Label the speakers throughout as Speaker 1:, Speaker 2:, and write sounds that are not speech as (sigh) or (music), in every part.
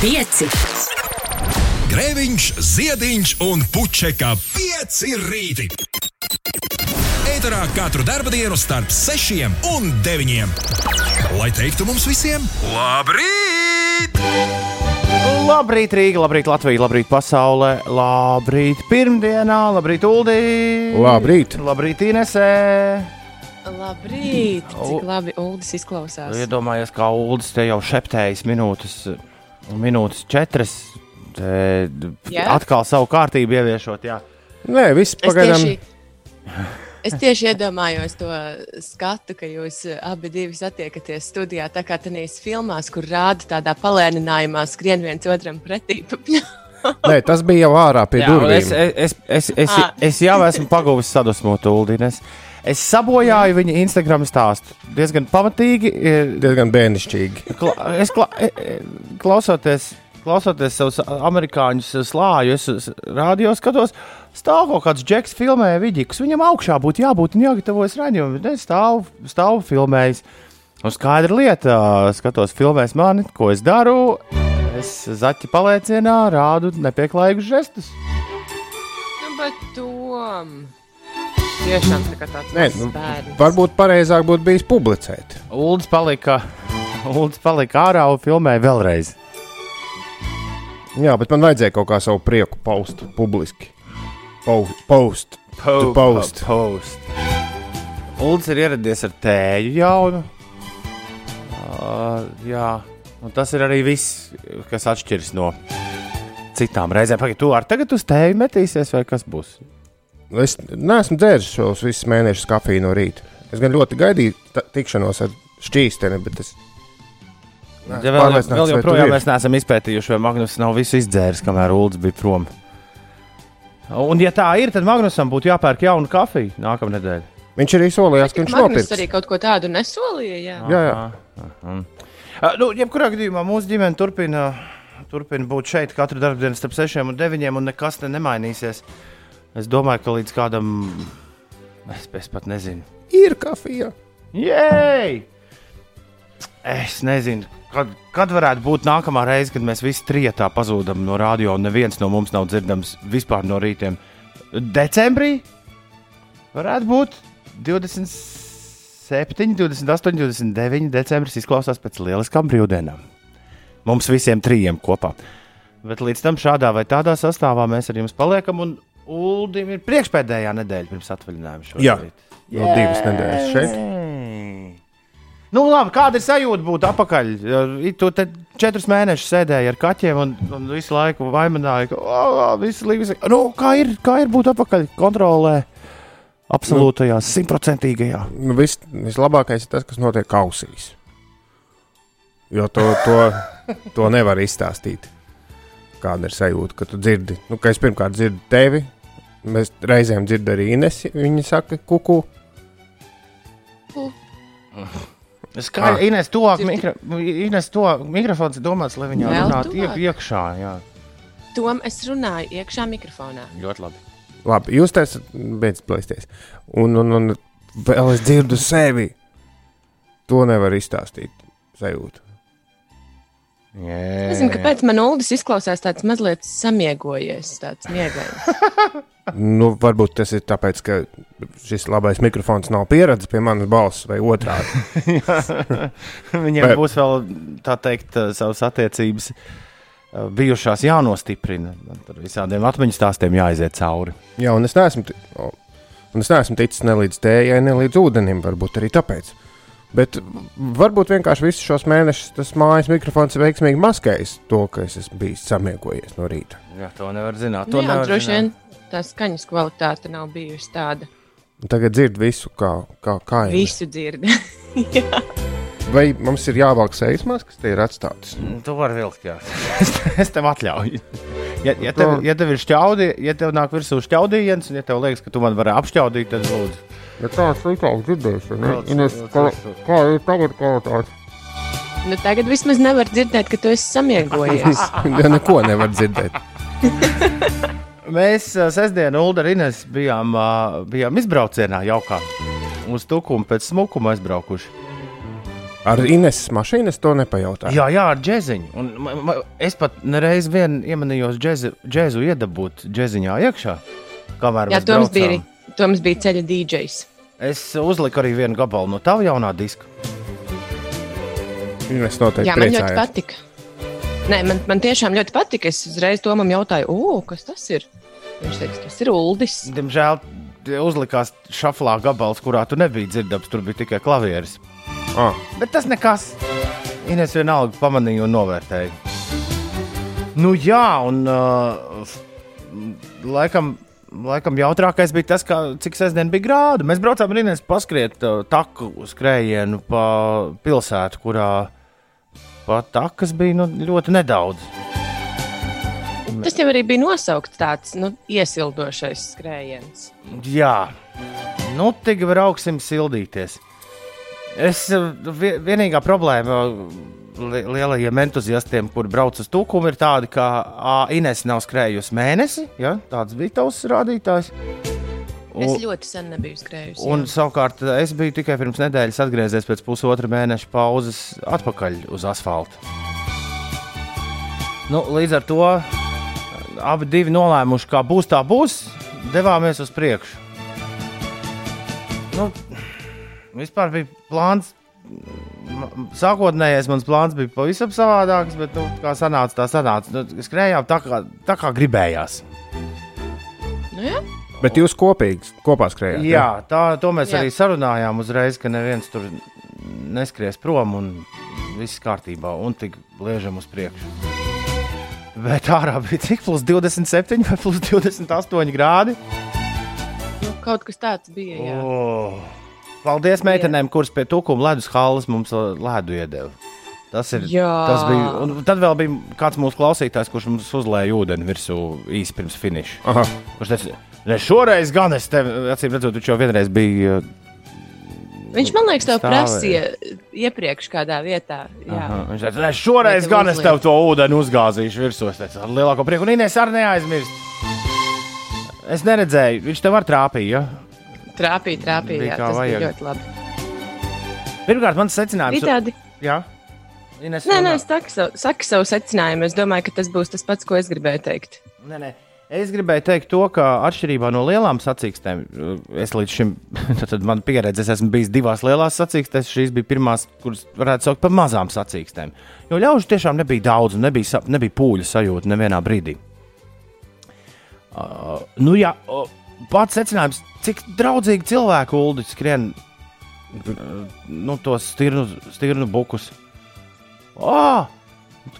Speaker 1: Pieci.
Speaker 2: Grēviņš, Ziediņš un Puķeka 5 rīti. Eterā katru dienu starp 6 un 9. Lai teiktu mums visiem, labrīt!
Speaker 3: Labrīt, Rīga, labrīt, Latvija, labrīt, pasaulē, labrīt, pirmdienā, labrīt, Uldī.
Speaker 4: Labrīt.
Speaker 3: Labrīt, Inesē.
Speaker 5: Labrīt! Cik labi Uldis izklausās.
Speaker 3: Iedomājies, kā Uldis te jau šeptējas minūtes, minūtes četras. Te,
Speaker 5: Jā?
Speaker 3: atkal savu kārtību ieviešot, jā.
Speaker 4: Nē, viss
Speaker 5: Es
Speaker 4: pagaidām.
Speaker 5: tieši, es tieši iedomājos to skatu, ka jūs abi divi satiekaties studijā, tā kā tenīs filmās, kur rāda tādā palēninājumā, skrien viens otram pretī. (laughs)
Speaker 4: Nē, tas bija jau ārā pie
Speaker 3: Jā, un es,
Speaker 4: durvīm.
Speaker 3: es, es, es,
Speaker 5: Ah.
Speaker 3: es jau esmu pagūvis sadusmot Uldīnes. Es sabojāju viņa Instagram stāstu diezgan pamatīgi. e,
Speaker 4: Diezgan bērnišķīgi.
Speaker 3: Kla, es kla, e- e- klausoties, klausoties savus amerikāņu slāņu, es radio skatos, stāv kaut kāds džeks, filmē vidīkus. Viņam augšā būtu jābūt un jāgatavojas raidījumam. Ne, stāv, stāv filmējis. Un skaidra lieta, skatos, filmēs mani, ko es daru. Es zaķi paliecienā rādu nepieklājīgus žestus.
Speaker 5: nu, bet tom. Tiešām tā kā tāds
Speaker 4: Nē, nu,
Speaker 5: bērns.
Speaker 4: varbūt pareizāk būtu bijis publicēt.
Speaker 3: Uldis palika, Uldis palika ārā un filmēja vēlreiz.
Speaker 4: Jā, bet man vajadzēja kaut kā savu prieku paust publiski. Post. post. To post.
Speaker 3: post. Uldis ir ieradies ar tēju jaunu. Uh, jā, un tas ir arī viss, kas atšķiras no citām reizēm. Pagaid, tu ar tagad uz tēju metīsies, vai kas būs?
Speaker 4: Es neesmu dzēris šos visus mēnešus kafiju no rīta. Es gan ļoti gaidīju tikšanos ar šķīsteni, bet es. neesmu
Speaker 3: Ja vēl, vēl joprojām mēs neesam izpētījuši, vai Magnus nav visu izdzēris, kamēr Uldis bija prom. Un, ja tā ir, tad Magnusam būtu jāpērk jauna kafija nākamā nedēļa.
Speaker 4: Viņš arī solījās, ka viņš
Speaker 5: Magnus
Speaker 4: nopirks.
Speaker 5: arī kaut ko tādu nesolīja. Jā.
Speaker 4: Jā, jā.
Speaker 3: Uh, nu, jebkurā gadījumā mūsu ģimene turpina, turpina būt šeit katru dienu starp 6 un 9, un nekas te nemainīsies. Es domāju, ka līdz kādam, es, es pat nezinu,
Speaker 4: Ir kafija.
Speaker 3: Jēj! Es nezinu, kad, kad varētu būt nākamā reize, kad mēs visi trijotā pazūdam no radio, un neviens no mums nav dzirdams vispār no rītiem. Decembrī varētu būt 27, 28, 29. decembris izklausās pēc lieliskām brīvdienām. Mums visiem trijiem kopā. Bet līdz tam šādā vai tādā sastāvā mēs ar jums paliekam, un Uldim ir priekšpēdējā nedēļa pirms atvaļinājuma. šobrīd.
Speaker 4: Jā. Vēl divas nedēļas šeit.
Speaker 3: Nu, labi, kāda ir sajūta būt atpakaļ? Ja Tu te četrus mēnešus sēdēji ar kaķiem un, un visu laiku vaimanāji, ka oh, viss līdzi. Nu, kā, ir, kā ir būt atpakaļ kontrolē? Absolūtajā, simtprocentīgajā.
Speaker 4: Nu, vis, vislabākais ir tas, kas notiek kausīs. Jo to, to, to nevar izstāstīt. Kāda ir sajūta, ka tu dzirdi? Nu, ka es pirmkārt dzirdu tevi, mēs reizēm dzirdam arī Inesi. Viņa saka, kuku.
Speaker 3: Skaidrs,
Speaker 4: Ah.
Speaker 3: Ines, to, mikro, Ines, to mikrofons ir domāts, lai viņa
Speaker 5: Vēl
Speaker 3: runātu
Speaker 5: tuvāk?
Speaker 3: iek, iekšā. Jā,
Speaker 5: Tom es runāju iekšā mikrofonā.
Speaker 3: ļoti labi.
Speaker 4: Labi, jūs tā esat beidzis plēsties. Un, un, un vēl es dzirdu sevi. To nevar izstāstīt. Sajūta.
Speaker 5: Es nezinu, kāpēc man Uldis izklausās tāds mazliet samiegojies, tāds miegains. (laughs)
Speaker 4: Nu, varbūt tas ir tāpēc, ka šis labais mikrofons nav pieredzējis pie manas balss vai otrādi. (laughs)
Speaker 3: Viņiem
Speaker 4: Vai-
Speaker 3: būs vēl tā teikt, eh, savas attiecības eh, bijušās jānostiprina. Ar visādiem atmiņu stāstiem jāiziet cauri.
Speaker 4: Jā, un es neesmu, un es neesmu ticis ne līdz tējai, ne līdz ūdenim. Varbūt arī tāpēc. Bet varbūt vienkārši visus šos mēnešus tas mājas mikrofons ir veiksmīgi maskējis to, ka es esmu bijis samiegojies no rīta.
Speaker 3: Jā, to nevar zināt.
Speaker 5: Nu
Speaker 3: To
Speaker 5: Jā,
Speaker 3: nevar
Speaker 5: droši
Speaker 3: zināt.
Speaker 5: vien tā skaņas kvalitāte nav bijusi tāda.
Speaker 4: Tagad dzird visu, kā, kā, kā ir.
Speaker 5: Visu dzird. (laughs)
Speaker 4: Vai mums ir jāvelk sejas maskas, tie ir atstātas?
Speaker 3: Mm, Tu vari vilkt, jā. (laughs) Es, es tev atļauju. Ja, ja, tev, ja tev ir šķaudi, ja tev nāk virsū šķaudījiens, un ja tev liekas, ka tu man vari apšķaudīt, tad lūdzu.
Speaker 4: Bet tā sliktāk dzirdēšana.
Speaker 3: Kāds- Ines, kā-
Speaker 4: kā ir tagad kvalitāte?
Speaker 5: nu, tagad vismaz nevar dzirdēt, ka tu esi samiegojies. (laughs)
Speaker 4: Ja neko nevar dzirdēt. (laughs)
Speaker 3: Mēs sestdien, Ulu un Ines, bijām, bijām izbraucienā jaukā. Uz Tukumu pēc smukuma aizbraukuši.
Speaker 4: Ar Ineses mašīnu es to nepajautāju.
Speaker 3: Jā, jā, ar džēziņu. Es pat nereiz vien iemanījos džēzi, džēzu iedabūt džēziņā iekšā.
Speaker 5: Jā, Toms
Speaker 3: braucām.
Speaker 5: bija, Toms bija ceļa DJs.
Speaker 3: Es uzliku arī vienu gabalu no tava jaunā diska.
Speaker 4: Ines noteikti
Speaker 5: Jā, man ļoti
Speaker 4: priecājās.
Speaker 5: patika. Nē, man, man tiešām ļoti patika. Es uzreiz Tomam jautāju, o, kas tas ir? Viņš teica, tas ir Uldis.
Speaker 3: Diemžēl uzlikās šaflā gabals, kurā tu nebija dzirdams. Tur bija tikai klavieris.
Speaker 4: Ah,
Speaker 3: Bet tas nekas. Ines vienalga pamanīja un novērtēja. Nu, jā, un uh, laikam, laikam jautrākais bija tas, ka, cik sestdien bija grādu. Mēs braucām ar Ines paskriet uh, taku skrējienu pa pilsētu, kurā pat takas bija nu, ļoti nedaudz.
Speaker 5: Tas jau arī bija nosaukts tāds nu, iesildošais skrējiens.
Speaker 3: Jā, nu tik brauksim sildīties. Es vie- vienīgā problēma li- lielajiem entuziastiem, kur brauc uz tūkumu, ir tāda, ka ā, Ines nav skrējusi mēnesi. Ja? Tāds bija tavs rādītājs.
Speaker 5: Es
Speaker 3: Un,
Speaker 5: ļoti sen nebiju skrējusi.
Speaker 3: un savukārt es biju tikai pirms nedēļas atgriezies pēc pusotra mēneša pauzes atpakaļ uz asfalta. Nu, līdz ar to abi divi nolēmuši, kā būs, tā būs. Devāmies uz priekšu. Nu, vispār bija plāns. Sākotnējais mans plāns bija pavisam savādāks, bet, nu, kā sanāca, tā sanāca. Nu, skrējām tā kā, tā kā gribējās.
Speaker 5: Nu, jā.
Speaker 4: bet jūs kopīgi kopā skrējāt?
Speaker 3: Jā, tā, to mēs
Speaker 5: Jā.
Speaker 3: jā. arī sarunājām uzreiz, ka neviens tur neskries prom un viss kārtībā, un tik liežam uz priekšu. Bet ārā bija cik plus 27 vai plus 28 grādi.
Speaker 5: Nu, kaut kas tāds bija. Jā.
Speaker 3: Oh. Paldies meitenēm, kuras pie tukuma ledus halas mums ledu iedeva. Tas, ir,
Speaker 5: Jā.
Speaker 3: tas bija. Un tad vēl bija kāds mūsu klausītājs, kurš mums uzlēja ūdeni virsū īsi pirms finiša.
Speaker 4: Aha.
Speaker 3: Kurš teica, ne šoreiz gan es tevi, acīm redzot, viņš jau vienreiz bija uh,
Speaker 5: Viņš man liekas, tev prasīja iepriekš kādā vietā. Jā.
Speaker 3: Aha, Viņš teica, "Nē, šoreiz
Speaker 5: tev
Speaker 3: gan es
Speaker 5: uzliek?
Speaker 3: tev to ūdeni uzgāzīšu virsū. Es teicu, ar lielāko prieku. Un Inês arī neaizmirst. Es neredzēju, viņš tev var trāpīt. Ja?
Speaker 5: Trāpīja, trāpīja. Jā, tas
Speaker 3: vajag.
Speaker 5: bija ļoti labi.
Speaker 3: Pirmkārt, mans secinājums
Speaker 5: Bija tādi.
Speaker 3: Jā, Ines,
Speaker 5: Nē, nē, es saku savu, saku savu secinājumu. Es domāju, ka tas būs tas pats, ko es gribēju teikt.
Speaker 3: Nē, nē. Es gribēju teikt to, ka atšķirībā no lielām sacīkstēm, es līdz šim, (laughs) tad man pieredze, es esmu bijis divās lielās sacīkstēs, šīs bija pirmās, kuras varētu saukt par mazām sacīkstēm. Jo ļaužu tiešām nebija daudz, nebija, nebija pūļu sajūta nevienā brīdī. Uh, nu, jā, uh, pats secinājums, cik draudzīgi cilvēki ulu skrien nu, tos stirnu, stirnu bukus. Oh!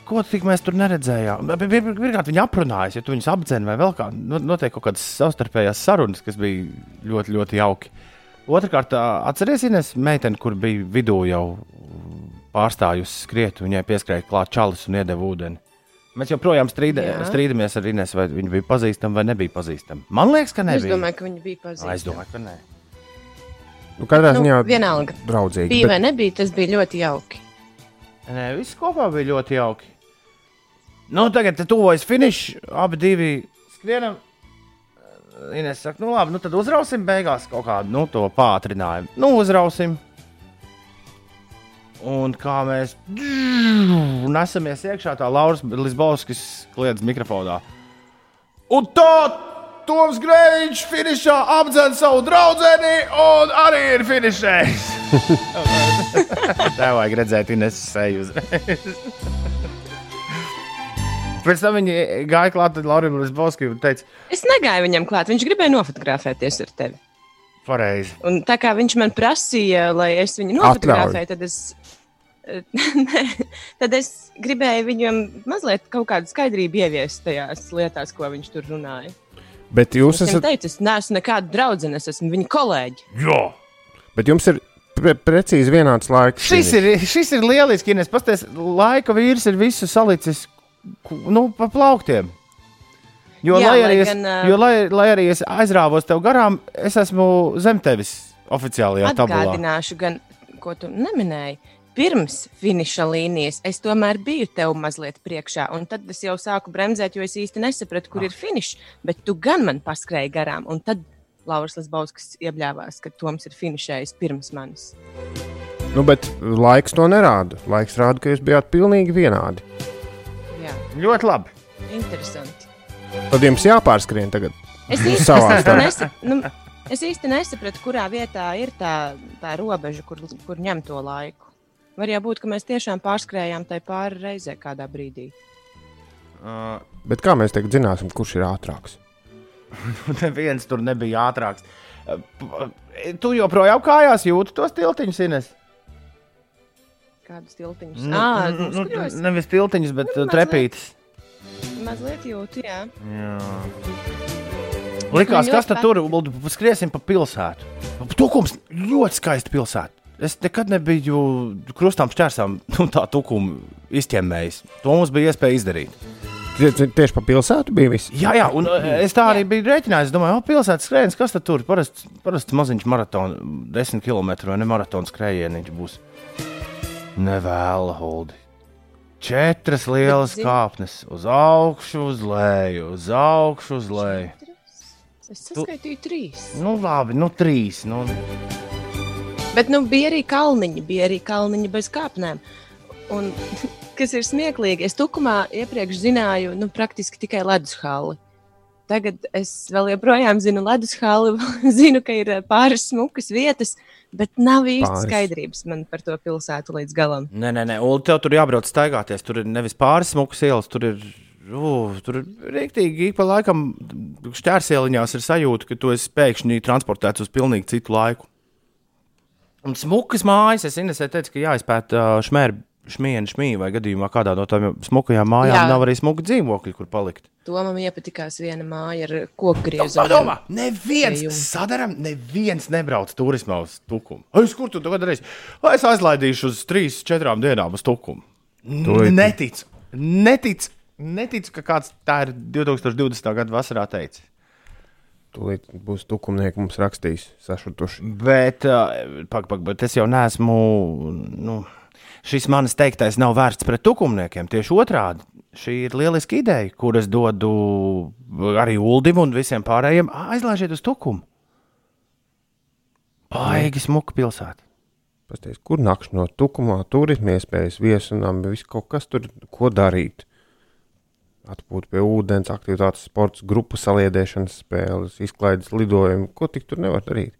Speaker 3: Ko tik mēs tur neredzējām? Pir- pir- Pirmkārt, viņi aprunājas, ja tu viņus apdzen vai vēl kā. nu, Notiek kaut kādas savstarpējās sarunas, kas bija ļoti, ļoti jauki. Otrakārt, atcerieties, Ines, meitene, kur bija vidū jau pārstājusi skriet, viņai pieskrēja klāt čalis un iedeva ūdeni. Mēs joprojām strīda,
Speaker 5: Jā.
Speaker 3: strīdamies ar Ines, vai viņa bija pazīstama vai nebija pazīstama. Man liekas, ka
Speaker 5: Es
Speaker 3: nebija.
Speaker 5: domāju, ka viņi bija
Speaker 3: Ā,
Speaker 5: pazīstami.
Speaker 3: es domāju, ka nē.
Speaker 4: Nu, katrā
Speaker 5: Nu,
Speaker 4: ziņā
Speaker 5: vienalga.
Speaker 4: draudzīgi.
Speaker 5: Bija
Speaker 4: Bet,
Speaker 5: vai nebija, tas bija ļoti jauki.
Speaker 3: Nē, viss kopā bija ļoti jauki. Nu, tagad te tuvojas finišs, abi divi skrienam. Ines saka, nu labi, nu tad uzrausim beigās kaut kādu nu, to pātrinājumu. Nu, uzrausim. Un kā mēs nesamies iekšā, tā Lauris Lisbovskis kliedz mikrofonā. Un tā Toms Grēviņš finišā apdzen savu draugu un arī ir finišējis. (laughs) Tā vajag redzēt, Ines seju uzreiz. Pēc tam viņi gāja klāt Laurim Lisbovskim un teica,
Speaker 5: Es negāju viņam klāt. Viņš gribēja nofotografēties ar tevi.
Speaker 3: Pareizi.
Speaker 5: Un tā kā viņš man prasīja, lai es viņu nofotografēju, tad es, (laughs) tad es gribēju viņam mazliet kaut kādu skaidrību ieviest tajās lietās, ko viņš tur runāja.
Speaker 4: bet jūs
Speaker 5: Es
Speaker 4: esat.
Speaker 5: teicu, es neesmu nekāda draudzene, es esmu viņa kolēģi.
Speaker 3: Jā,
Speaker 4: Bet jums ir pre precīzi vienāds laiks.
Speaker 3: šis ir, šis ir lieliski. Ines, pasties, laika vīrs ir visu salicis nu, pa plauktiem. Jo,
Speaker 5: Jā,
Speaker 3: lai,
Speaker 5: lai
Speaker 3: arī es,
Speaker 5: gan, ā,
Speaker 3: jo lai, lai arī es aizrāvos tev garām, es esmu zem tevis oficiālajā tabulā.
Speaker 5: Atgādināšu, gan, ko tu neminēji. Pirms finiša līnijas es tomēr biju tev mazliet priekšā, un tad es jau sāku bremzēt, jo es īsti nesapratu, kur ir finišs. Bet tu gan man paskrēji garām, un tad Lauris Lasbauskis iebļāvās, ka Toms ir finišējis pirms manis.
Speaker 4: Nu, bet laiks to nerāda. Laiks rāda, ka jūs bijāt pilnīgi vienādi.
Speaker 5: Jā,
Speaker 3: Ļoti labi.
Speaker 5: interesanti.
Speaker 4: Tad jums jāpārskrien tagad.
Speaker 5: Es īsti, nesa, nu, es īsti nesapratu, kurā vietā ir tā, tā robeža, kur, kur ņem to laiku. Var jau būt, ka mēs tiešām pārskrējām tai pāri reizē kādā brīdī.
Speaker 3: Uh,
Speaker 4: Bet kā mēs tagad zināsim, kurš ir ātrāks? (laughs)
Speaker 3: Neviens tur nebija ātrāks. Uh, Tu joprojām kājās jūti tos tiltiņus, Ines.
Speaker 5: Kādus tiltiņus?
Speaker 3: Nu,
Speaker 5: Ah,
Speaker 3: nu,
Speaker 5: nu,
Speaker 3: nevis tiltiņus, bet
Speaker 5: Nu,
Speaker 3: uh, trepītes.
Speaker 5: Mazliet jūtu, jā.
Speaker 3: Jā. Likās, kas tad tur ir? Skriesim pa pilsētu. Tukums ļoti skaisti pilsēta. Es nekad nebiju krustām šķērsām (laughs) nu, tā tukuma izķemmējis. To mums bija iespēja izdarīt.
Speaker 4: Tie- tie- Tieši pa pilsētu bija viss.
Speaker 3: Jā, jā, un uh, es tā arī biju rēķinājis. Es domāju, o, pilsētas skrējiens, kas tad tur? Parasts parast maziņš maratons, 10 km vai ne maratona skrējiens būs. Nevēla holdi. Četras lielas
Speaker 5: zini-
Speaker 3: kāpnes uz augšu, uz leju, uz augšu, uz leju.
Speaker 5: Es saskaitīju trīs.
Speaker 3: Nu, labi, nu, trīs. Nu,
Speaker 5: Bet nu, bija arī kalniņi, bija arī kalniņi bez kāpnēm. Un, (laughs) kas ir smieklīgi, es tukumā iepriekš zināju nu, praktiski tikai ledus halli. Tagad es vēl joprojām zinu ledus halli, (laughs) zinu, ka ir eh, pāris smukas vietas, bet nav īsti
Speaker 4: Pāris.
Speaker 5: skaidrības man par to pilsētu līdz galam.
Speaker 3: Nē, nē, nē, Ulu, tev tur jābrauc staigāties. Tur ir nevis pāris smukas ielas, tur ir. Uh, tur ir rīktīgi, ik pa laikam šķērsieliņās ir sajūta, ka tu esi pēkšņi transportēts uz pilnīgi citu laiku. Un smukas mājas, es Inesē teicu, ka jāizpēta šmēra, šmiena, šmīja, vai gadījumā kādā no tām smukajām mājām
Speaker 5: Jā.
Speaker 3: nav arī smuka dzīvokļi, kur palikt.
Speaker 5: To man iepatikās viena māja ar koku griezu.
Speaker 3: Padomā, neviens
Speaker 5: Pie jums.
Speaker 3: sadaram, neviens nebrauc turismā uz tukumu. Es kur tu to darīsi? Es aizlaidīšu uz trīs, četrām dienām uz tukumu. Neticu, neticu, neticu, ka kāds tā ir 2020. gada vasarā teicis.
Speaker 4: Tūlīt būs tukumnieki mums rakstījis, sašutuši.
Speaker 3: Bet, uh, pak, pak, bet es jau neesmu. Nu, šis manis teiktais nav vērsts pret tukumniekiem. Tieši otrādi. Šī ir lieliska ideja, kuras dodu arī Ulim un visiem pārējiem. Aizlaižiet uz tukumu. Baigi smuka pilsēta.
Speaker 4: Pasties, kur nakšņot no tukumā, turisma iespējas, viesunām, viss kaut kas tur, ko darīt. Atpūta pie ūdens, aktivitātes, sports, grupu saliedēšanas spēles, izklaides lidojumi. Ko tik tur nevar darīt?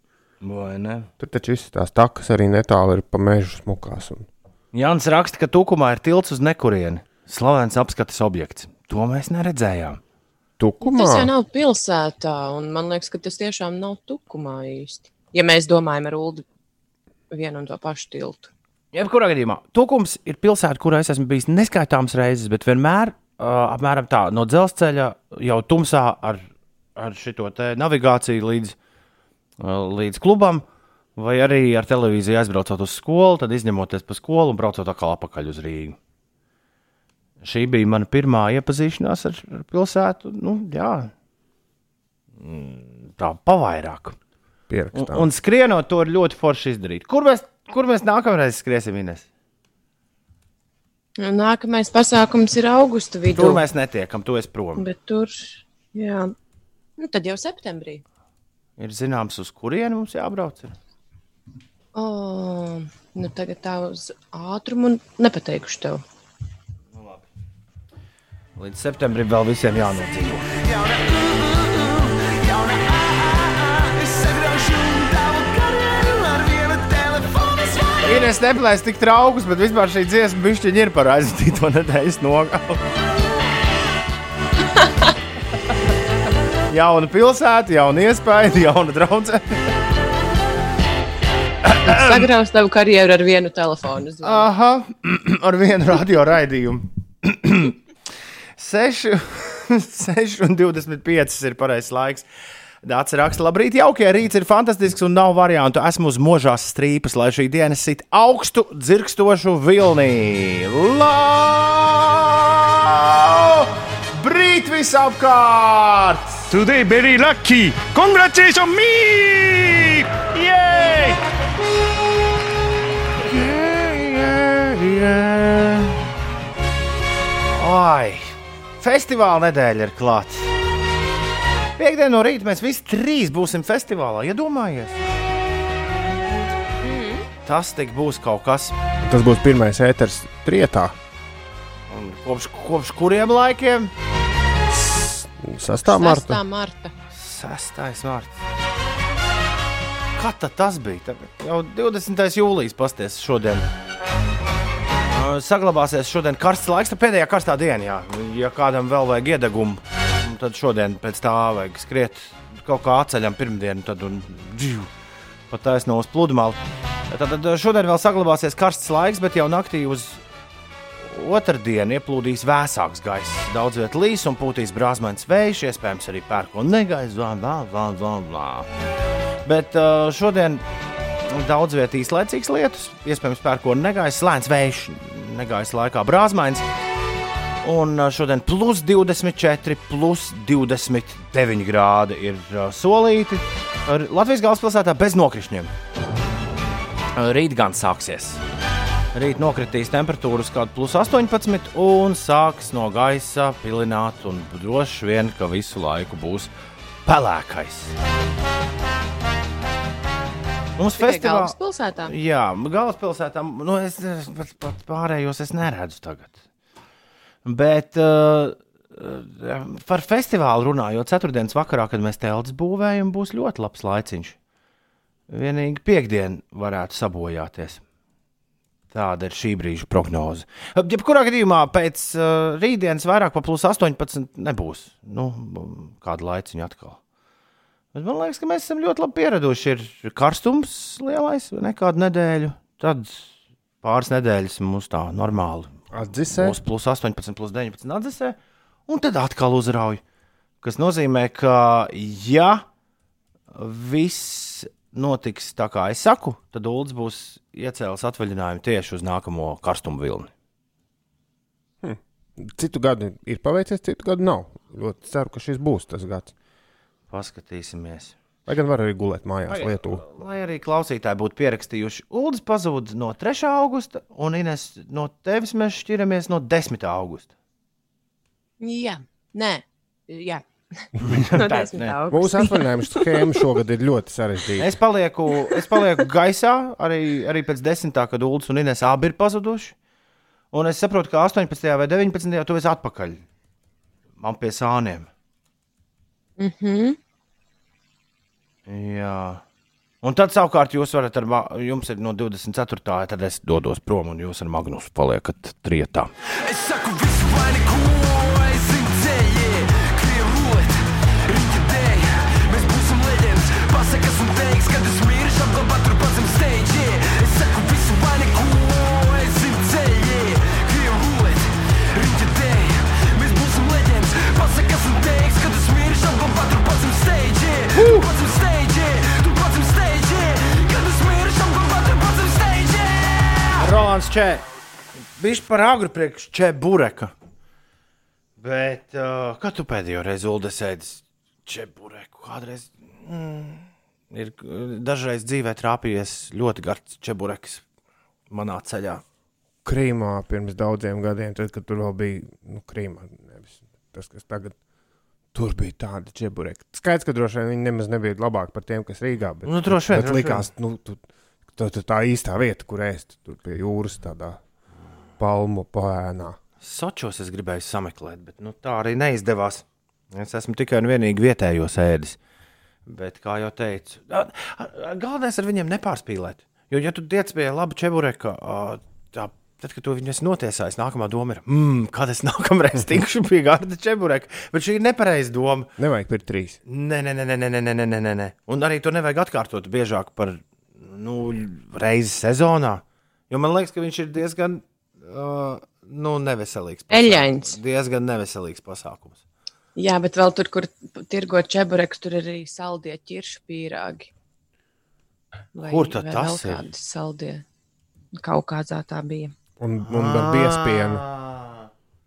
Speaker 4: Tur taču viss tās takas arī netālu ir pa mežu smukās. Un...
Speaker 3: Jānis raksta, ka tukumā ir tilts uz nekurieni. Slavens apskates objekts. To mēs neredzējām.
Speaker 4: Tukumā?
Speaker 5: Tas jau nav pilsētā, un man liekas, ka tas tiešām nav tukumā īsti. Ja mēs domājam ar Ulu vienu un to pašu tiltu.
Speaker 3: Jebkurā gadījumā, Tukums ir pilsēta, kurā es esmu bijis neskaitāmas reizes, bet vienmēr uh, apmēram tā no dzelzceļa jau tumsā ar, ar šo navigāciju līdz, uh, līdz klubam, vai arī ar televīziju aizbraucot uz skolu, tad izņemoties pa skolu un braucot atkal atpakaļ uz Rīgu. Šī bija mana pirmā iepazīšanās ar, pilsētu. Nu, jā, Mm, tā pavairāk. Un,
Speaker 4: Pierakstām.
Speaker 3: un skrienot, to ir ļoti forši izdarīt. Kur mēs, kur mēs nākamreiz skriesim, Ines?
Speaker 5: Un Nākamais pasākums ir augusta vidū.
Speaker 3: Tur mēs netiekam, tu esi prom.
Speaker 5: Bet tur, jā, nu, tad jau septembrī.
Speaker 3: Ir zināms, uz kurieni mums jābrauc. Ir?
Speaker 5: O, nu tagad tā uz ātrumu nepateikšu tev.
Speaker 3: Līdz septembrim vēl visiem jānodzīvo. Ines neplēs tik traukus, bet vispār šī dziesma bišķiņa ir par aizvadīto nedēļas nogalu. (laughs) jauna pilsēta, jauna iespēja, jauna draudzene.
Speaker 5: Sagraus tavu karjeru ar vienu telefonu. zvanu.
Speaker 3: Aha, (clears throat) ar vienu radio raidījumu. (clears throat) 6, 6 (clears throat) un 25 ir pareizais laiks. Dācis raksta, labrīt, jaukie rīts ir fantastisks un nav variantu. Esmu uz možās strīpas, lai šī diena sit augstu, dzirkstošu vilnī. Lau! Brīt visapkārt!
Speaker 1: Today very lucky. Congratulations me!
Speaker 3: Ai, festivāla nedēļa ir klāta. Piektdien no rīta mēs visi trīs būsim festivālā. Iedomājies! tas tik būs kaut kas.
Speaker 4: Tas būs pirmais ēters trietā.
Speaker 3: Un Kopš, kopš kuriem laikiem?
Speaker 4: 6. marta.
Speaker 5: 6. marta.
Speaker 3: 6. marts. Kā tad tas bija? Tagad jau 20. jūlijas pasties šodien. Saglabāsies šodien karsts laiks, tā pēdējā karstā diena. Jā. Ja kādam vēl vajag iedegumu, tad šodien pēc tā vajag skriet kaut kā atceļam pirmdienu, tad un džiu, pat taisno uz pludmali. Tad, tad šodien vēl saglabāsies karsts laiks, bet jau naktī uz otrdienu ieplūdīs vēsāks gaiss. Daudz vietā līs un pūtīs brāzmains vējš, iespējams arī pērkona negaiss, bla, bla, bla, bla, bla. Bet uh, šodien daudz vietā īslaicīgs lietus, iespējams pērkona negaiss, lēns vējš, negaisa laikā brāzmains. Un šodien plus 24, plus 29 grādi ir solīti. Latvijas galvaspilsētā bez nokrišņiem. Rīt gan sāksies. Rīt nokritīs temperatūra uz kādu plus 18, un sāks no gaisa pilināt, droši vien, ka visu laiku būs pelēkais. Mums festivālā
Speaker 5: galvaspilsētā.
Speaker 3: Jā, galvaspilsētā nu, es pat, pat pārējos es neredzu tagad. Bet uh, par festivālu runājot, ceturtdienas vakarā, kad mēs teltis būvējam, būs ļoti labs laiciņš. Vienīgi piekdiena varētu sabojāties. Tāda ir šī brīža prognoze. Jebkurā gadījumā pēc uh, rītdienas vairāk par plus 18 nebūs. Nu, kādu laiciņu atkal. Bet man liekas, ka mēs esam ļoti labi pieraduši. Ir karstums lielais, vai ne kādu nedēļu. Tad pāris nedēļas mums tā normāli.
Speaker 4: Atdzisē.
Speaker 3: Plus, plus 18, plus 19 atdzesē, un tad atkal uzrauj. Tas nozīmē, ka ja viss notiks tā, kā es saku, tad Ulas būs iecēlis atvaļinājumu tieši uz nākamo karstumu vilni.
Speaker 4: Citu gadu ir paveicies, citu gadu nav. Ļoti ceru, ka šis būs tas gads.
Speaker 3: Paskatīsimies.
Speaker 4: Lai gan var arī gulēt mājās Lietuvā.
Speaker 3: Lai arī klausītāji būtu pierakstījuši, Ulas pazuda no 3. augusta, un Ines no tevis mēs šķiramies no 10. augusta.
Speaker 5: Jā, nē, jā. (laughs) no
Speaker 3: Tā,
Speaker 5: 10.
Speaker 3: nē.
Speaker 5: augusta.
Speaker 4: Mūsu atvaļinājuma schēma šogad ir ļoti sarežģīta.
Speaker 3: Es palieku, es palieku gaisā arī, arī pēc desmitā, kad Ulas un Ines abi ir pazuduši. Un es saprotu, ka 18. vai 19. tu esi atpakaļ. Man pie sāniem.
Speaker 5: Mhm.
Speaker 3: Jā. Un tad savukārt jūs varat ar, jums ir no 24. tad es dodos prom un jūs ar Magnusu paliekat trietā.
Speaker 6: Es saku visu vai
Speaker 3: Rolands Čē, viņš par agru priekš Čē bureka. Bet, uh, kad tu pēdējo reizi Ulda sēdis Čē bureku? Kādreiz mm, ir dažreiz dzīvē trāpījies ļoti garš Čē bureks manā ceļā.
Speaker 4: Krīmā pirms daudziem gadiem, tad, kad tur vēl bija nu, Krīma. Nevis tas, kas tagad tur bija tādi čebureki. Skaidrs, ka droši vien viņi nemaz nebija labāki par tiem, kas Rīgā. Bet,
Speaker 3: Nu, droši vien,
Speaker 4: bet
Speaker 3: droši
Speaker 4: likās, nu, tu, tu, tu, tā īstā vieta, kur ēst, tur pie jūras, tādā palmu pēnā.
Speaker 3: Sočos es gribēju sameklēt, bet nu, tā arī neizdevās. Es esmu tikai un vienīgi vietējos ēdis. Bet, kā jau teicu, galvenais ar viņiem nepārspīlēt. Jo, ja tu tiec pie laba čebureka, tā, tad, kad tu viņu esi notiesājis, nākamā doma ir, mmm, kad es (laughs) nākamreiz tikšu pie garda čebureka. Bet šī ir nepareiza doma.
Speaker 4: Nevajag pirkt trīs.
Speaker 3: Nē, nē, nē, nē, nē, nē, nē, nē, nē. Un arī to nevajag atkārtot biežāk par nu, reizi sezonā. Jo man liekas, ka viņš ir diezgan uh, nu, neveselīgs.
Speaker 5: Eļains.
Speaker 3: Diezgan neveselīgs pasākums.
Speaker 5: Jā, bet vēl tur, kur tirgot čebureks, tur ir arī saldie ķiršu pīrāgi. Vai,
Speaker 3: Kur tad tas ir?
Speaker 5: kādi Saldie. Kaut kādā tā bija.
Speaker 4: Un, un ar biespienu.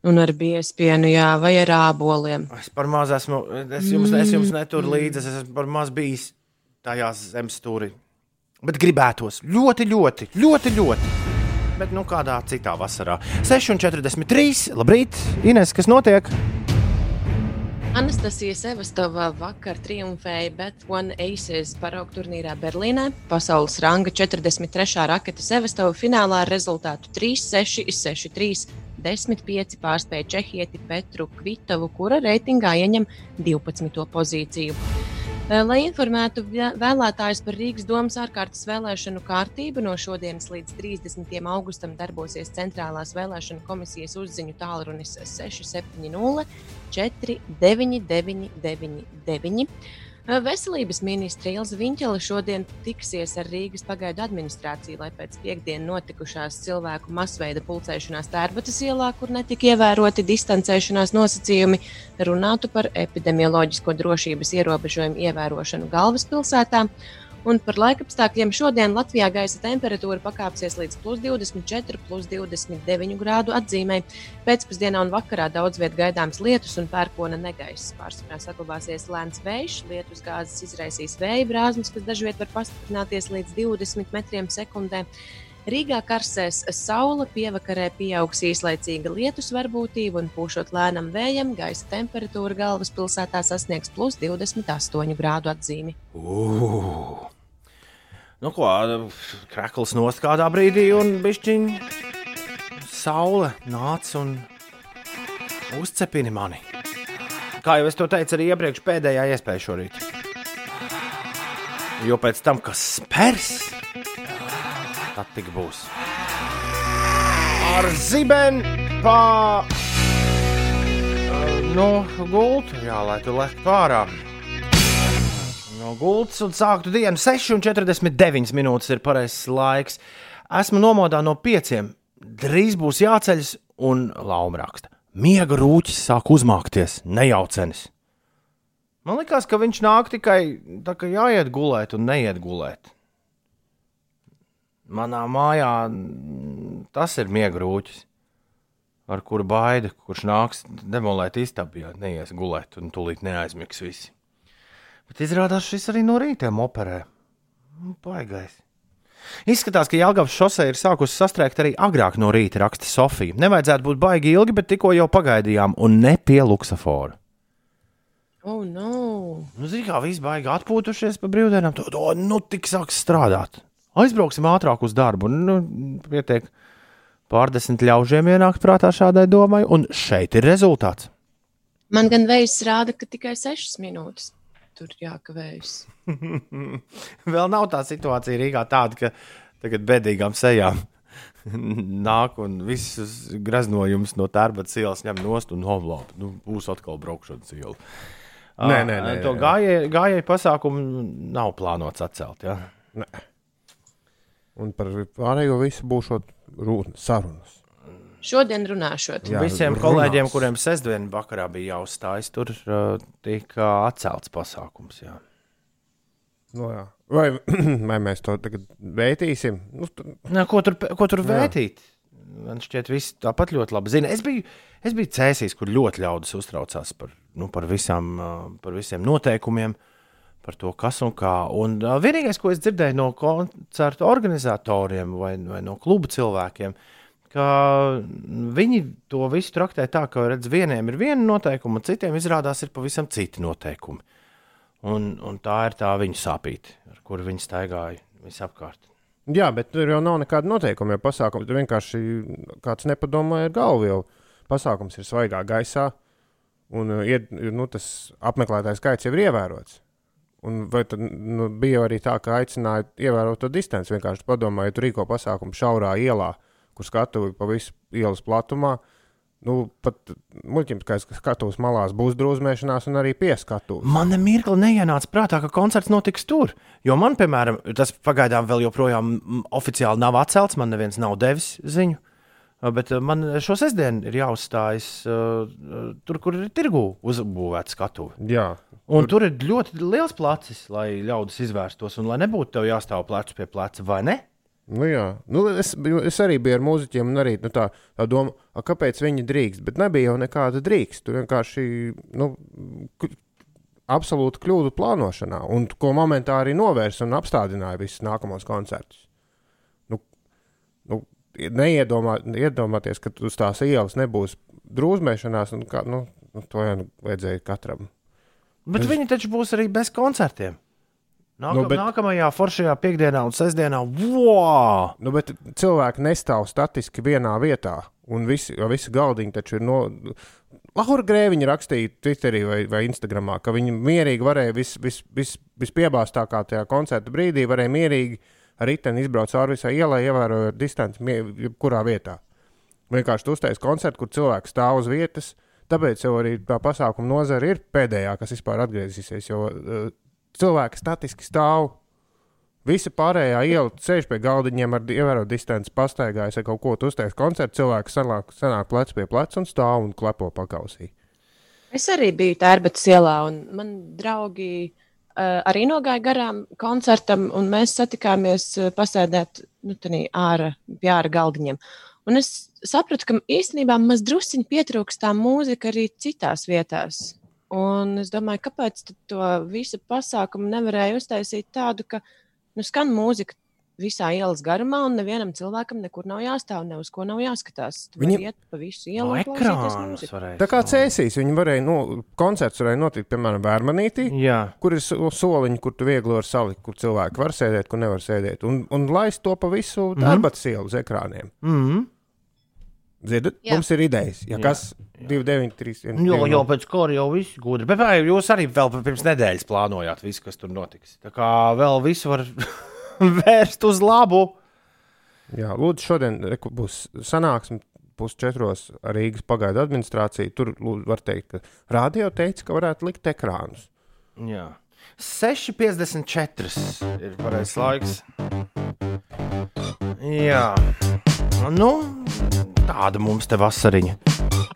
Speaker 5: Un ar biespienu, jā, vai ar āboliem.
Speaker 3: Es par maz esmu. Es jums, es jums neturu līdzi. Es esmu par maz bijis tajā zemestūrī. Bet gribētos ļoti, ļoti, ļoti, ļoti. Bet nu kādā citā vasarā. 6,43. Labrīt, Ines, kas notiek?
Speaker 5: Anastasija Sevastova vakar triumfēja Bet One Aces paraugu turnīrā Berlīnē. Pasaules ranga 43. raketa Sevastova finālā ar rezultātu 3-6, 6-3, 10-5 pārspēja Čehieti Petru Kvitovu, kura reitingā ieņem 12. pozīciju. Eh, Lai informētu vē- vēlētājus par Rīgas domas ārkārtas vēlēšanu kārtību, no šodienas līdz 30. augustam darbosies Centrālās vēlēšanu komisijas uzziņu tālrunis 670 49999. Veselības ministra Ilza Viņķela šodien tiksies ar Rīgas pagaidu administrāciju, lai pēc piekdienas notikušās cilvēku masveida pulcēšanās Tērbatas ielā, kur netika ievēroti distancēšanās nosacījumi, runātu par epidemioloģisko drošības ierobežojumu ievērošanu galvaspilsētā. Un par laikapstākļiem šodien Latvijā gaisa temperatūra pakāpsies līdz plus 24, plus 29 grādu atzīmē. Pēcpusdienā un vakarā daudz vietā gaidāms lietus un pērkona negaiss. Pārsvarā saglabāsies lēns vējš, lietus gāzes izraisīs vēja brāzmas, kas dažviet var pastiprināties līdz 20 metriem sekundē. Rīgā karsēs saule, pievakarē pieaugs īslaicīga lietus varbūtība un pūšot lēnam vējam, gaisa temperatūra galvaspilsētā sasniegs plus 28 grādu atzīmi.
Speaker 3: Uh. Nu, ko, krekls nost kādā brīdī, un bišķiņ saule nāca un uzcepina mani. Kā jau es to teicu, arī iepriekš pēdējā iespēja šorīt. Jo pēc tam, kas spērs, tad tik būs. Ar zibeni pa no gultu, jā, lai tu lec pārā no gultas un sāktu dienu. 6,49 minūtes ir pareizais laiks. Esmu nomodā no pieciem. Drīz būs jāceļas un lauma raksta. Miega rūķis sāk uzmākties, nejaucenis. Man liekas, ka viņš nāk tikai tā, ka jāiet gulēt un neiet gulēt. Manā mājā tas ir miega rūķis, ar kuru baida, kurš nāks demolēt istabu, ja neies gulēt un tūlīt neaizmigs visi. Bet izrādās, šis arī no rīta operē. Nu, Baigais. Izskatās, ka Jālgavas šosei ir sākusi sastrēgt arī agrāk no rīta, raksta Sofija. Nevajadzētu būt baigi ilgi, bet tikko jau pagaidījām, un ne pie luksafora.
Speaker 5: Oh, no!
Speaker 3: Nu, Zini, kā viss baigi atpūtušies pa brīvdienām, to nu tik sāks strādāt. Aizbrauksim ātrāk uz darbu. Nu, pietiek pārdesmit ļaužiem ienākt prātā šādai domai, un šeit ir rezultāts.
Speaker 5: Man gan vējs rāda, ka tikai 6 minūtes tur jākavējas. (laughs)
Speaker 3: Vēl nav tā situācija Rīgā tāda, ka tagad bedīgām sejām (laughs) nāk un visus graznojumus no tērbatas ielas ņem nost un novlāp. Nu, būs atkal braukšanas iela.
Speaker 4: Nē, nē,
Speaker 3: Ā,
Speaker 4: nē,
Speaker 3: To
Speaker 4: nē.
Speaker 3: gājēju gājēju pasākumu nav plānots atcelt. Ja?
Speaker 4: Un par pārējo visu būs sarunas.
Speaker 5: Šodien runāšot.
Speaker 4: Jā,
Speaker 3: Visiem
Speaker 4: runās.
Speaker 3: kolēģiem, kuriem sestdienas vakarā bija jāuzstājas, tur uh, tika atcelts pasākums. Jā.
Speaker 4: No, jā. vai, (clears throat) vai mēs to tagad vērtīsim? Nu, tu-
Speaker 3: Nē, ko tur, ko tur
Speaker 4: Jā.
Speaker 3: vērtīt? Man šķiet, visi tāpat ļoti labi zina. Es biju, es biju cēsīs, kur ļoti ļaudis uztraucās par, nu, par, visām, par visiem noteikumiem, par to, kas un kā. Un vienīgais, ko es dzirdēju no koncertu organizatoriem vai, vai no kluba cilvēkiem, ka viņi to visu traktē tā, ka redz, vieniem ir viena noteikuma, citiem izrādās ir pavisam citi noteikumi. Un, un tā ir tā viņa sāpīte, ar kuru viņi staigāja visapkārt.
Speaker 4: jā, bet tur jau nav nekāda noteikuma. Ja pasākums tur vienkārši kāds nepadomāja ar galvu, jo pasākums ir svaigā gaisā, un uh, ied, nu, tas apmeklētājs skaits jau ir ievērots. Un tad nu, bija jau arī tā, ka aicināja ievērot to distanci? Vienkārši padomāja, ja tu rīko pasākumu šaurā ielā, kur skatuvi pa visu ielas platumā. Nu, pat muļķim, ka skatuves malās būs drūzmēšanās, un arī pieskatuves.
Speaker 3: Man nemirkli neienāca prātā, ka koncerts notiks tur. Jo man, piemēram, tas pagaidām vēl joprojām mm, oficiāli nav atcelts, man neviens nav devis ziņu. Bet man šo sestdienu ir jāuzstājas uh, tur, kur ir tirgū uzbūvēta skatuve.
Speaker 4: Jā,
Speaker 3: Un tur ir ļoti liels placis, lai ļaudis izvērstos, un lai nebūtu tev jāstāv plecu pie pleca, vai ne?
Speaker 4: Nu, jā, nu, es, es arī biju ar mūziķiem, un arī nu, tā, tā doma, a, kāpēc viņi drīkst. Bet nebija jau nekāda drīkst. Tur vienkārši nu, absolūta kļūda plānošanā, un ko momentā arī novērsa un apstādināja visus nākamos koncertus. Nu, nu, neiedomā, iedomāties, ka uz tās ielas nebūs drūzmēšanās, un kā, nu, Nu, to jau vajadzēja katram.
Speaker 3: Bet viņi taču būs arī bez koncertiem. Nākam,
Speaker 4: Nu, bet-.
Speaker 3: Nākamajā foršajā piekdienā un sestdienā, wow!
Speaker 4: Nu, cilvēki nestāv statiski vienā vietā. Un visi, visi galdiņi taču ir no. Laura Grēviņa rakstīja Twitterī vai, vai Instagramā, ka viņi mierīgi varēja vis, vis, vis, vispiebāstākā tajā koncerta brīdī, varēja mierīgi ar riteni izbraukt cauri visai ielai, ievērojot distanci, jebkurā vietā. Vienkārši tu uztaisīji koncertu, kur cilvēks stāv uz vietas. Tāpēc jau arī tā pasākuma nozare ir pēdējā, kas vispār atgriezīsies. Jo uh, cilvēki statiski stāv. Visa pārējā iela sēž pie galdiņiem, ar ievērot distanci, pastaigājas ar kaut ko, tu uztaisīji koncertu. Cilvēks sanāk, sanāk plec pie pleca un stāv un klepo pakausī.
Speaker 5: Es arī biju Tērbatas ielā, un man draugi uh, arī nogāja garām koncertam, un mēs satikāmies uh, pasēdēt nu, ārā, pie ārā galdiņiem. Un es sapratu, ka īstenībā maz drusciņi pietrūkst tā mūzika arī citās vietās. Un es domāju, kāpēc to visu pasākumu nevarēja uztaisīt tādu, ka nu, skan mūzika visā ielas garumā, un nevienam cilvēkam nekur nav jāstāv, ne uz ko nav jāskatās. Tu
Speaker 4: Viņi-
Speaker 5: iet pa visu
Speaker 3: No
Speaker 5: ielu
Speaker 3: ekrāna
Speaker 5: mūziku.
Speaker 3: varēja.
Speaker 4: Tā kā cēsīs, viņi varēja, nu, koncerts varēja notikt, piemēram, Vērmanītī,
Speaker 3: Jā,
Speaker 4: kur ir so- soliņi, kur tu viegli vari salikt, kur cilvēki var sēdēt, kur nevar sēdēt. Un, un laist to pa visu darbas ielu uz ekrāniem.
Speaker 3: mm -hmm.
Speaker 4: Dzirdat?
Speaker 5: Jā.
Speaker 4: Mums ir idejas. Ja kas 2, 9, 3, 1.
Speaker 3: jo, jau pēc kora jau viss gudri. Bet vai jūs arī vēl pirms nedēļas plānojāt visu, kas tur notiks? Tā kā vēl visu var (laughs) vērst uz labu.
Speaker 4: Jā, lūdzu, šodien būs sanāksme pusčetros Rīgas pagaidu administrāciju. Tur lūdzu, var teikt, ka rādio teica, ka varētu likt ekrānus.
Speaker 3: Jā. 6,54 ir pareizais laiks. Jā, nu, tāda mums te vasariņa.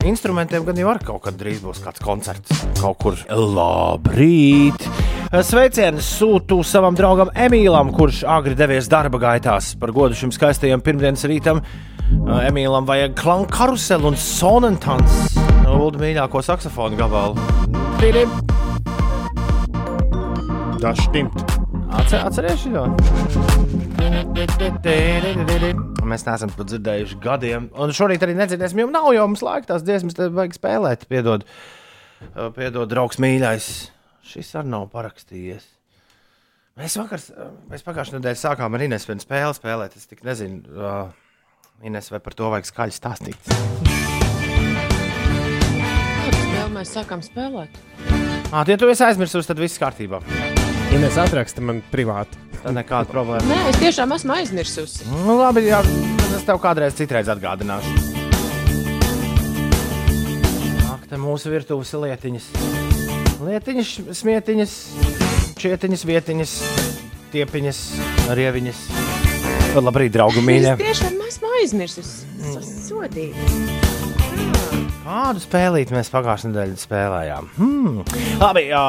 Speaker 3: Instrumentiem gan jau ar kaut kad drīz būs kāds koncerts. Kaut kur labrīt! Sveicienus sūtu savam draugam Emīlam, kurš agri devies darba gaitās par godu šim skaistajam pirmdienas rītam. Emīlam vajag klanku karuseli un sonantants. Ulu mīļāko saksofonu gabalu. Tīrim!
Speaker 4: Tas stimt.
Speaker 3: Atcer, atceries šo? Mēs neesam to dzirdējuši gadiem. Un šorīt arī nedzirdēsim, jo nav jau mums laika tās dziesmas, tad vajag spēlēt. Piedod, Uh, piedod draugs mīļais. Šis arī nav parakstījies. Mēs, vakar, mēs pagājušajā nedēļā sākām ar Ines vienu spēli spēlēt. Es tik nezinu, uh, Ines, vai par to vajag skaļi stāstīt.
Speaker 5: Spēli mēs sākām spēlēt?
Speaker 3: Ah, ja tu esi aizmirsis, tad viss kārtībā.
Speaker 4: Ines atraksta man privāti.
Speaker 3: Tad nekāda problēma.
Speaker 5: Nē, es tiešām esmu aizmirsusi.
Speaker 3: Nu, labi, jā, es tev kādreiz citreiz atgādināšu. Ak, te mūsu virtuves ir lietiņas. Lietiņas, smietiņas, čietiņas, vietiņas, tiepiņas, rieviņas. Labrīt, draugi mīļie.
Speaker 5: Es tiešām esmu aizmirsusi. Sodīgi.
Speaker 3: Kādu spēlīti mēs pagājušajā nedēļā spēlējām? Hmm. Labi, jā,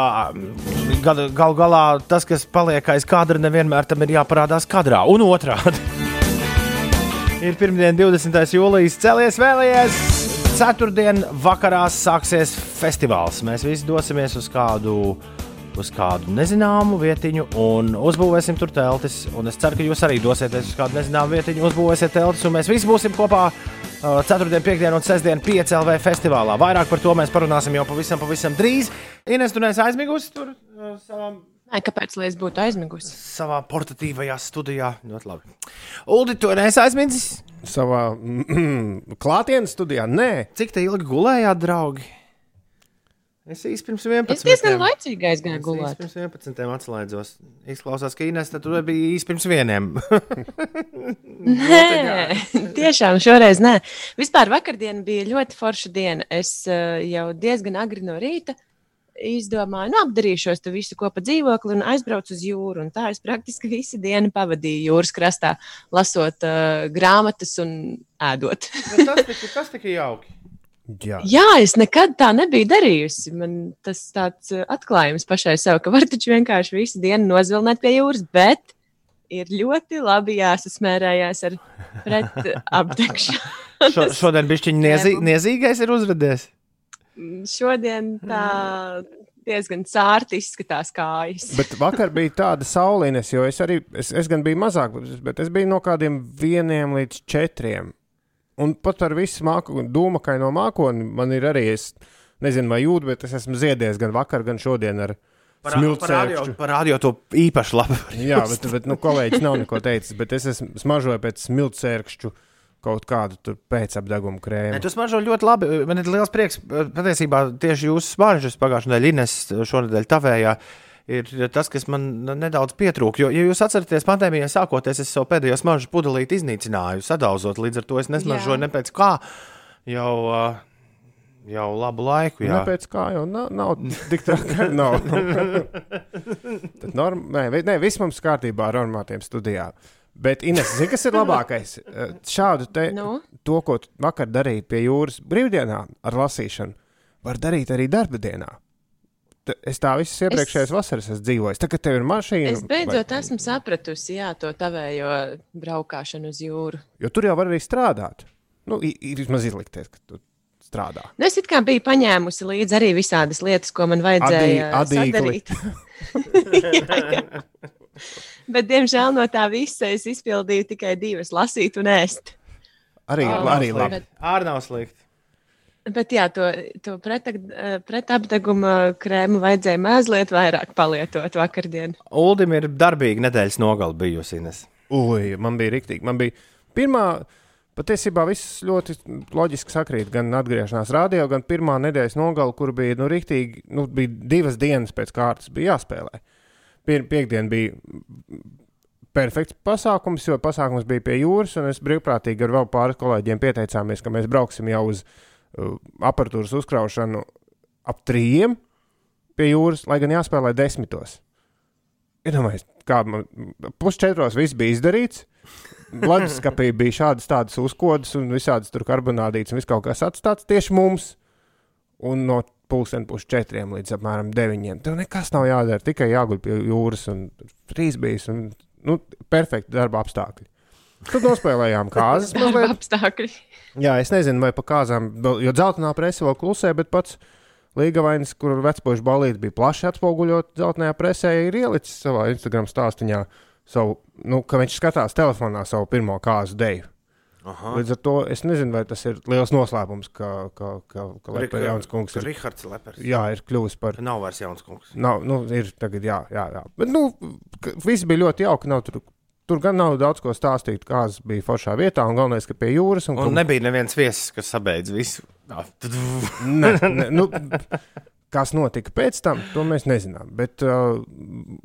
Speaker 3: gal, gal galā tas, kas paliek aiz kadra, nevienmēr tam ir jāparādās kadrā. Un otrādi. (laughs) Ir pirmdiena, 20. jūlijas, celies vēlējies. Ceturtdien vakarā sāksies festivāls. Mēs visi dosimies uz kādu, uz kādu nezināmu vietiņu un uzbūvēsim tur teltis. Un es ceru, ka jūs arī dosieties uz kādu nezināmu vietiņu, uzbūvēsiet teltis, un mēs visi būsim kopā. Uh, Ceturtdien, piekdien un sestdien 5 LV festivālā. Vairāk par to mēs parunāsim jau pavisam, pavisam drīz. Ines, tu neesi aizmigusi tur uh, savā,
Speaker 5: Nē, kāpēc lai es būtu aizmigusi?
Speaker 3: savā portatīvajā studijā? Ļoti labi. Uldi, tu neesi aizmidzis?
Speaker 4: Savā (clears throat) klātienes studijā? Nē,
Speaker 3: Cik te ilgi gulējāt, draugi? Es īsti pirms 11.
Speaker 5: Es diezgan laicīgi aizgāju
Speaker 3: Es
Speaker 5: gulēt.
Speaker 3: īsti pirms 11. atslēdzos. Izklausās, ka Inês tur bija īsti pirms vieniem. (laughs)
Speaker 5: Nē, tiešām šoreiz nē. Vispār vakardien bija ļoti forša diena. Es uh, jau diezgan agri no rīta izdomāju, nu, apdarīšos tu visu kopā dzīvokli un aizbraucu uz jūru. Un tā es praktiski visu dienu pavadīju jūras krastā, lasot uh, grāmatas un ēdot.
Speaker 3: tas, tika, tas tika jauki.
Speaker 4: Jā.
Speaker 5: Jā, es nekad tā nebiju darījusi. Man tas tāds uh, atklājums pašai sev, ka var taču vienkārši visu dienu nozvilnēt pie jūras, bet ir ļoti labi jāsasmērējās ar pret apdegšanu. (laughs)
Speaker 3: Šo, šodien bišķiņ niezī, niezīgais ir uzradies.
Speaker 5: Šodien tā diezgan sārti izskatās kājas. (laughs)
Speaker 4: Bet vakar bija tāda saulīnes, jo es arī, es, es gan biju mazāk, bet es biju no kādiem vieniem līdz četriem. Un pat ar visu māku, dūmakaino mākoni man ir arī, es Nezinu, vai jūtu, bet es esmu ziedies gan vakar, gan šodien ar smilcēkšķu.
Speaker 3: Parādīju to īpaši labi.
Speaker 4: Jā, bet, bet nu, kolēģis nav neko teicis, bet es esmu smažoju pēc smilcēkšķu kaut kādu tur pēcapdegumu krēmu.
Speaker 3: Ne, tu smaržo ļoti labi. Man ir liels prieks. Patiesībā tieši jūsu smaržas pagājušajā nedēļā, Ines, šonadēļ tavējā. Ir tas, kas man nedaudz pietrūka. Jo, ja jūs atceraties, pandēmijai sākoties, es savu pēdējo smaržu pudelīti iznīcināju, sadauzot. Līdz ar to es nesmaržoju ne pēc kā jau, uh, jau labu laiku. Jā.
Speaker 4: Kāpēc kā jau nav, nav tik traki? (laughs) nav. Tad norm, nē, nē, viss mums kārtībā ar normātiem studijā. Bet, Ines, zini, kas ir labākais? Šādu te,
Speaker 5: Nu?
Speaker 4: to, ko tu vakar darīji pie jūras brīvdienā ar lasīšanu, var darīt arī darba dienā. Es tā visas iepriekšējās es... vasaras esmu dzīvojis. Tagad tev ir mašīna.
Speaker 5: Es beidzot esmu sapratusi, jā, to tavējo braukšanu uz jūru.
Speaker 4: Jo tur jau var arī strādāt. Nu, vismaz izlikties, ka tu strādā.
Speaker 5: Nu, es kā biju paņēmusi līdzi arī visādas lietas, ko man vajadzēja
Speaker 4: Adī-
Speaker 5: sadarīt. jā, jā. (laughs) (laughs) Bet, diemžēl, no tā visa es izpildīju tikai divas - lasīt un ēst.
Speaker 4: Arī, arī labi.
Speaker 3: Ārā nav slikti.
Speaker 5: Bet, jā, to, to pretag- eh, pretapdeguma krēmu vajadzēja mazliet vairāk palietot vakardien.
Speaker 3: Uldim ir darbīga nedēļas nogale bijusi. Ines.
Speaker 4: Ui, man bija rīktīgi. Man bija pirmā, patiesībā viss ļoti loģiski sakrīt. Gan atgriešanās rādio, gan pirmā nedēļas nogala, kur bija nu, rīktīgi, nu, bija divas dienas pēc kārtas, bija jāspēlē. Pir, piekdien bija perfekts pasākums, jo pasākums bija pie jūras, un es brīvprātīgi ar vēl pāris kolēģiem pieteicāmies, ka mēs brauksim jau uz aparatūras uzkraušanu ap trījiem pie jūras, lai gan jāspēlē desmitos. Iedomājieties, kā man pusčetros viss bija izdarīts. Leduskapī bija šādas tādas uzkodas un visādas tur karbonādītas un viss kaut kas atstāts tieši mums. Un no pulksten pusčetriem līdz apmēram deviņiem. Tev nekas nav jādara, tikai jāguļ pie jūras un trīs bijis un nu, perfekti darba apstākļi. Tad nospēlējām kāzas
Speaker 5: Darba
Speaker 4: mazliet.
Speaker 5: apstākļi.
Speaker 4: Jā, es nezinu, vai pa kāzām, vēl- jo dzeltenā presa vēl klusē, bet pats Līgavainis, kur vecpuļš balīti bija plaši atspoguļot dzeltenajā presē, ir ielicis savā Instagram stāstā savu, nu, ka viņš skatās telefonā savu pirmo kāzu deju.
Speaker 3: Aha.
Speaker 4: Līdz ar to es nezinu, vai tas ir liels noslēpums, ka, ka, ka, ka Lepers Jauns kungs ir,
Speaker 3: Rihards Lepers.
Speaker 4: jā, ir kļuvis par.
Speaker 3: Nav vairs jauns kungs.
Speaker 4: Nav, nu, ir tagad, jā, jā, jā. Bet, nu, ka viss bija ļoti jauki. Nav tur, tur gan nav daudz ko stāstīt, kāds bija foršā vietā, un galvenais, ka pie jūras. Un,
Speaker 3: Un nebija neviens viesis, kas sabeidz visu.
Speaker 4: Ne, ne, nu, kas notika pēc tam, to mēs nezinām. Bet uh,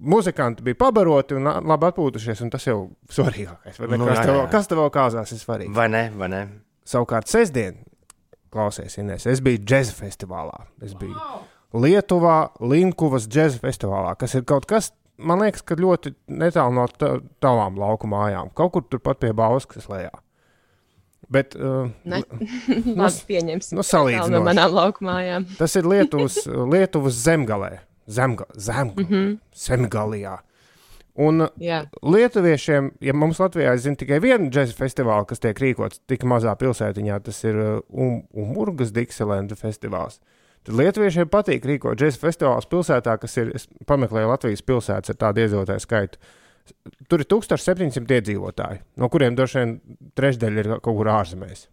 Speaker 4: muzikanti bija pabaroti un uh, labi atpūtušies, un tas jau svarīgākais. vai?
Speaker 3: Nu,
Speaker 4: kas, tev, kas tev kāzās, ir svarīgi.
Speaker 3: Vai ne? Vai ne?
Speaker 4: Savukārt, sestdien, klausies, Inês, es biju džēza festivālā. Es biju Lietuvā, Linkuvas džēza festivālā, kas ir kaut kas, man liekas, ka ļoti netālu no ta- tavām lauku mājām. Kaut kur turpat pie Bauskas lejā. Bet uh,
Speaker 5: Ne, (laughs) labi, pieņemsim.
Speaker 4: nu,
Speaker 5: Tālu
Speaker 4: salīdzinoši.
Speaker 5: no manām laukumājām.
Speaker 4: Tas ir Lietuvas, (laughs) Lietuvas zemgalē, zemga, zemga, mm. -hmm. zemgalijā. Un
Speaker 5: Jā,
Speaker 4: Lietuviešiem, ja mums Latvijā ir tikai viena džēza festivāla, kas tiek rīkots tik mazā pilsētiņā, tas ir uh, um, Umurgas Dixielandu festivāls. Tad Lietuviešiem patīk rīkot džēza festivālus pilsētā, kas ir, es pameklēju Latvijas pilsētas ar tādu iedzīvotāju skaitu. Tur ir 1700 iedzīvotāji, no kuriem droši vien trešdaļa ir kaut kur ārzemēs.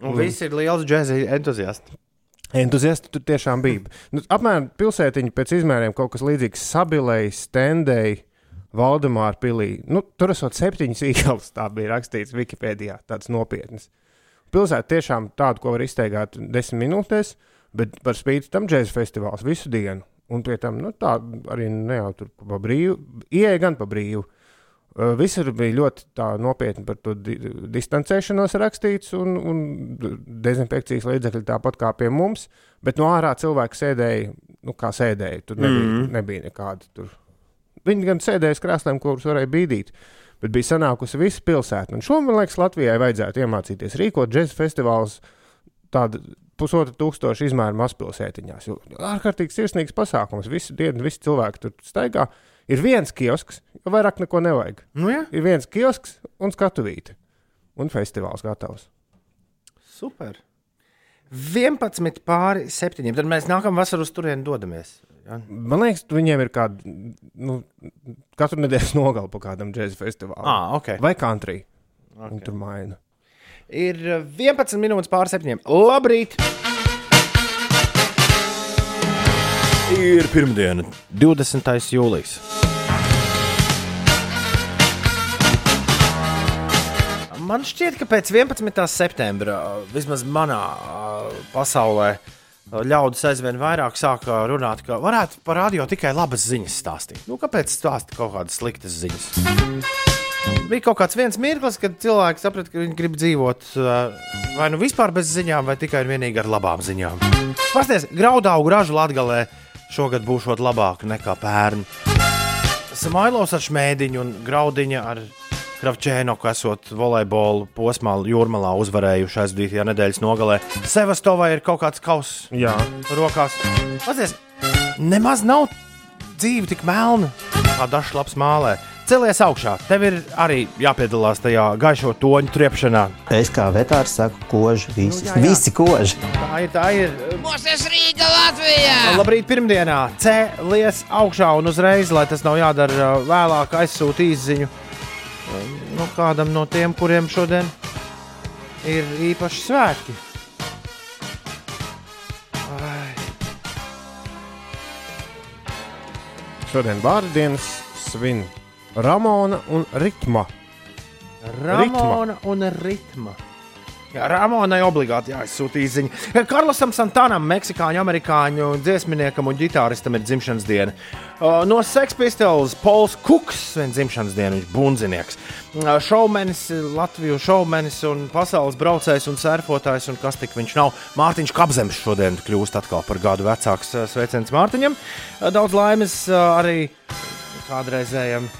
Speaker 3: Un viss ir liels džēza entuziasts.
Speaker 4: Entuziasti tur tiešām bija. Nu, apmēram pilsētiņa pēc izmēriem kaut kas līdzīgs Sabilei, Stendei, Valdemāra pilī. Nu, tur esot septiņas (laughs) īkals, tā bija rakstīts Wikipēdijā, tāds nopietns. Pilsēta tiešām tādu, ko var izteigāt desmit minūtēs, bet par spīti tam džēza festivāls visu dienu. Un pie tam nu, tā arī ne jau tur pa brīvu, ieeja gan pa brīvu. Visur bija ļoti nopietni par to di distancēšanos rakstīts, un, un dezinfekcijas līdzekļi tāpat kā pie mums. Bet no ārā cilvēki sēdēja, nu, kā sēdēja. Tur nebija, mm.
Speaker 3: Mhm.
Speaker 4: nebija nekāda. Tur. Viņi gan sēdēja uz krēsliem, kurus varēja bīdīt. Bet bija sanākusi visa pilsēta. Un šo, man liekas, Latvijai vajadzētu iemācīties rīkot džēzus festivālus tādu pusotra tūkstoša izmēra mazpilsētiņās. Ārkārtīgi sirsnīgs pasākums. Visu dienu, visi cilvēki tur staigā. Ir viens kiosks, jo vairāk neko nevajag.
Speaker 3: Nu, jā,
Speaker 4: Ir viens kiosks un skatuvīte. Un festivāls gatavs.
Speaker 3: super. 11 pāri 7. Tad mēs nākamā vasarā uz turieni dodamies. Ja?
Speaker 4: Man liekas, viņiem ir kāda, nu, katru nedēļas nogali pa kādam džēzus festivālam.
Speaker 3: Ah, ok.
Speaker 4: Vai country. Okay.
Speaker 3: okay.
Speaker 4: Tur maina.
Speaker 3: Ir uh, 11 minūtes pāri 7. Labrīt! Ir pirmdiena, 20. jūlijas. Man šķiet, ka pēc 11. septembra, vismaz manā ā, pasaulē, ā, ļaudis aizvien vairāk sāka runāt, ka varētu par radio tikai labas ziņas stāstīt. Nu, kāpēc stāstīt kaut kādas sliktas ziņas? Bija kaut kāds viens mirklis, kad cilvēki saprata, ka viņi grib dzīvot vai nu vispār bez ziņām, vai tikai un vienīgi ar labām ziņām. Pasties, graudaugu ražu latgalē šogad būšot labāk nekā pērn. Samailos ar šmēdiņu un graudiņu ar Kravčēnoku esot volejbolu posmā jūrmalā uzvarējuši aizdītajā nedēļas nogalē. Sevastovai ir kaut kāds kauss
Speaker 4: Jā,
Speaker 3: rokās. Pazies, nemaz nav dzīve tik melna, kā dažs labs mālē. Celies augšā, tev ir arī jāpiedalās tajā gaišo toņu triepšanā.
Speaker 7: Es kā vetārs saku, koži, visi,
Speaker 3: Nu, jā, jā.
Speaker 7: visi koži.
Speaker 3: Tā ir, tā ir.
Speaker 8: Mūsu Rīga Latvijā!
Speaker 3: Labrīt, pirmdienā. Cēlies augšā un uzreiz, lai tas nav jādara uh, vēlāk, aizsūta īsiņu um, nu, kādam no tiem, kuriem šodien ir īpaši svētki. Ai,
Speaker 4: šodien vārdienas svin Ramona un Ritma.
Speaker 3: Ramona un ritma. Jā, Ramonai obligāti jāizsūta īsiņa. Karlosam Santanam, meksikāņu, amerikāņu dziesminiekam un ģitāristam ir dzimšanas diena. No Sex Pistols Pols Kuks, viņa dzimšanas diena, viņš bunzinieks. Šaumenis, Latviju šaumenis un pasaules braucējs un surfotājs, un kas tik viņš nav. Mārtiņš Kapzems šodien kļūst atkal par gadu vecāks. Sveiciens Mārtiņam. Daudz laimes arī kādreizējam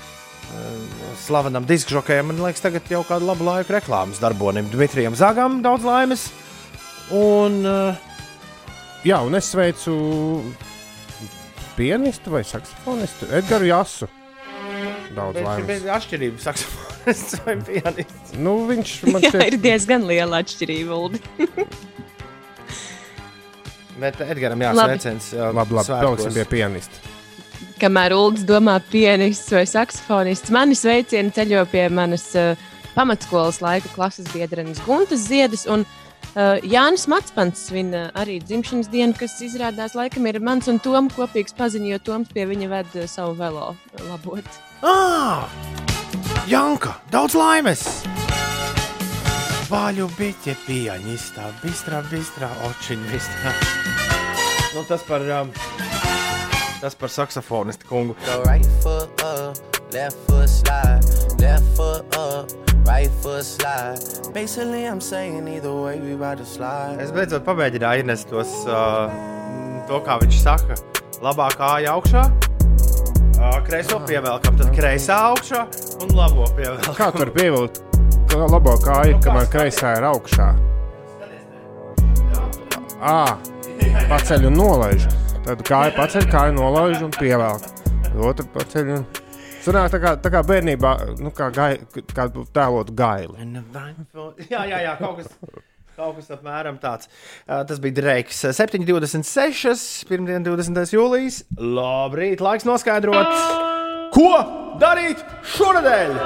Speaker 3: slavenam diskžokajam. Man liekas, tagad jau kādu labu laiku reklāmas darbonim Dmitrijam Zagam daudz laimes. Un uh,
Speaker 4: Jā, un es sveicu pianistu vai saksofonistu Edgars Jasu. Daudz
Speaker 3: viņš ir
Speaker 4: laimes.
Speaker 3: bez atšķirības, saksofonists vai (laughs) pianists.
Speaker 4: Nu, viņš man (laughs)
Speaker 5: Jā,
Speaker 4: šķiet,
Speaker 5: ir diezgan liela atšķirība. (laughs)
Speaker 3: Bet Edgars
Speaker 5: Labi.
Speaker 3: jāsveicins. uh,
Speaker 4: labi, labi,
Speaker 3: svētkos.
Speaker 4: paliksim pie pianista.
Speaker 5: Kamēr Ulrichs domā, pianists vai saksofonists, mani sveicieni ceļo pie manas uh, pamatskolas laika klases biedrenes Guntas Ziedas. Un, uh, Jānis Matspants svin uh, arī dzimšanas dienu, kas izrādās laikam ir mans un Toms kopīgs paziņš, jo Toms pie viņa ved uh, savu velo labot.
Speaker 3: Ah! Janka, daudz laimes! Vaļu biķe pianistā, bistrā, bistrā, očiņa, bistrā. Nu, tas par, um, tas par saksofonistu kungu.
Speaker 9: Right up, left foot slide, left foot up, right foot slide. Basically, I'm saying either way, we about to slide.
Speaker 3: Es beidzot pamēģināju ienest tos, uh, to, kā viņš saka, labā kāja augšā. Uh, kreiso pievelkam, tad kreisā augšā un labo pievelkam.
Speaker 4: Kā tur pievilkt to labo kāju, kamēr kreisā ir augšā? Ā, paceļ un nolaiž. Tad kāja paceļ, kāja nolaiž un pievelk. Otru paceļ un. Sanāk, tā kā, tā kā bērnībā, nu, kā, gai, kā tēlot gaili. (laughs)
Speaker 3: Jā, jā, jā, kaut kas. Kaut kas apmēram tāds. Uh, tas bija Dreiks. 7,26. Pirmdien, 20. jūlijas. Labrīt, laiks noskaidrot, ko darīt šonadēļ.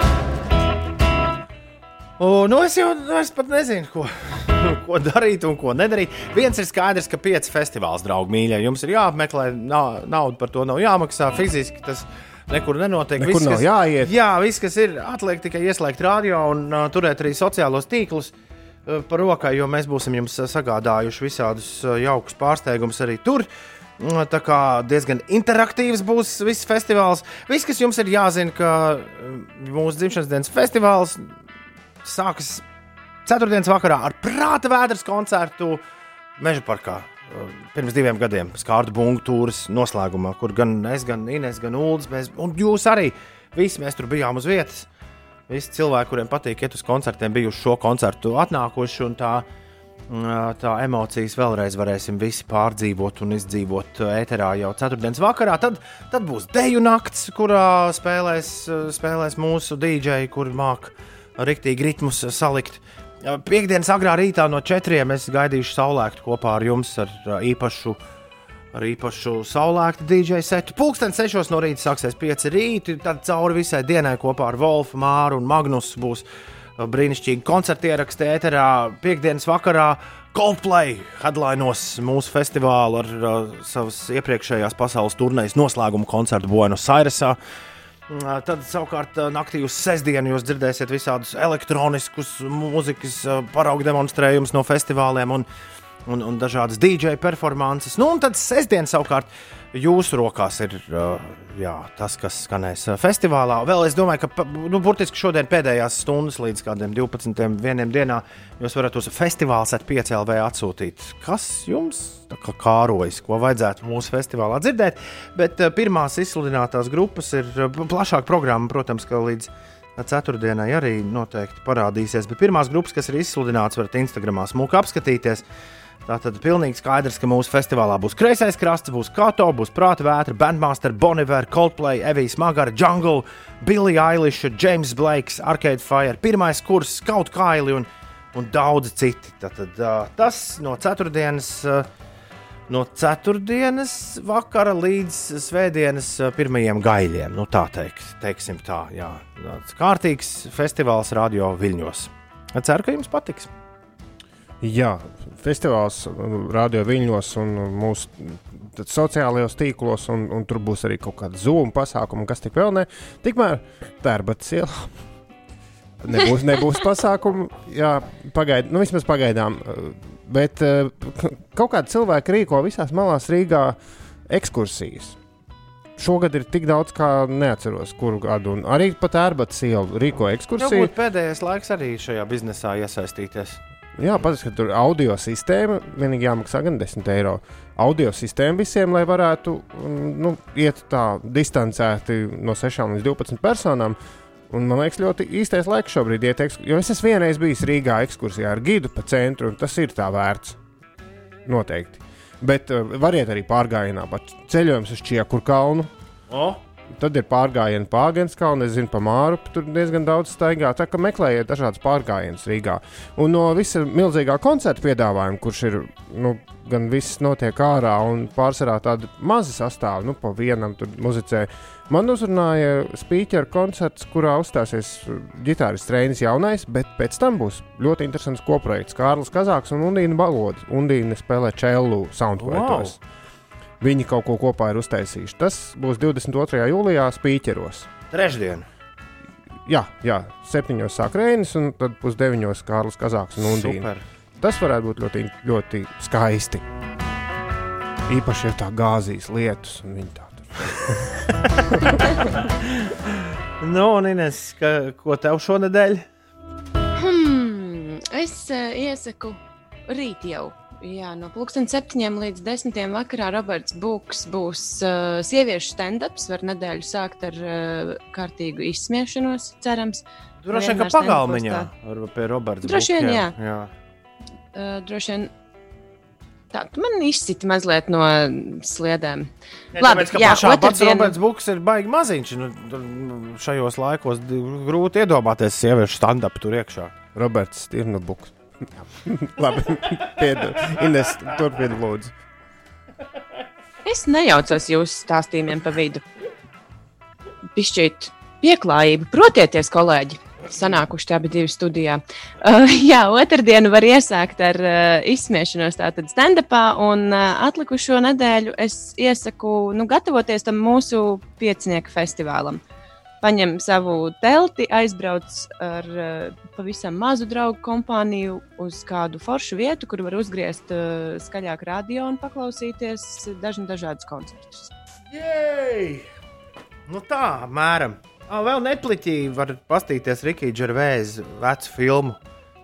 Speaker 3: O, nu es jau nu es pat nezinu, ko, (laughs) ko darīt un ko nedarīt. Viens ir skaidrs, ka pieci festivāls, draugi, mīļie, jums ir jāapmeklē. Nav, nauda par to nav jāmaksā. Fiziski tas nekur nenotiek.
Speaker 4: Nekur nav
Speaker 3: kas,
Speaker 4: jāiet.
Speaker 3: Jā, viss, kas ir, atliek tikai ieslēgt radio un uh, turēt arī sociālos tīklus uh, par rokai, jo mēs būsim jums sagādājuši visādus uh, jaukus pārsteigumus arī tur. Mm, Tā kā diezgan interaktīvs būs viss festivāls. Viss, kas jums ir jāzina, ka uh, mūsu dzimšanas dienas festivāls sākas ceturtdienas vakarā ar prāta vēdras koncertu Meža parkā. Pirms diviem gadiem skārta bungu tūris noslēgumā, kur gan es, gan Inês, gan Ulas, mēs, un jūs arī visi mēs tur bijām uz vietas. Visi cilvēki, kuriem patīk iet uz koncertiem, bijuši šo koncertu atnākuši, tā, mm, tā emocijas vēlreiz varēsim visi pārdzīvot un izdzīvot uh, ēterā jau ceturtdienas vakarā. Tad, tad būs deju nakts, kurā spēlēs, uh, spēlēs mūsu dīdžeji, kuri māca riktīgi ritmus salikt. Piektdienas agrā rītā no četriem es gaidīšu saulēktu kopā ar jums ar īpašu, ar īpašu saulēktu DJ setu. Pūkstens sešos no rīta sāksies pieci rīti, tad cauri visai dienai kopā ar Wolfu, Māru un Magnusu būs ā, brīnišķīgi koncerti ieraksti ēterā. Piektdienas vakarā Coldplay headlinos mūsu festivālu ar uh, savas iepriekšējās pasaules turnēs noslēgumu koncertu Buenos Airesā. Uh, Tad savukārt naktī uz sestdienu jūs dzirdēsiet visādus elektroniskus mūzikas paraugu demonstrējumus no festivāliem un, un, un dažādas DJ performances. Nu, un tad sestdien savukārt jūsu rokās ir jā, tas, kas skanēs festivālā. Vēl es domāju, ka nu, burtiski šodien pēdējās stundas līdz kādiem 12. vienam dienā jūs varat uz festivāla set 5LV atsūtīt, kas jums kā kārojas, ko vajadzētu mūsu festivālā dzirdēt. Bet pirmās izsludinātās grupas ir plašāka programma, protams, ka līdz ceturtdienai arī noteikti parādīsies. Bet pirmās grupas, kas ir izsludinātas, varat Instagramā smūgi apskatīties. Tātad pilnīgi skaidrs, ka mūsu festivālā būs kreisais krasts, būs Kato, būs Prāta vētra, Bandmaster, Boniver, Coldplay, Evijas Magara, Jungle, Billy Eilish, James Blakes, Arcade Fire, pirmais kurs, Kaut Kaili un, un daudzi citi. Tātad, uh, tas no ceturtdienas. Uh, No ceturtdienas vakara līdz svētdienas pirmajiem gaļiem. Nu, tā teikt, teiksim tā, jā. Tāds kārtīgs festivāls Radio Viļņos. Ceru, ka jums patiks.
Speaker 4: Jā, festivāls Radio Viļņos un mūsu sociālajos tīklos, un, un tur būs arī kaut kāda zūma pasākuma, kas tik vēl ne. Tikmēr Tērbats ielā. Nebūs, (laughs) nebūs pasākumu, jā, pagaid, nu, vismaz pagaidām. Bet k- kaut kādi cilvēki rīko visās malās Rīgā ekskursijas. Šogad ir tik daudz, kā neatceros, kuru gadu. Un arī pat ērbatas ielu rīko ekskursiju.
Speaker 3: Varbūt pēdējais laiks arī šajā biznesā iesaistīties.
Speaker 4: Jā, patīk, ka tur ir audio sistēma. Vienīgi jāmaksā gan 10 eiro. Audio sistēma visiem, lai varētu mm, nu, iet tā distancēti no 6 līdz 12 personām. Un man liekas, ļoti īstais laiks šobrīd iet, jo es esmu vienreiz bijis Rīgā ekskursijā ar gidu pa centru, un tas ir tā vērts. Noteikti. Bet uh, variet arī pārgājienā, pat ceļojums uz Čiekur kalnu.
Speaker 3: O,
Speaker 4: Tad ir pārgājieni pa Agenskalnu, es zinu, pa Māru. Tur diezgan daudz staigā. Tā kā meklējiet dažādas pārgājienas Rīgā. Un no visa milzīgā koncerta piedāvājuma, kurš ir nu, gan viss notiek ārā un pārsvarā tādi mazi sastāvdaļi, nu, pa vienam tur muzicē. Man uzrunāja spīķera koncerts, kurā uzstāsies ģitārists Reinis Jaunais, bet pēc tam būs ļoti interesants koprojekts. Kārlis Kazāks un Undīna Balodis. Undīna spēlē čelu soundklaitos. Wow. Viņi kaut ko kopā ir uztaisījuši. Tas būs 22. jūlijā Spīķeros.
Speaker 3: trešdien.
Speaker 4: Jā, jā 7. sāk Reinis, un tad pusdeviņos Kārlis Kazāks un Undīna.
Speaker 3: Super.
Speaker 4: Tas varētu būt ļoti, ļoti skaisti. Īpaši ir tā gāzijas lietus, un viņi tā tur. (laughs)
Speaker 3: Nu, un Ines, ka, ko tev šonadēļ?
Speaker 5: Hmm, es uh, iesaku rīt jau. Jā, no pulksten septiņiem līdz desmitiem vakarā Roberts Buks būs uh, sieviešu stand-ups. Var nedēļu sākt ar uh, kārtīgu izsmiešanos, cerams.
Speaker 3: Droši vien, ka pagalmiņā pie Roberta.
Speaker 5: Droši vien, jā.
Speaker 3: jā.
Speaker 5: Uh, droši vien. Tā, tu man izsiti mazliet no sliedēm.
Speaker 3: Ne,
Speaker 5: Labi,
Speaker 3: tāpēc, ka
Speaker 5: jā,
Speaker 3: pašā pats
Speaker 5: otrdien-
Speaker 3: Roberts Buks ir baigi maziņš. Nu, šajos laikos grūti iedomāties sieviešu stand-up tur iekšā.
Speaker 4: Roberts Stirnobuks. (laughs) Labi, piedod. Ines, turpini lūdzu.
Speaker 5: Es nejaucos jūsu stāstījumiem pa vidu. Pišķīt pieklājību, protieties, kolēģi! Sanākuši bija divi studijā. Uh, (laughs) jā, otrdienu var iesākt ar uh, izsmiešanos, tātad stand-upā, un uh, atlikušo nedēļu es iesaku nu, gatavoties tam mūsu piecinieku festivālam. Paņem savu telti, aizbrauc ar uh, pavisam mazu draugu kompāniju uz kādu foršu vietu, kur var uzgriezt uh, skaļāk radio un paklausīties dažna, dažādus koncertus.
Speaker 3: Jej! Nu tā, mēram. Ah, vēl nepliķī var pastīties Rikija Džervēza vecu filmu.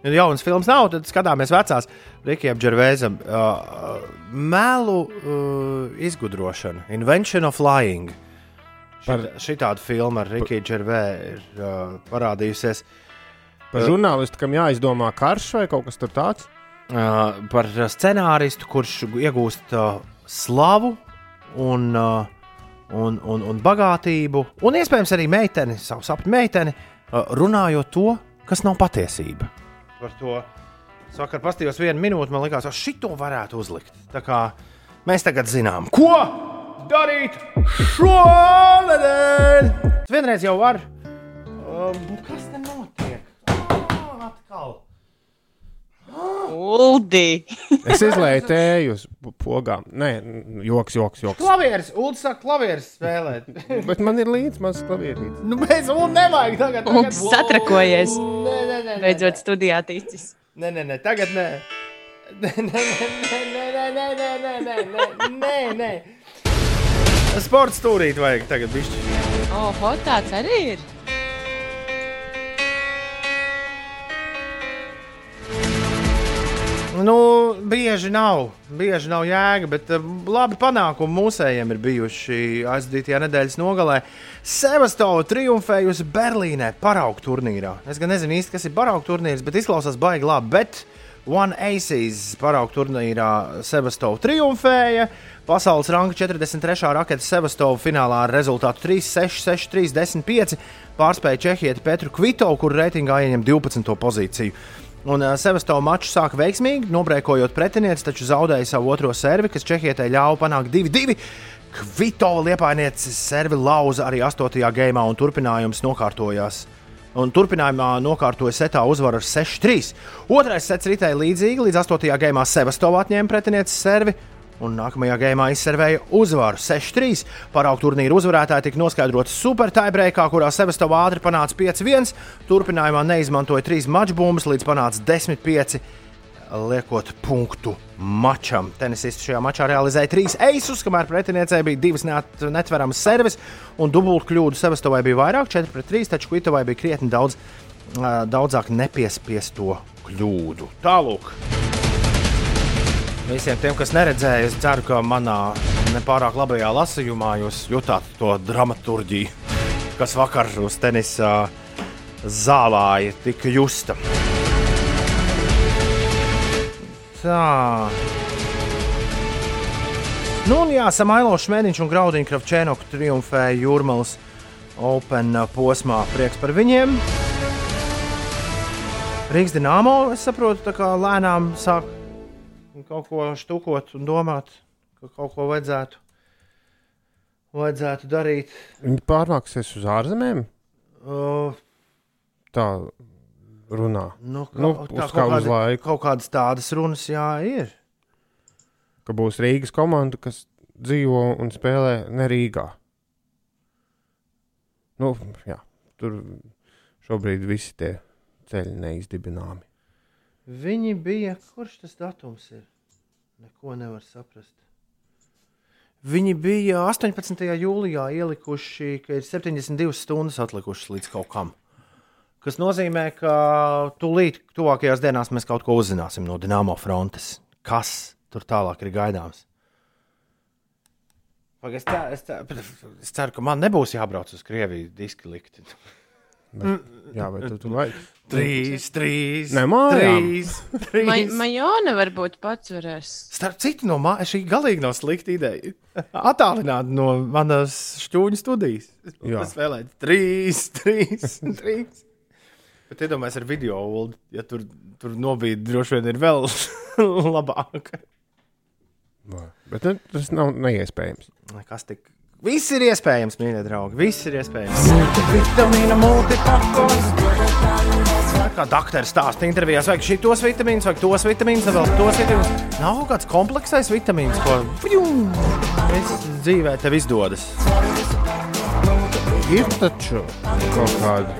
Speaker 3: Ja jaunas filmas nav, tad skatāmies vecās Rikijam Džervēzam. Uh, melu uh, izgudrošana, Invention of Flying. Par šī tāda filma ar Rikiju Džervēju ir uh, parādījusies.
Speaker 4: Par žurnālistu, kam jāizdomā karš vai kaut kas tur tāds?
Speaker 3: Uh, par scenāristu, kurš iegūst uh, slavu un, uh, un, un, un bagātību, un iespējams arī meiteni, savu sapņu meiteni, uh, runājot to, kas nav patiesība. Par to sakot, pastījos vienu minūti, man liekas, ka šito varētu uzlikt. Tā kā mēs tagad zinām, ko darīt šonadēļ. Tas vienreiz jau var. Um, kas te notiek? Ah, atkal.
Speaker 5: Uldi!
Speaker 4: Es izlēju tēju uz pogām. Nē, joks, joks, joks.
Speaker 3: Klavieris, Ulds saka, klavieris spēlēt.
Speaker 4: Bet man ir līdz mazs klavierītis.
Speaker 3: nu, mēs Uldu nevajag tagad. tagad.
Speaker 5: Ulds satrakojies.
Speaker 3: Nē, nē, nē.
Speaker 5: Beidzot, studijā ticis.
Speaker 3: Nē, nē, nē, tagad nē. Nē, nē, nē, nē, nē, nē, nē, nē, nē, nē, nē, nē. Sports stūrīt vajag tagad bišķi.
Speaker 5: Oho, tāds arī ir.
Speaker 3: Nu, bieži nav. Bieži nav jēga, bet uh, labi panākumi mūsējiem ir bijuši aizdītajā nedēļas nogalē. Sevastova triumfējusi Berlīnē paraugu turnīrā. Es gan nezinu īsti, kas ir paraugu turnīrs, bet izklausās baigi labi. Bet One Aces paraugu turnīrā Sevastova triumfēja. Pasaules ranga 43. raketa Sevastova finālā ar rezultātu 3-6, 6-3, 10-5 pārspēja Čehieti Petru Kvitovu, kur reitingā ieņem 12. pozīciju. Un Sevastova maču sāka veiksmīgi, nobrēkojot pretinieci, taču zaudēja savu otro servi, kas Čehietē ļāva panākt 2-2. Kvitova liepainieces servi lauza arī 8. gēmā un turpinājums nokārtojās. Un turpinājumā nokārtoja setā uzvaru ar 6-3. Otrais sets ritēja līdzīgi, līdz 8. gēmā Sevastova atņēma pretinieces servi. Un nākamajā gājumā izservēja uzvaru 6-3. Paraugu turnīra uzvarētāji tika noskaidrota super tiebreakā, kurā Sevastova ātri panāca 5-1. Turpinājumā neizmantoja trīs mačbumbas, līdz panāca 10-5, liekot punktu mačam. Tenisists šajā mačā realizēja trīs eisus, kamēr pretiniecei bija divas neat- netveramas servis, un dubultu kļūdu Sevastovai bija vairāk, 4-3, taču Kvitovai bija krietni daudz, daudzāk nepiespiesto kļūdu. Tālāk. Visiem tiem, kas neredzēja, es ceru, ka manā nepārāk labajā lasījumā jūs jutāt to dramaturgiju, kas vakar uz tenisa zālē tika justa. Tā. Nu, un jā, Samailo Šmēniņš un Graudiņš Kravčēnoku triumfēja Jūrmālas Open posmā. Prieks par viņiem. Rīgas dīnāmo, es saprotu, tā kā lēnām sāk kaut ko štukot un domāt, ka kaut ko vajadzētu, vajadzētu darīt.
Speaker 4: Viņi pārnāksies uz ārzemēm.
Speaker 3: Uh,
Speaker 4: Tā runā.
Speaker 3: nu,
Speaker 4: Nu,
Speaker 3: kā,
Speaker 4: uz
Speaker 3: tā,
Speaker 4: kā
Speaker 3: kaut,
Speaker 4: uz
Speaker 3: kādi,
Speaker 4: laiku.
Speaker 3: kaut kādas tādas runas, jā, ir.
Speaker 4: Ka būs Rīgas komanda, kas dzīvo un spēlē ne Rīgā. Nu, jā, tur šobrīd visi tie ceļi neizdibināmi.
Speaker 3: Viņi bija, kurš tas datums ir? Neko nevar saprast. Viņi bija 18. jūlijā ielikuši, ka ir 72 stundas atlikušas līdz kaut kam. Tas nozīmē, ka tūlīt, tuvākajās dienās mēs kaut ko uzzināsim no Dienāmo frontes. Kas tur tālāk ir gaidāms? Pag, Es, tā, es, tā, es ceru, ka man nebūs jābrauc uz Krieviju diski likt.
Speaker 4: Jā, vai tu tur vajag?
Speaker 3: Trīs, trīs,
Speaker 4: mājām.
Speaker 3: trīs, trīs.
Speaker 5: Ma Majona varbūt pats varēs.
Speaker 3: Starp citu, no mājas šī galīgi nav slikta ideja. Attālināt no manas šķūņa studijas.
Speaker 4: Jā.
Speaker 3: Tas spēlēt trīs, trīs, trīs. Bet iedomājieties, ar video ulu, ja tur, tur nobīdi, droši vien ir vēl (laughs) labāk.
Speaker 4: Vai. Bet ne, tas nav neiespējams.
Speaker 3: Kas tik? Viss ir iespējams, mīļie draugi. Viss ir iespējams. Vitamīna multipakos. Kā doktoris stāsta intervijās, vajag šitos vitamīnus, vajag tos vitamīnus, vēl tos vitamīnus. Nav kāds kompleksais vitamīns, ko fjum, dzīvē tev izdodas.
Speaker 4: Ir taču kaut kāda.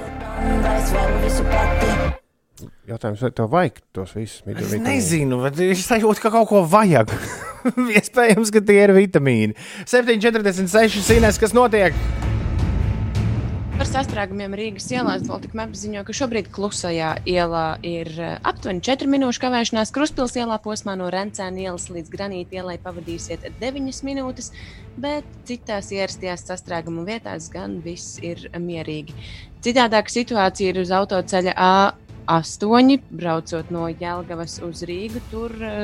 Speaker 4: Jautājums, vai tev vajag tos visus
Speaker 3: Es
Speaker 4: vitamīnus?
Speaker 3: nezinu, bet es sajūtu, ka kaut ko vajag. (laughs) Iespējams, ka tie ir vitamīni. 7,46 zinās, kas notiek.
Speaker 5: Par sastrēgumiem Rīgas ielās Baltika Maps ziņo, ka šobrīd klusajā ielā ir eh, aptuveni 4 minūšu kavēšanās. Kruspils ielā posmā no Rencēna ielas līdz Granīta ielai pavadīsiet 9 minūtes, bet citās ierastajās sastrēguma vietās gan viss ir mierīgi. Citādāka situācija ir uz autoceļa A8, braucot no Jēlgavas uz Rīgu. Tur eh,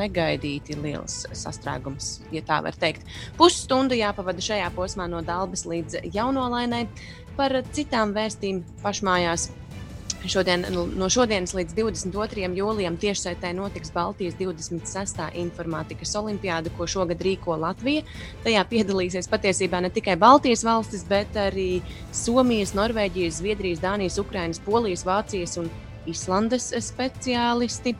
Speaker 5: negaidīti liels sastrēgums, ja tā var teikt. Pusstundu jāpavada šajā posmā no Dārbas līdz Jaunolainai. Par citām vēstīm pašmājās. Šodien, no šodienas līdz 22. jūlijam tiešsaitē notiks Baltijas 26. informātikas olimpiāda, ko šogad rīko Latvija. Tajā piedalīsies patiesībā ne tikai Baltijas valstis, bet arī Somijas, Norvēģijas, Zviedrijas, Dānijas, Ukrainas, Polijas, Vācijas un Islandes speciālisti.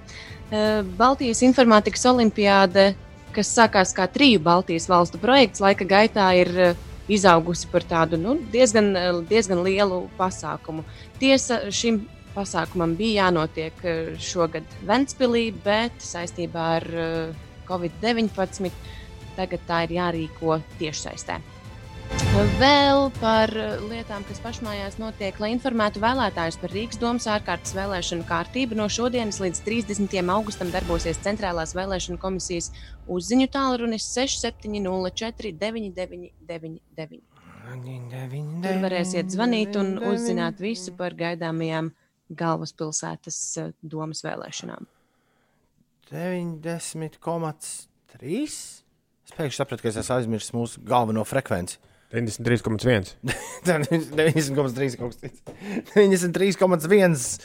Speaker 5: Eh, Baltijas informātikas olimpiāde, kas sākās kā triju Baltijas valstu projekts, laika gaitā ir eh, izaugusi par tādu nu, diezgan, eh, diezgan lielu pasākumu. Tiesa, šim pasākumam bija jānotiek eh, šogad Ventspīlī, bet saistībā ar eh, Covid-19 tagad tā ir jārīko tiešsaistē. Vēl par eh, lietām, kas pašmājās notiek, lai informētu vēlētājus par Rīgas domas ārkārtas vēlēšanu kārtību. No šodienas līdz 30. augustam darbosies Centrālās vēlēšanu komisijas uzziņu tālrunis 6704 9999. Tur varēsiet zvanīt un uzzināt visu par gaidāmajām galvaspilsētas eh, domas vēlēšanām.
Speaker 3: 90,3. Es pēkšņi sapratu, ka es esmu aizmirsis mūsu galveno frekvenci.
Speaker 4: 93,1.
Speaker 3: 90,3. kaut kas cits. 93,1.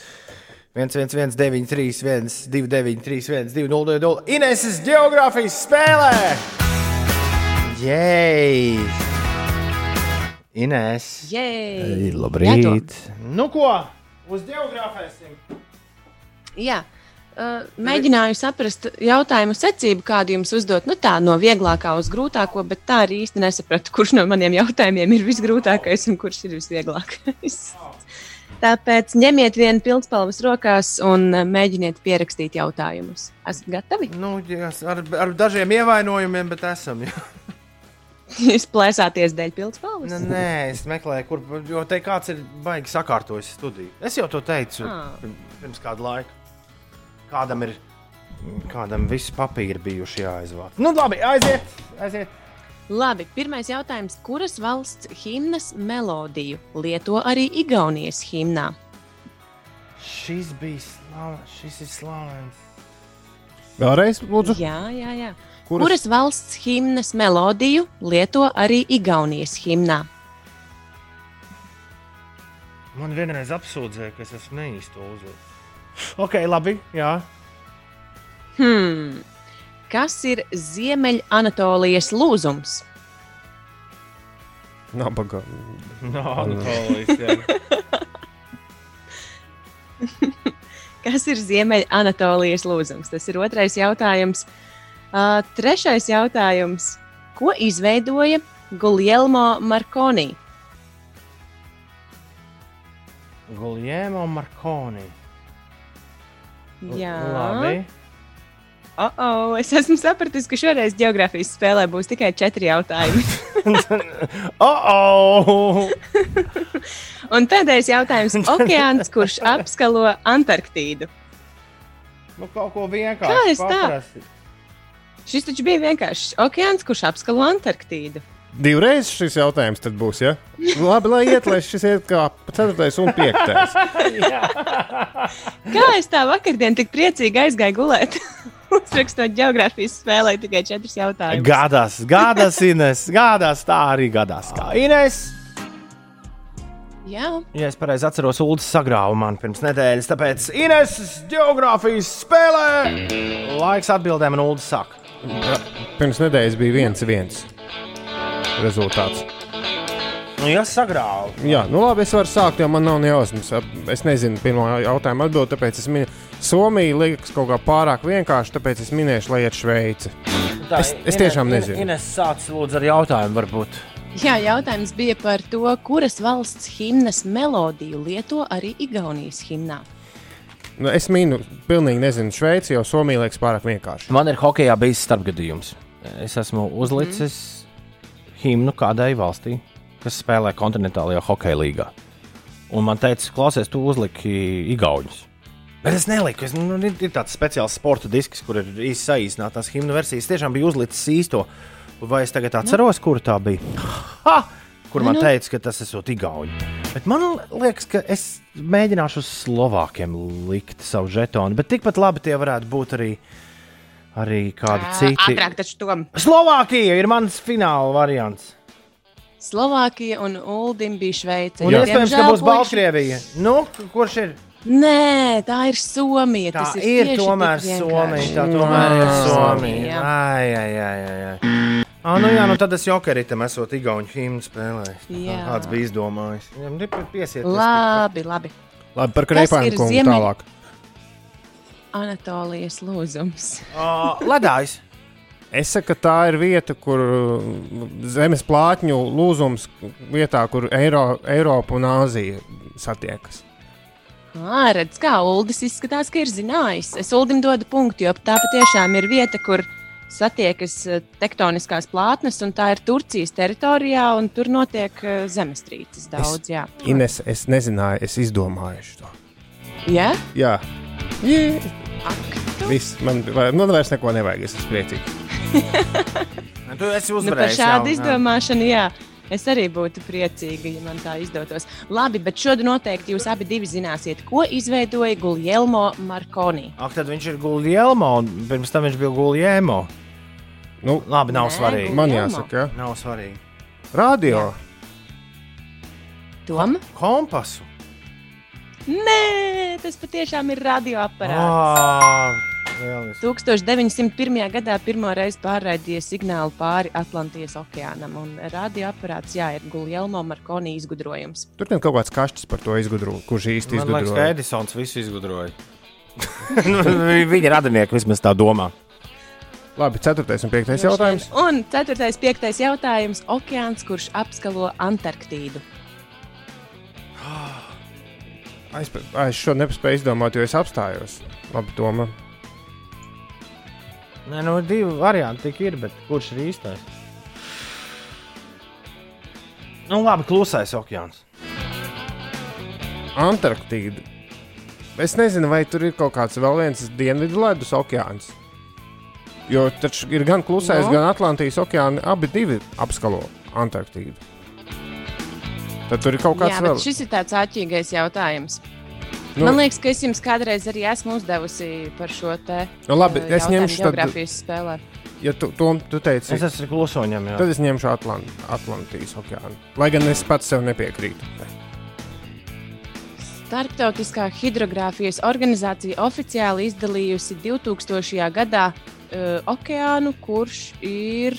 Speaker 3: 1, 1, 1, 9, 3, 1, 2, 9, 3, 1, 2, 0, 0. Ineses geogrāfijas spēlē! Jej! Ines!
Speaker 5: Jej!
Speaker 3: Labrīt! Nu ko? Uz geogrāfēsim!
Speaker 5: Jā. Uh, mēģināju saprast jautājumu secību, kādu jums uzdot. Nu, tā no vieglākā uz grūtāko, bet tā arī īsti nesapratu, kurš no maniem jautājumiem ir visgrūtākais un kurš ir visvieglākais. Tāpēc ņemiet vienu pildspalvas rokās un mēģiniet pierakstīt jautājumus. Esat gatavi?
Speaker 3: Nu, jā, ar, ar dažiem ievainojumiem, bet esam. Jā. (laughs)
Speaker 5: Jūs plēsāties dēļ pildspalvas?
Speaker 3: Nu, nē, es meklēju, kur. Jo te kāds ir baigi sakārtojis studiju. Es jau to teicu
Speaker 5: Ah.
Speaker 3: pirms kāda laika. Kādam ir. Kādam visi papīri bijuši jāizvāc. Nu, labi, aiziet! aiziet.
Speaker 5: Labi, pirmais jautājums. Kuras valsts himnas melodiju lieto arī Igaunijas himnā?
Speaker 3: Šis bija slavens. Šis ir slavens.
Speaker 4: Vēlreiz, lūdzu.
Speaker 5: Jā, jā, jā.
Speaker 4: Kuras-
Speaker 5: Kuras, valsts himnas melodiju lieto arī Igaunijas himnā?
Speaker 3: Man vienreiz apsūdzēja, ka es esmu neīsto uzlicis. Ok, labi. Jā.
Speaker 5: Hmm. Kas ir Ziemeļanatolijas lūzums?
Speaker 4: Nabaga.
Speaker 3: No, Anatolijas. (laughs)
Speaker 5: Kas ir Ziemeļanatolijas lūzums? Tas ir otrais jautājums. Uh, trešais jautājums. Ko izveidoja Guglielmo Marconi?
Speaker 3: Guljēmo Markoni.
Speaker 5: Jā,
Speaker 3: Labi.
Speaker 5: Oh, oh, es esmu sapratis, ka šoreiz geogrāfijas spēlē būs tikai četri jautājumi. (laughs)
Speaker 3: oh, oh! (laughs)
Speaker 5: Un pēdējais jautājums - okeāns, kurš (laughs) apskalo Antarktīdu.
Speaker 3: Nu, kaut ko vienkārši.
Speaker 5: Kā es tā?
Speaker 3: paprasti.
Speaker 5: Šis taču bija vienkāršs okeāns, kurš apskalo Antarktīdu.
Speaker 4: Divreiz šis jautājums tad būs. Ja? Labi, lai iet, lai šis iet kā 4. un 5.
Speaker 5: Kā es tā vakardien tik priecīgi aizgāju gulēt? (laughs) Uzrakstot geogrāfijas spēlē tikai četrus jautājumus.
Speaker 3: Gādās, gādās, Ines. Gādās, tā arī gādās. Kā Ines.
Speaker 5: Jā,
Speaker 3: Ja es pareizi atceros, Ulas sagrāva man pirms nedēļas, tāpēc Ines geogrāfijas spēlē. Laiks atbildēm, un Ulas saka.
Speaker 4: Pirms nedēļas bija viens viens rezultāts.
Speaker 3: Nu, ja sagrāva.
Speaker 4: Jā, nu labi, es varu sākt, jo man nav ne jausmas. Es nezinu, pirmā jautājuma atbildēt, tāpēc es minu. Somija liekas kaut kā pārāk vienkārši, tāpēc es minēšu, lai iet Šveice. Es, es tiešām nezinu.
Speaker 3: Ines sāc lūdzu ar jautājumu, varbūt.
Speaker 5: Jā, jautājums bija par to, kuras valsts himnas melodiju lieto arī Igaunijas himnā.
Speaker 4: Nu, es minu, pilnīgi nezinu, Šveici, jo Somija liekas pārāk vienkārši.
Speaker 3: Man ir hokeja bijis starpgadījums. Es esmu uzlicis himnu kādai valstī, kas spēlē kontinentālajā hokeja līgā. Un man teica, klausies, tu uzliki Igaunus. Bet es neliku. Es, nu, ir, tāds speciāls sporta disks, kur ir īsi saīsinātās himnu versijas. Tiešām bija uzlicis īsto. Vai es tagad atceros, kur tā bija? Ha! Kur man
Speaker 5: Nu.
Speaker 3: teica, ka tas esot Igauni. Bet man liekas, ka es mēģināšu uz Slovākiem likt savu žetonu. Bet tikpat labi tie varētu būt arī, arī kādi citi.
Speaker 5: Ātrāk taču tom.
Speaker 3: Slovākija ir mans fināla variants.
Speaker 5: Slovākija un Uldim bija Šveice.
Speaker 3: Un iespējams, ka būs Baltkrievija. Nu, kurš ir?
Speaker 5: Nē, tā ir Somija.
Speaker 3: Tā
Speaker 5: Tas
Speaker 3: ir,
Speaker 5: ir,
Speaker 3: ir tomēr Somija. Tā tomēr ir. Somija. Ai, ai, ai, ai, ai. Ah, nu jā, nu tad es jokeritam esot Igaunu himnu spēlējis. Kāds bija izdomājis? Jā, nu, piesiet.
Speaker 5: Labi, labi.
Speaker 4: Labi, par
Speaker 5: ir
Speaker 4: kungu
Speaker 5: ziemeļ-
Speaker 4: tālāk.
Speaker 5: Anatolijas lūzums.
Speaker 3: Uh, ledājs.
Speaker 4: Es saku, ka tā ir vieta, kur uh, zemes plātņu lūzums, vietā, kur Eiro, Eiropa un Āzija satiekas.
Speaker 5: Ā, redz, kā Uldis izskatās, ka ir zinājis. Es Uldim dodu punktu, jo tā patiešām ir vieta, kur satiekas eh, tektoniskās plātnes, un tā ir Turcijas teritorijā, un tur notiek eh, zemestrīces daudz. Jā,
Speaker 4: Ines, es nezināju, es izdomāju to.
Speaker 5: ja?
Speaker 4: Jā, Jā.
Speaker 5: Ak,
Speaker 4: viss. Man, vai- man vairs neko nevajag, es esmu priecīgs. (laughs)
Speaker 3: Tu esi
Speaker 5: nu, par
Speaker 3: uzvarējis.
Speaker 5: šādu
Speaker 3: jau, jā.
Speaker 5: izdomāšanu, jā. Es arī būtu priecīga, ja man tā izdotos. Labi, bet šodien noteikti jūs abi divi zināsiet, ko izveidoja Guljelmo Markoni.
Speaker 3: Ak, tad viņš ir Guljelmo, un pirms tam viņš bija Guljēmo.
Speaker 4: Nu,
Speaker 3: Labi, nav
Speaker 5: Nē,
Speaker 3: svarīgi.
Speaker 4: man
Speaker 5: Guglielmo.
Speaker 4: jāsaka, ja?
Speaker 3: Nav svarīgi.
Speaker 4: radio.
Speaker 5: Tom?
Speaker 3: Kompasu.
Speaker 5: Nē, tas patiešām ir radioaparāts.
Speaker 3: Ah, lieliski.
Speaker 5: 1901. gadā pirmo reizi pārraidīja signālu pāri Atlantijas okeānam, un radioaparāts jā, ir Guljelmo Markoni izgudrojums.
Speaker 4: Tur gan kaut kāds kašķis par to izgudroja, kurš īsti
Speaker 3: Man liekas,
Speaker 4: izgudroja.
Speaker 3: Edisons visu izgudroja. (laughs) Nu, Viņa radinieki vismaz tā domā.
Speaker 4: Labi, ceturtais un piektais jautājums.
Speaker 5: Un ceturtais, piektais jautājums - okeāns, kurš apskalo Antarktīdu.
Speaker 4: Es, es šo nespēju izdomāt, jo es apstājos. Labi, Toma.
Speaker 3: Nē, nu, divi varianti ir, bet kurš ir īstais? Nu, labi, klusais okeāns.
Speaker 4: Antarktīda. Es nezinu, vai tur ir kaut kāds vēl viens dienvidu ledus okeāns. Jo taču ir gan klusais,
Speaker 5: No.
Speaker 4: gan Atlantijas okeāni. Abi divi apskalo Antarktīdu. Tad tur ir kaut kāds
Speaker 5: Jā,
Speaker 4: vēl.
Speaker 5: šis ir tāds āķīgais jautājums.
Speaker 4: Nu,
Speaker 5: Man liekas, ka es jums kādreiz arī esmu uzdevusi par šo te
Speaker 4: nu, labi,
Speaker 5: eh,
Speaker 4: es ņemšu tad,
Speaker 5: geogrāfijas spēlē.
Speaker 4: ja tu, Tom, tu teici,
Speaker 3: Es esmu klusoņam. Jā.
Speaker 4: tad es ņemšu Atlant, Atlantijas okeānu. Lai gan es pats sev nepiekrītu.
Speaker 5: Startautiskā hidrogrāfijas organizācija oficiāli izdalījusi 2000. gadā uh, okeānu, kurš ir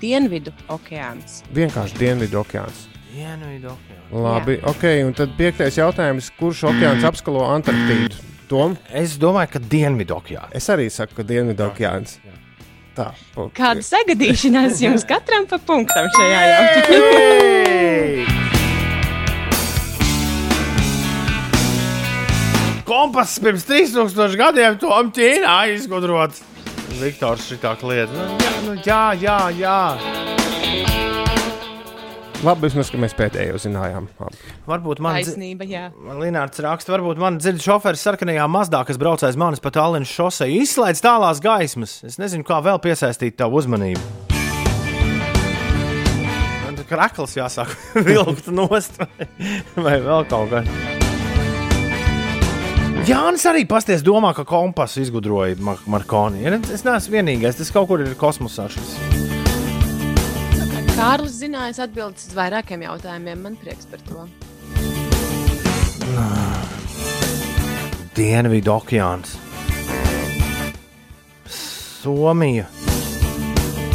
Speaker 5: Dienvidu okeāns.
Speaker 4: Vienkārši Dienvidu okeāns.
Speaker 3: Dienvidu okeāns.
Speaker 4: Labi, Jā. ok, un tad piektais jautājums, kurš okeāns apskalo Antarktīdu? Tom?
Speaker 3: Es domāju, ka Dienvidu okeāns.
Speaker 4: Es arī saku, ka Dienvidu okeāns. Tā, ok.
Speaker 5: Kāda sagadīšanās jums katram pa punktam šajā jautājumā?
Speaker 3: Kompass pirms 3000 gadiem to Ķīnā izgudrots. Viktors šitā kliedz. Nu, jā, nu, jā, jā, jā.
Speaker 4: Labi, vismaz, ka mēs pēdējo zinājām. Labi.
Speaker 3: Varbūt man
Speaker 5: Taisnība, jā.
Speaker 3: Linnārds raksta, varbūt man dzird šoferis sarkanajā mazdā, kas brauc aiz manis pa Tallinas šosei, izslēdz tālās gaismas. Es nezinu, kā vēl piesaistīt tavu uzmanību. Man tur krakls jāsāk (laughs) vilkt nost vai, vēl kaut kā. Jānis arī pasties domā, ka kompasu izgudroja Mar Markoni. Es neesmu vienīgais, tas kaut kur ir kosmosā. Šis.
Speaker 5: Kārlis zināja atbildes uz vairākiem jautājumiem. Man prieks par to.
Speaker 3: Dienvidu okeāns. Somija.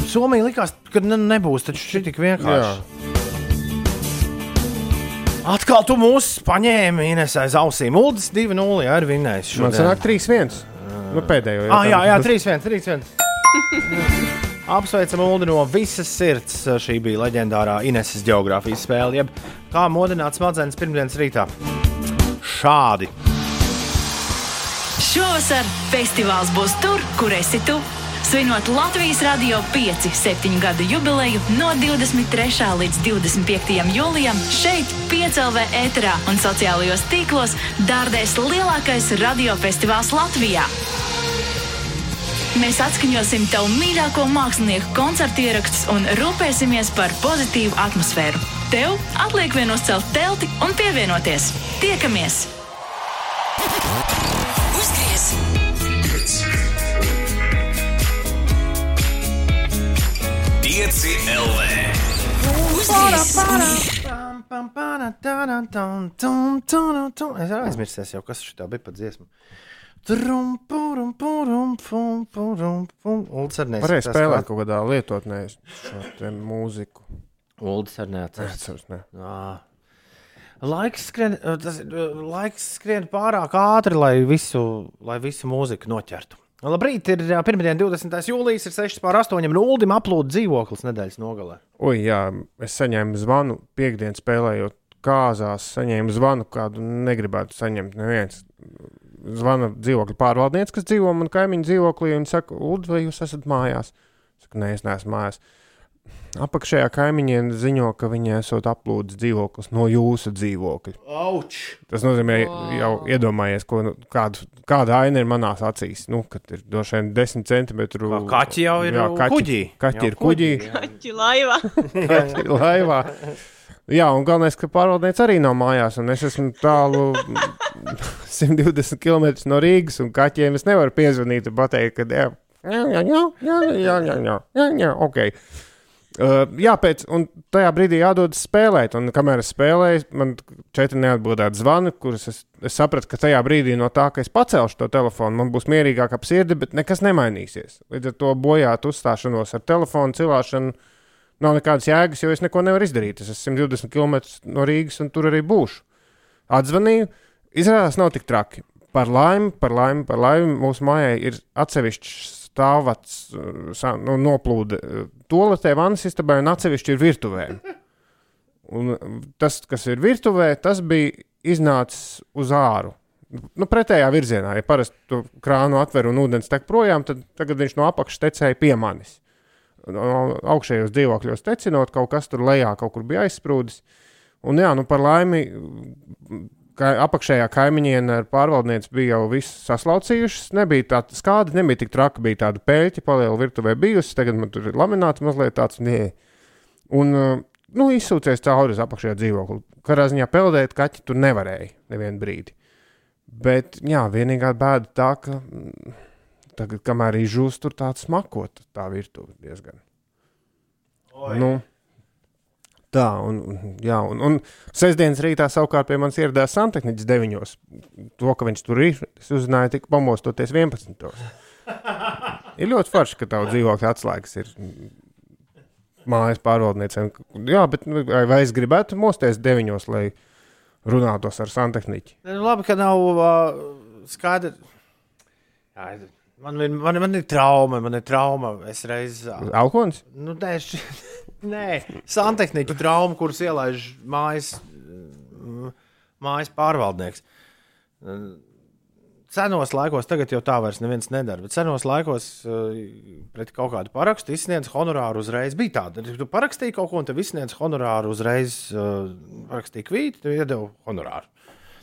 Speaker 3: Somija likās, ka ne, nebūs taču šī tik vienkārši. Atkal tu mūs paņēmi Ines aiz ausīm. Uldis 2-0 jā, ir vinnējis.
Speaker 4: Man
Speaker 3: šodien.
Speaker 4: sanāk 3-1. Nu, pēdējo.
Speaker 3: Ah, jā, jā,
Speaker 4: jautājumu.
Speaker 3: 3-1. (laughs) 3-1. Apsveicam Ulu no visas sirds. Šī bija leģendārā Ineses geogrāfijas spēle, jeb kā modināt smadzenes pirmdienas rītā. Šādi.
Speaker 10: Šovasar festivāls būs tur, kur esi tu. Svinot Latvijas Rādio 5, 7 gadu jubileju no 23. līdz 25. jūlijam šeit, Piecēlvē ēterā un sociālajos tīklos dārdēs lielākais radiofestivāls Latvijā. Mēs atskaņosim tavu mīļāko mākslinieku koncertu ierakstus un rūpēsimies par pozitīvu atmosfēru. Tev atliek vien uzcelt telti un pievienoties. Tiekamies! Uzgriez!
Speaker 2: Pieci LV.
Speaker 10: Uzgriez!
Speaker 3: Es aizmirsu, kas šī bija pa dziesmu. Uldis arī neatcerās,
Speaker 4: spēlēt
Speaker 3: kā-
Speaker 4: kaut kādā lietotnē šo mūziku.
Speaker 3: Uldis arī neatcerās.
Speaker 4: Neatceros, ne.
Speaker 3: Laiks skrien, tas, laiks skrien pārāk ātri, lai visu, lai visu mūziku noķertu. Labrīt, ir pirmdiena, 20. jūlijas, ir 6 pār 8. Nuldim aplūda dzīvoklis nedēļas nogalē.
Speaker 4: Oi, jā, es saņēmu zvanu piekdienas spēlējot kāzās. Saņēmu zvanu, kādu negribētu saņemt. Neviens. Zvana dzīvokļa pārvaldniece, kas dzīvo manā kaimiņu dzīvoklī, un saka, Ulu, vai jūs esat mājās? Es saku, nē, es neesmu mājās. Apakšējā kaimiņiene ziņo, ka viņa esot aplūdis dzīvoklis no jūsu dzīvokļa.
Speaker 3: Auč!
Speaker 4: Tas nozīmē, jau iedomājies, ko, nu, kādu, kāda aina ir manās acīs. Nu, kad ir droši vien 10 centimetru.
Speaker 3: Kā kaķi jau ir kuģī.
Speaker 4: Kaķi
Speaker 3: Jau
Speaker 4: ir kuģī.
Speaker 3: kuģī,
Speaker 5: Kaķi laivā. (laughs)
Speaker 4: Kaķi laivā. (laughs) Jā, un galvenais, ka pārvaldnieks arī nav mājās, un es esmu tālu 120 km no Rīgas, un kaķiem es nevaru piezvanīt un pateikt, ka jā, jā, jā, jā, jā, jā, jā, jā, jā, ok. Uh, jā, pēc tam tajā brīdī jādodas spēlēt, un kamēr es spēlēju, man četri neatbildēti zvani, kurus es, es sapratu, ka tajā brīdī no tā, ka es pacelšu to telefonu, man būs mierīgāk ap sirdi, bet nekas nemainīsies. Līdz ar to bojāt uzstāšanos ar telefonu cilāšanu nav nekādas jēgas, jo es neko nevaru izdarīt. Es esmu 120 km no Rīgas, un tur arī būšu. Atzvanīju, izrādās, nav tik traki. Par laimi, par laimi, par laimi mūsu mājai ir atsevišķs stāvats, uh, nu, noplūde toaletē, vannas istabai un atsevišķi ir virtuvē. Un uh, tas, kas ir virtuvē, tas bija iznācis uz āru. Nu, pretējā virzienā, ja parasti krānu atver un ūdens tek projām, tad tagad viņš no apakšas tecēja pie manis. No augšējos dzīvokļos tecinot, kaut kas tur lejā kaut kur bija aizsprūdis. Un jā, nu par laimi, ka apakšējā kaimiņiene ar pārvaldnieci bija jau viss saslaucījušas. Nebija tāda skāde, nebija tik traka, bija tāda pēļķa, paliela virtuvē bijusi. Tagad man tur ir lamināts mazliet tāds, nē. Un, nu, izsūcies cauri uz apakšējā dzīvokli. Katrā ziņā peldēt kaķi tur nevarēja nevienu brīdi. Bet, jā, vienīgā bēda tā, ka tagad, kamēr izžūst, tur tāds smakot, tā virtuve diezgan. Nu, tā, un, un, jā, un, un sestdienas rītā savukārt pie manis ieradās santehniķis deviņos. To, ka viņš tur ir, es uzzināju tik pamostoties 11. ir ļoti forši, ka tavu dzīvokļa atslēgas ir mājas pārvaldniecēm. Jā, bet nu, vai, es gribētu mosties deviņos, lai runātos ar santehniķi?
Speaker 3: Labi, ka nav uh, skaidrs. Man, ir- man, man ir trauma, man ir trauma. Es reiz. Uh,
Speaker 4: Alkons?
Speaker 3: nu, nē, š... (laughs) nē, santehniķu trauma, kuras ielaiž mājas, mājas pārvaldnieks. Senos laikos, tagad jau tā vairs neviens nedara, bet senos laikos uh, pret kaut kādu parakstu izsniedz honorāru uzreiz. Bija tāda, ka tu parakstīji kaut ko, un tev izsniedz honorāru uzreiz, uh, parakstīji kvīti, tu iedevi honorāru.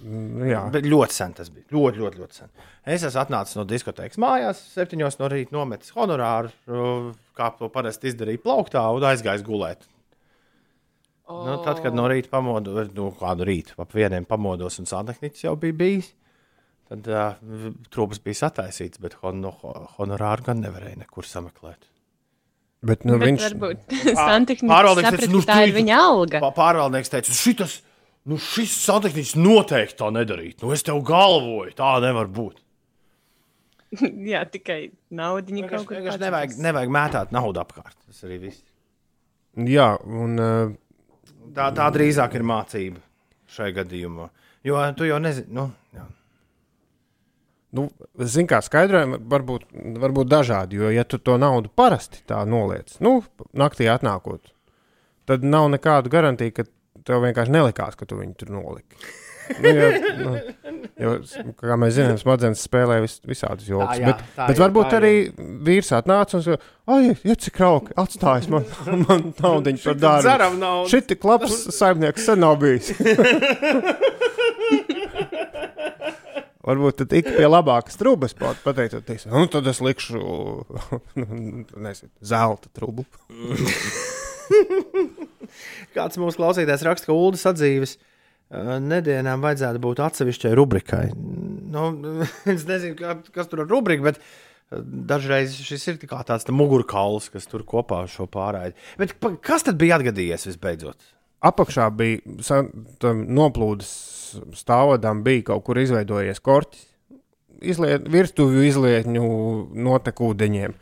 Speaker 4: Mm, Jā,
Speaker 3: Bet ļoti sen tas bija. Ļoti, ļoti, ļoti sen. Es esmu atnācis no diskotēkas mājās, septiņos no rīta nometis honorāru, uh, kā to parasti izdarīja plauktā, un aizgājis gulēt. Oh. Nu, tad, kad no rīta pamodos, nu, kādu rītu ap vieniem pamodos, un santehnicis jau bija bijis, tad uh, trūks bija sataisīts, bet hon, no, honorāru gan nevarēja nekur sameklēt.
Speaker 4: bet nu,
Speaker 5: Bet
Speaker 4: viņš
Speaker 5: varbūt (laughs)
Speaker 3: Pārvaldnieks teica, nu,
Speaker 5: tā ir viņa alga.
Speaker 3: Pā- Pārvaldnieks teica, šitas, nu, šis santehnicis noteikti tā nedarīt. Nu, es tev galvoju, tā nevar būt. (laughs)
Speaker 5: Jā, tikai naudiņa kaut kur.
Speaker 3: Vienkārši nevajag, nevajag mētāt naudu apkārt. Tas arī viss.
Speaker 4: Jā, un uh,
Speaker 3: Tā, tā drīzāk ir mācība šai gadījumā. Jo tu jau nezini, nu, jā.
Speaker 4: Nu, Ziniet, kā skaidrojumi var būt, var būt dažādi. Jo, ja tu to naudu parasti tā noliec, nu, naktī atnākot, tad nav nekādu garantiju, ka tev vienkārši nelikās, ka tu viņu tur noliki. Nu, jo, nu, jo, kā mēs zinām, smadzenes spēlē vis, visādus joks.
Speaker 3: jā,
Speaker 4: Bet,
Speaker 3: tā
Speaker 4: bet
Speaker 3: ir,
Speaker 4: varbūt
Speaker 3: tā
Speaker 4: arī vīrs atnāca un teica, ah, ja cik rauki atstājis man, (laughs) man naudu par
Speaker 3: naudu.
Speaker 4: Šī tik labs saimnieks sen nav bijis. (laughs) Varbūt tad ik pie labākas trūkumas pateicoties. Nu, tad es likšu (laughs) nezinu, zelta trūkumu.
Speaker 3: Kāds mūsu klausītājs raksta, ka ULDS atzīves uh, nedēļām vajadzētu būt atsevišķai rubrikai. Nu, (laughs) es nezinu, kas tur ir rubrika, bet uh, dažreiz šis ir kā tāds tā mugurkauls, kas tur kopā šo pārraidi. Bet kas tad bija atgadījies visbeidzot?
Speaker 4: Apakšā bija noplūdes stāvodam, bija kaut kur izveidojies korķis, izliet, virtuvju izlietņu notekūdeņiem.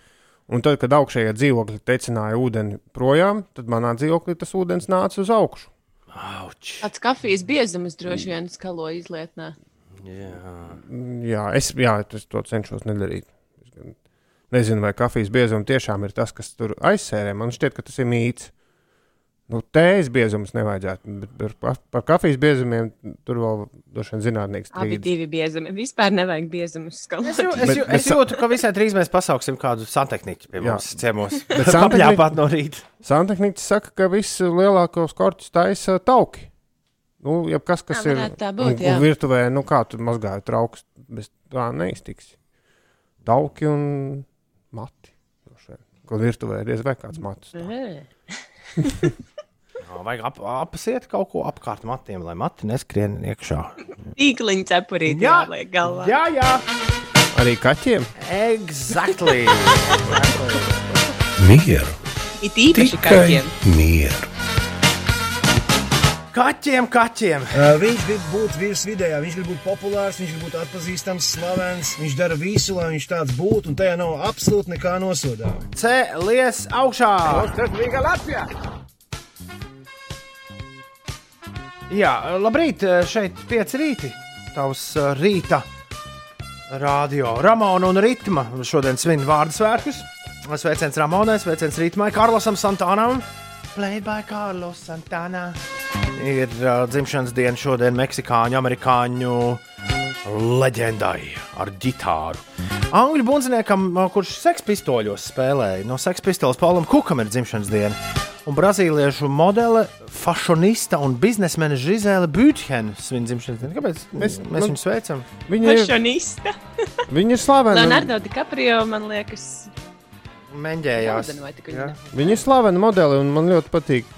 Speaker 4: Un tad, kad augšējie dzīvokļi tecināja ūdeni projām, tad manā dzīvoklī tas ūdens nāca uz augšu.
Speaker 3: Auč.
Speaker 5: Tāds kafijas biezums droši vien skalo izlietnē.
Speaker 4: Jā, es jā, es to cenšos nedarīt. Nezinu, vai kafijas biezums tiešām ir tas, kas tur aizsērē. Man šķiet, ka tas ir mīts. Nu, tējas biezums nevajadzētu, bet par, par kafijas biezumiem tur vēl droši vien zinātnīgs
Speaker 5: Abi divi biezumi. Vispār nevajag biezumus skalot.
Speaker 3: Es, jū, es, jū, es jūtu, ka visai drīz mēs pasauksim kādu santehniķu pie
Speaker 4: Jā.
Speaker 3: mums ciemos. (laughs)
Speaker 4: Bet santehniķi- (laughs)
Speaker 3: no rīta.
Speaker 4: Santehniķis saka, ka visu lielākos korķus taisa tauki. Nu, ja kas, kas
Speaker 5: Jā,
Speaker 4: ir
Speaker 5: tā būt,
Speaker 4: un,
Speaker 5: jā.
Speaker 4: un virtuvē, nu kā tur mazgāja trauks, bez tā neiztiks. Tauki un mati. Ko virtuvē ir diez vai kāds matus. (laughs)
Speaker 3: Vajag ap, apsiet kaut ko apkārt matiem, lai mati neskrien iekšā.
Speaker 5: Tīkliņa cepurīte
Speaker 3: Jā.
Speaker 5: jāliek galvā.
Speaker 3: Jā, jā,
Speaker 4: Arī kaķiem.
Speaker 3: exactly. (laughs)
Speaker 2: Mieru,
Speaker 5: It īpaši kaķiem.
Speaker 2: mieru.
Speaker 3: Kaķiem, kaķiem.
Speaker 11: Uh, viņš grib būt virsvidējā, viņš grib būt populārs, viņš grib būt atpazīstams, slavens. Viņš dara visu, lai viņš tāds būtu, un tajā nav absolūti nekā nosodāma.
Speaker 3: Cēlies augšā. Jā, labrīt, šeit pieci rīti. Tavs uh, rīta radio Ramona un Ritma šodien svin vārdu svētkus. Sveiciens Ramonai, sveiciens Ritmai, Karlosam Santānam. Played by Carlos Santana. Ir uh, dzimšanas diena šodien meksikāņu, amerikāņu leģendai ar ģitāru. Angļu bundziniekam, kurš sekspistoļos spēlēja, no sekspistoles Paulam Kukam ir dzimšanas diena. Un brazīliešu modele, fashionista un biznesmene Žizēla Būtjena svin dzimšanas dienu. Kāpēc mēs, mēs
Speaker 4: nu,
Speaker 3: viņu sveicam?
Speaker 4: Viņa ir,
Speaker 5: Fashionista. (laughs)
Speaker 4: viņa ir slavena.
Speaker 5: Leonardo DiCaprio, man liekas,
Speaker 3: Jā.
Speaker 5: viņa?
Speaker 4: Ir slavena modele, un man ļoti patīk,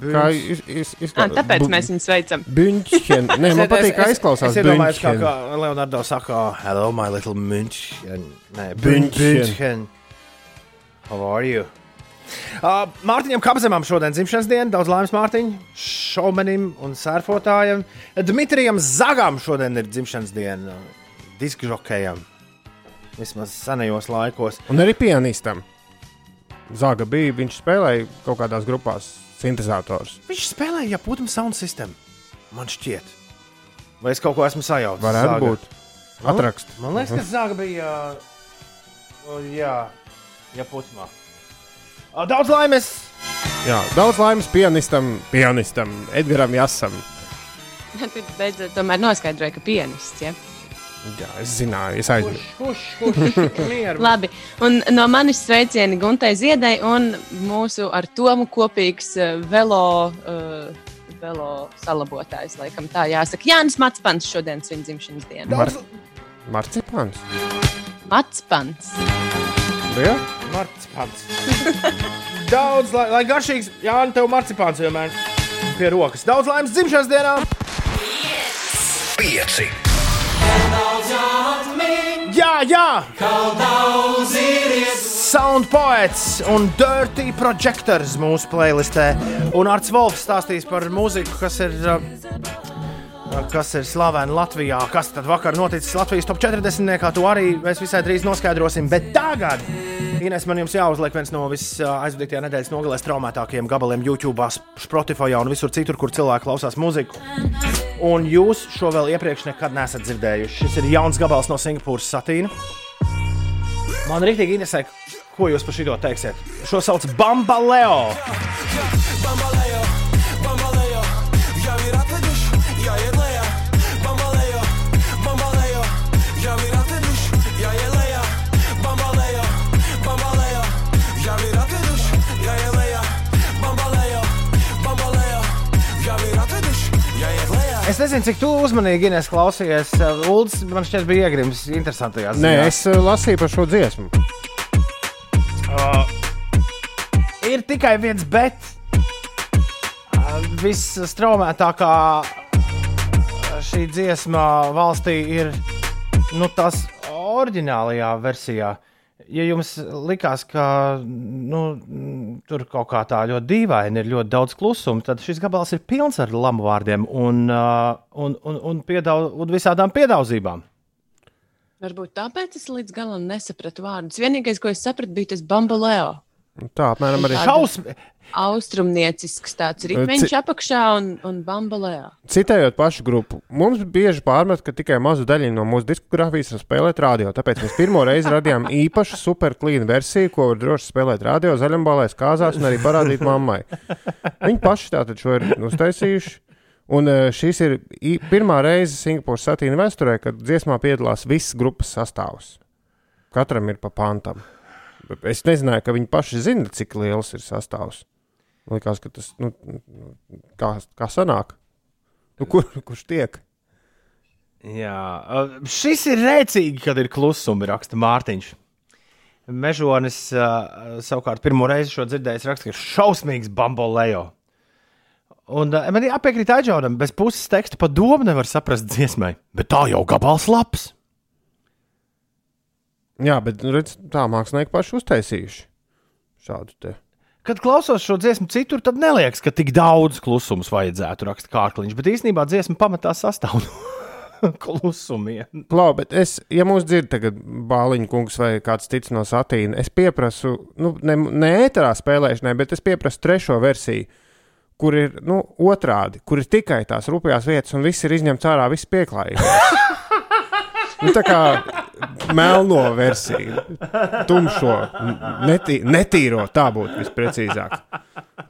Speaker 4: kā iz, iz,
Speaker 5: Ah,
Speaker 4: izskatās.
Speaker 5: tāpēc mēs viņu sveicam.
Speaker 4: Buņķien. Nē, man patīk, kā izklausās.
Speaker 3: Es iedomājos, kā,
Speaker 4: Buņķien.
Speaker 3: kā Leonardo saka, hello, my little München. Nē,
Speaker 4: Bündchen.
Speaker 3: München. How are you? Uh, Mārtiņam Kapzemam šodien dzimšanas diena, daudz laimes Mārtiņam, šaumenim un sērfotājam. Dmitrijam Zagam šodien ir dzimšanas diena, diskžokējam. Vismaz senajos laikos.
Speaker 4: Un arī pianistam. Zaga bija, viņš spēlēja kaut kādās grupās sintetizators.
Speaker 3: Viņš spēlēja Japūtam sound system. Man šķiet. Vai es kaut ko esmu sajaucis?
Speaker 4: Varētu
Speaker 3: Zaga?
Speaker 4: būt. Atrakst.
Speaker 3: Man liekas, ka Zaga bija. o, Jā, Japūtamā. Daudz laimes!
Speaker 4: Jā, daudz laimes pianistam, pianistam Edgaram Jasam. (laughs)
Speaker 5: Tad beidzot tomēr noskaidroja, ka pianists. Ja?
Speaker 4: Jā, es zināju, es aizmirsu. (laughs)
Speaker 5: Labi, un no manis sveicieni Guntai Ziedai un mūsu ar Tomu kopīgs velo, uh, velo salabotājs. Laikam tā jāsaka. Jānis Matspans šodien svin dzimšanas dienu.
Speaker 4: Mar Marcipāns.
Speaker 5: Matspans.
Speaker 4: Jā,
Speaker 3: Marcipāns. (laughs) Daudz, lai, lai garšīgs, Jā, un tev marcipāns vienmēr pie rokas. Daudz laimes dzimšanas dienā!
Speaker 2: Pieci.
Speaker 3: Jā, jā! Sound poets un Dirty Projectors mūsu playlistē. Un Arts Volfs stāstīs par mūziku, kas ir. uh, Kas ir slavena Latvijā? Kas tad vakar noticis Latvijas top 40? Kā to arī mēs visai drīz noskaidrosim. Bet tagad, Ines, man jums jāuzliek viens no visaizvadītajā nedēļas nogalēs traumētākajiem gabaliem YouTube, Spotify un visur citur, kur cilvēki klausās mūziku. Un jūs šo vēl iepriekš nekad neesat dzirdējuši. Šis ir jauns gabals no Singapūras satīna. Man rīktīgi interesē, ko jūs par šo teiksiet. Šo sauc Bambaleo.
Speaker 6: Bambaleo,
Speaker 3: Es nezinu, cik tu uzmanīgi Ines, klausījies. Ulds man šķiet bija iegrimis interesantajā
Speaker 4: Nē, es uh, lasīju par šo dziesmu.
Speaker 3: Uh, ir tikai viens bet. Uh, Visstraumētākā šī dziesma valstī ir nu, tas oriģinālajā versijā. Ja jums likās, ka nu, tur kaut kā tā ļoti dīvaini ir ļoti daudz klusuma, tad šis gabals ir pilns ar lamu vārdiem un, uh, un, un, un, piedau, un visādām piedāvātībām.
Speaker 5: Varbūt tāpēc es līdz galam nesapratu vārdus. Vienīgais, ko es sapratu, bija tas bambaleo.
Speaker 4: Tā apmēram arī.
Speaker 3: Šausmi!
Speaker 5: Austrumniecisks tāds ritenis
Speaker 4: Ci-
Speaker 5: apakšā un, un bambalējā.
Speaker 4: Citējot pašu grupu, mums bieži pārmet, ka tikai mazu daļu no mūsu diskogrāfijas var spēlēt radio. Tāpēc mēs pirmo reizi radījām īpašu superklīnu versiju, ko var droši spēlēt radio, zaļumbalēs, kāzās un arī parādīt mammai. Viņi paši tātad šo ir uztaisījuši. Un eh, šīs ir pirmā reize Singapūras satīna vēsturē, kad dziesmā piedalās viss grupas sastāvs. Katram ir pa pantam. Es nezināju, ka viņi paši zina, cik liels ir sastāvs. Man liekas, ka tas nu, kā, kā sanāk. Nu, kur, kurš tiek?
Speaker 3: Jā, šis ir rēcīgi, kad ir klusumi, raksta Mārtiņš. Mežonis savukārt pirmo reizi šo dzirdējis, raksta, ka ir šausmīgs bambolējo. Un uh, man ir jāpiekrīt Aģonam, bez puses teksta pa domu nevar saprast dziesmai, bet tā jau gabals labs.
Speaker 4: Jā, bet nu, redz, tā mākslinieki paši uztaisījuši šādu te.
Speaker 3: Kad klausos šo dziesmu citur, tad neliekas, ka tik daudz klusums vajadzētu rakstīt kārkliņš, bet īstenībā dziesma pamatā sastāv no (laughs) klusumiem.
Speaker 4: Klau, bet es, ja mūs dzird tagad Bāliņa kungs vai kāds cits no satīna, es pieprasu, nu, ne, ne ēterā spēlēšanai, bet es pieprasu trešo versiju, kur ir, nu, otrādi, kur ir tikai tās rupjās vietas un viss ir izņemts ārā, viss pieklājīgs. (laughs) nu, tā kā melno versiju, tumšo, netī, netīro, tā būtu visprecīzāk.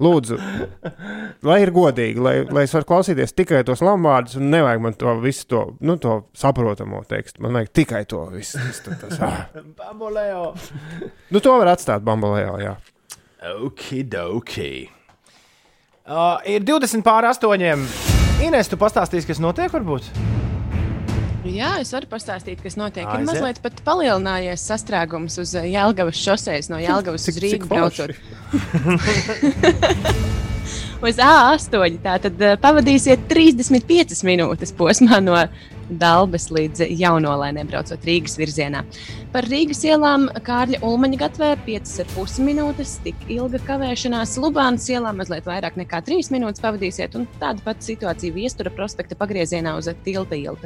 Speaker 4: Lūdzu, lai ir godīgi, lai, lai es varu klausīties tikai tos lambārdus, un nevajag man to visu, to, nu, to saprotamo tekstu. Man vajag tikai to visu. Tas, tas, ah.
Speaker 3: Bambolējo.
Speaker 4: Nu, to var atstāt bambolējā, jā.
Speaker 3: Okidoki. Uh, ir 20 pār 8. Ines, tu pastāstīsi, kas notiek, varbūt?
Speaker 5: Jā, es varu pastāstīt, kas notiek.
Speaker 3: Aiziet.
Speaker 5: Ir mazliet pat palielinājies sastrēgums uz eh, Jēlgavas šoseis no Jēlgavas uz Rīgu braucot. (laughs) Uz A8 tātad eh, pavadīsiet 35 minūtes posmā no Dabas līdz Jaunolēnē, braucot Rīgas virzienā. Par Rīgas ielām Kārļa Ulmaņa gatvē 5,5 minūtes, tik ilga kavēšanās. Lubānas ielā mazliet vairāk nekā 3 minūtes pavadīsiet, un tāda pati situācija Viestura prospekta pagriezienā uz Tilta ielu.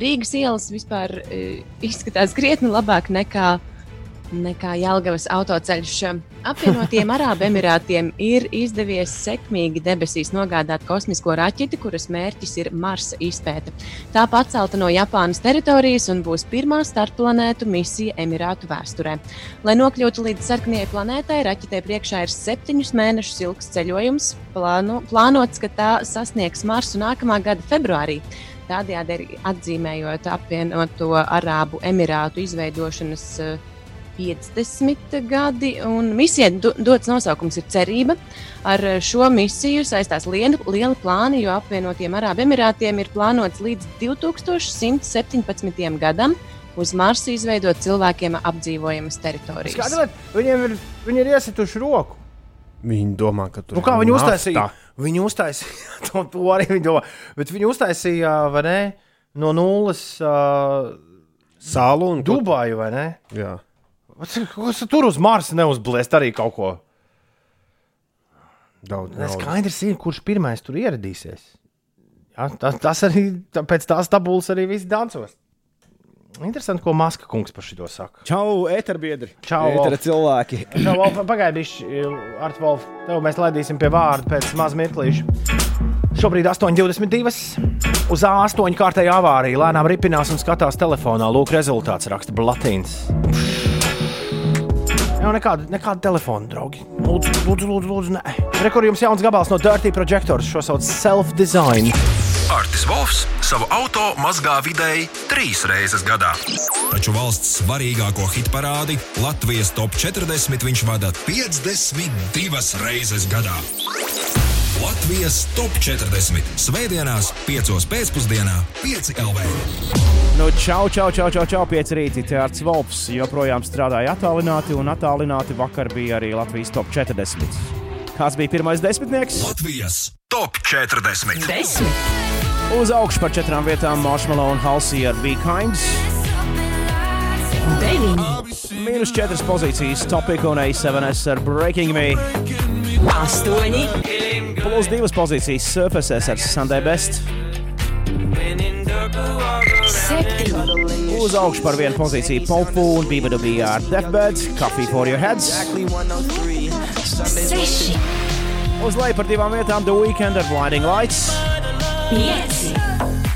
Speaker 5: Rīgas ielas vispār e, izskatās krietni labāk nekā nekā Jālgavas autoceļš. Apvienotiem (laughs) Arābu Emirātiem ir izdevies sekmīgi debesīs nogādāt kosmisko raķeti, kuras mērķis ir Marsa izpēte. Tā pacelta no Japānas teritorijas un būs pirmā starpplanētu misija Emirātu vēsturē. Lai nokļūtu līdz sarkanajai planētai, raķetē priekšā ir septiņus mēnešus ilgs ceļojums. Plāno, plānots, ka tā sasniegs Marsu nākamā gada februārī. Tādējādi arī atzīmējot apvienoto Arābu Emirātu izveidošanas uh, 50 gadi, un misijai do, dots nosaukums ir cerība. Ar šo misiju saistās lieli, lieli plāni, jo apvienotiem Arābu Emirātiem ir plānots līdz 2117. gadam uz Marsa izveidot cilvēkiem apdzīvojamas teritorijas.
Speaker 3: Skaidrs, viņiem ir, viņi ir iesituši roku.
Speaker 4: Viņi domā, ka tur
Speaker 3: Nu, kā viņi uztaisīja? Viņi uztaisīja (laughs) to, to arī viņi domā. Bet viņi uztaisīja vai ne, no nulles uh,
Speaker 4: salu un
Speaker 3: Dubaju, vai ne?
Speaker 4: Jā.
Speaker 3: Kas tur uz Marsa neuzblēst arī kaut ko?
Speaker 4: Daudz naudas.
Speaker 3: skaidrs ir, kurš pirmais tur ieradīsies. Ja, tas, tas arī tā, pēc tās tabulas arī viss dancos. Interesanti, ko Maska kungs par šo saka.
Speaker 12: Čau, eterbiedri!
Speaker 3: Čau, Wolf.
Speaker 12: cilvēki!
Speaker 3: Čau, Wolf, pagaidīši, Artvolf, tev mēs laidīsim pie vārda pēc maz mirklīša. Šobrīd 8,22. Uz A8 kārtēja avārija. Lēnām ripinās un skatās telefonā. Lūk, rezultāts raksta Blatīns. Jau nekāda, nekāda telefona, draugi. Lūdzu, lūdzu, lūdzu, lūdzu nē. Rekur jums jauns gabals no Dirty Projectors. Šo sauc self-design.
Speaker 2: Artis Vovs savu auto mazgā vidēji trīs reizes gadā. Taču valsts svarīgāko hitparādi Latvijas top 40 viņš vada 52 reizes gadā. Latvijas top 40. Svētdienās, 5. pēcpusdienā, 5 LV.
Speaker 12: Nu, čau, čau, čau, čau, čau, pieci rīti. Tērts Volfs joprojām strādāja attālināti, un attālināti vakar bija arī Latvijas top 40. Kāds bija pirmais desmitnieks?
Speaker 2: Latvijas top 40.
Speaker 12: Uz augšu par četrām vietām Marshmallow un Halsey ar Be Kinds. Mīnus četras pozīcijas Topic un A7S ar Breaking Me.
Speaker 8: Astoņi.
Speaker 12: Plus divas pozīcijas Surfaces ar Sunday Best.
Speaker 8: Septiņi.
Speaker 12: Uz augšu par vienu pozīciju Popu un BBB ar Deathbed, Coffee for Your Heads.
Speaker 8: Seši,
Speaker 12: Uz leju par divām vietām The Weekend ar Blinding Lights.
Speaker 8: pieci,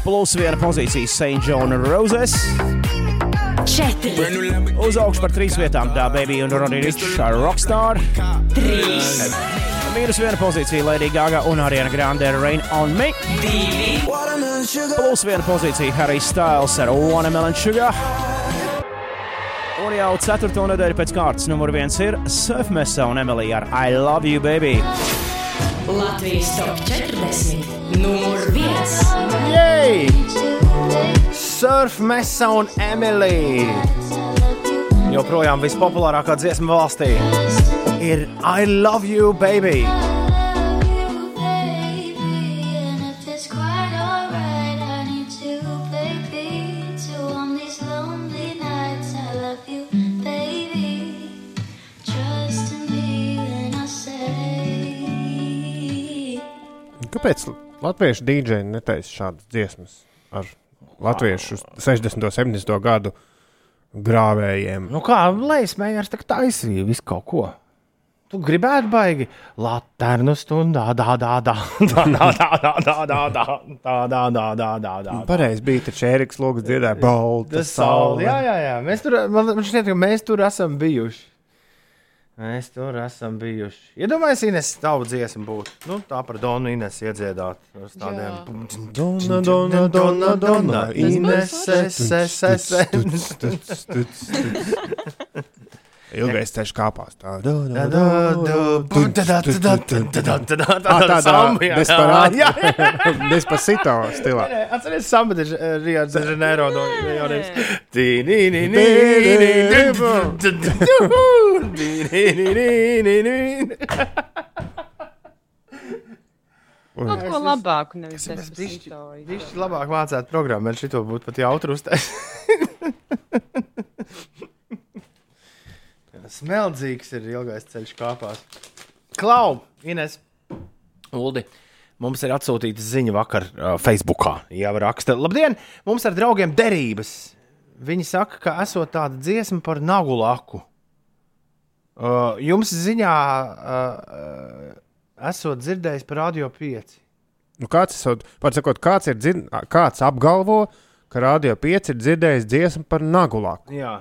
Speaker 12: Plus viena pozīcija St. John Roses.
Speaker 8: Četri,
Speaker 12: Uz augšu par trīs vietām Baby un Ronnie Rich ar Rockstar.
Speaker 8: trīs,
Speaker 12: Mīnus viena pozīcija Lady Gaga un Ariana Grande ar Rain on Me.
Speaker 8: divi,
Speaker 12: Plus viena pozīcija Harry Styles ar Watermelon Sugar. Un jau ceturto nedēļu pēc kārtas numur viens ir Surfmesa un Emilija ar I Love You Baby.
Speaker 8: Latvijas top 40, numur viens.
Speaker 3: Jej! Surf Mesa un Emily. Joprojām vispopulārākā dziesma valstī ir I Love You Baby.
Speaker 4: Kāpēc latviešu dīdžeji netaisa šādas dziesmas ar latviešu 60. un 70. gadu grāvējiem?
Speaker 3: Nu kā Leismējers tā taisīja visu kaut ko. Tu gribētu baigi laternu stundā, dā, dā, dā, dā, dā, dā, dā, dā, dā, dā, dā, dā, dā, dā, dā, dā.
Speaker 4: Pareizi bija, taču Eriks Logs dziedāja balta
Speaker 3: Tas saule. Jā, jā, jā. Mēs tur, man šķiet, ka mēs tur esam bijuši. Mēs tur esam bijuši. Iedomājieties, Ines, tavu dziesmu būtu. Nu, tā par Donu Ines iedziedāt. Ar tādiem.
Speaker 4: Donna, donna, donna, donna,
Speaker 3: Ines, es, es, es, es.
Speaker 4: Ilgais ceļš kāpās. Tā
Speaker 3: ir
Speaker 4: ah,
Speaker 3: tā līnija.
Speaker 4: Despacito (laughs) stilā.
Speaker 3: Atcerieties, Samba de eh, Rio de Janeiro.
Speaker 5: Kaut ko labāku nevis despacito.
Speaker 3: Viņš labāk mācētu programmu, man šito būtu pat jautru uztaisīt. (laughs) Smeldzīgs ir ilgais ceļš kāpās. Klau, Ines, Uldi. Mums ir atsūtīta ziņa vakar uh, Facebookā. Jā, raksta. Labdien! Mums ar draugiem derības. Viņi saka, ka esot tāda dziesma par nagu laku. Uh, jums ziņā uh, uh, esot dzirdējis par radio 5.
Speaker 4: Nu, kāds, esot, sakot, kāds, ir dzird, kāds apgalvo, ka Radio 5 ir dzirdējis dziesmu par nagulāku?
Speaker 3: Jā.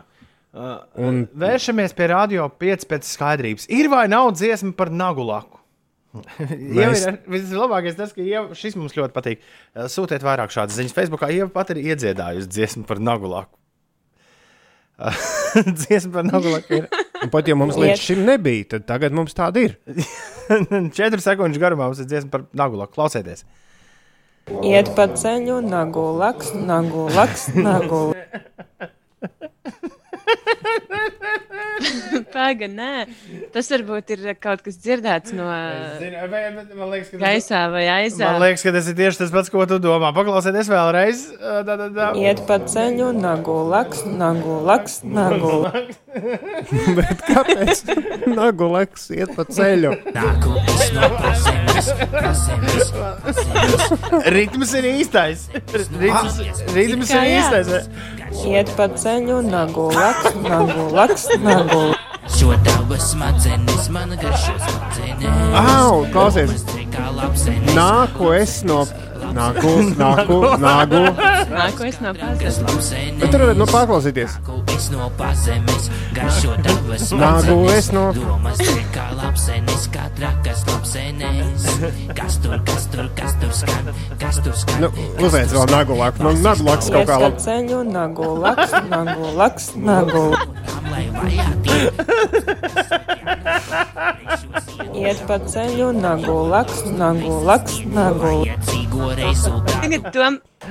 Speaker 3: Uh,
Speaker 4: Un-
Speaker 3: Vēršamies pie radio 5 pēc skaidrības. Ir vai nav dziesma par nagulaku? (laughs)
Speaker 4: Mēs-
Speaker 3: Mēs... Vislabākais tas, ka Ieva, šis mums ļoti patīk. Uh, Sūtiet vairāk šādas ziņas. Facebookā Ieva pat ir iedziedājusi dziesmu par nagulaku. Uh, (laughs) dziesma par nagulaku ir
Speaker 4: Un pat ja mums līdz šim nebija, tad tagad mums tāda ir. (laughs)
Speaker 3: četru sekundžu garumā. Mums ir dziesma par nagulaku. Klausieties!
Speaker 13: Iet pa ceļu, nagu laks, nagu laks, nagu. (laughs)
Speaker 5: Pagaid, nē. Tas varbūt ir kaut kas dzirdēts no
Speaker 3: Zinu, vai- Man liekas, ka
Speaker 5: gaisā vai aizā.
Speaker 3: Man liekas, ka tas ir tieši tas pats, ko tu domā. Paklausieties vēlreiz. Da, da, da.
Speaker 13: Iet pa ceļu, nagu laks, nagu laks, nagu. (laughs)
Speaker 4: Bet kāpēc nagulāks iet pa ceļu?
Speaker 3: Ritms ir īstais. Ritms, ritms ir īstais.
Speaker 13: Iet pa ceļu, nagu laks, nagu laks, nagu.
Speaker 14: Šo tavu smadzenes, man garšo smadzenes.
Speaker 4: Au, klausies! Nāku es no. Nāku, nāku, nāku.
Speaker 5: Nāko es no pazemes.
Speaker 4: Bet tur var nu, paklausīties.
Speaker 14: Es no pazemes, garšo tavas
Speaker 4: Nāku es no.
Speaker 14: Domas kā lapsenes, kā trakas lapsenes. Kas tur, kas tur, kas tur skan, kas tur skan.
Speaker 4: Nu, uzveic vēl nagulāku. Nu, nagulāks kaut
Speaker 13: Iet
Speaker 4: kā labi.
Speaker 13: ceļu, nagu laks, nagu laks, nagu.
Speaker 14: Lai vajāti,
Speaker 13: Iet pa ceļu, nagu laks, nagu laks, nagu.
Speaker 14: iecīgo rezultātu.
Speaker 5: Tagad tu,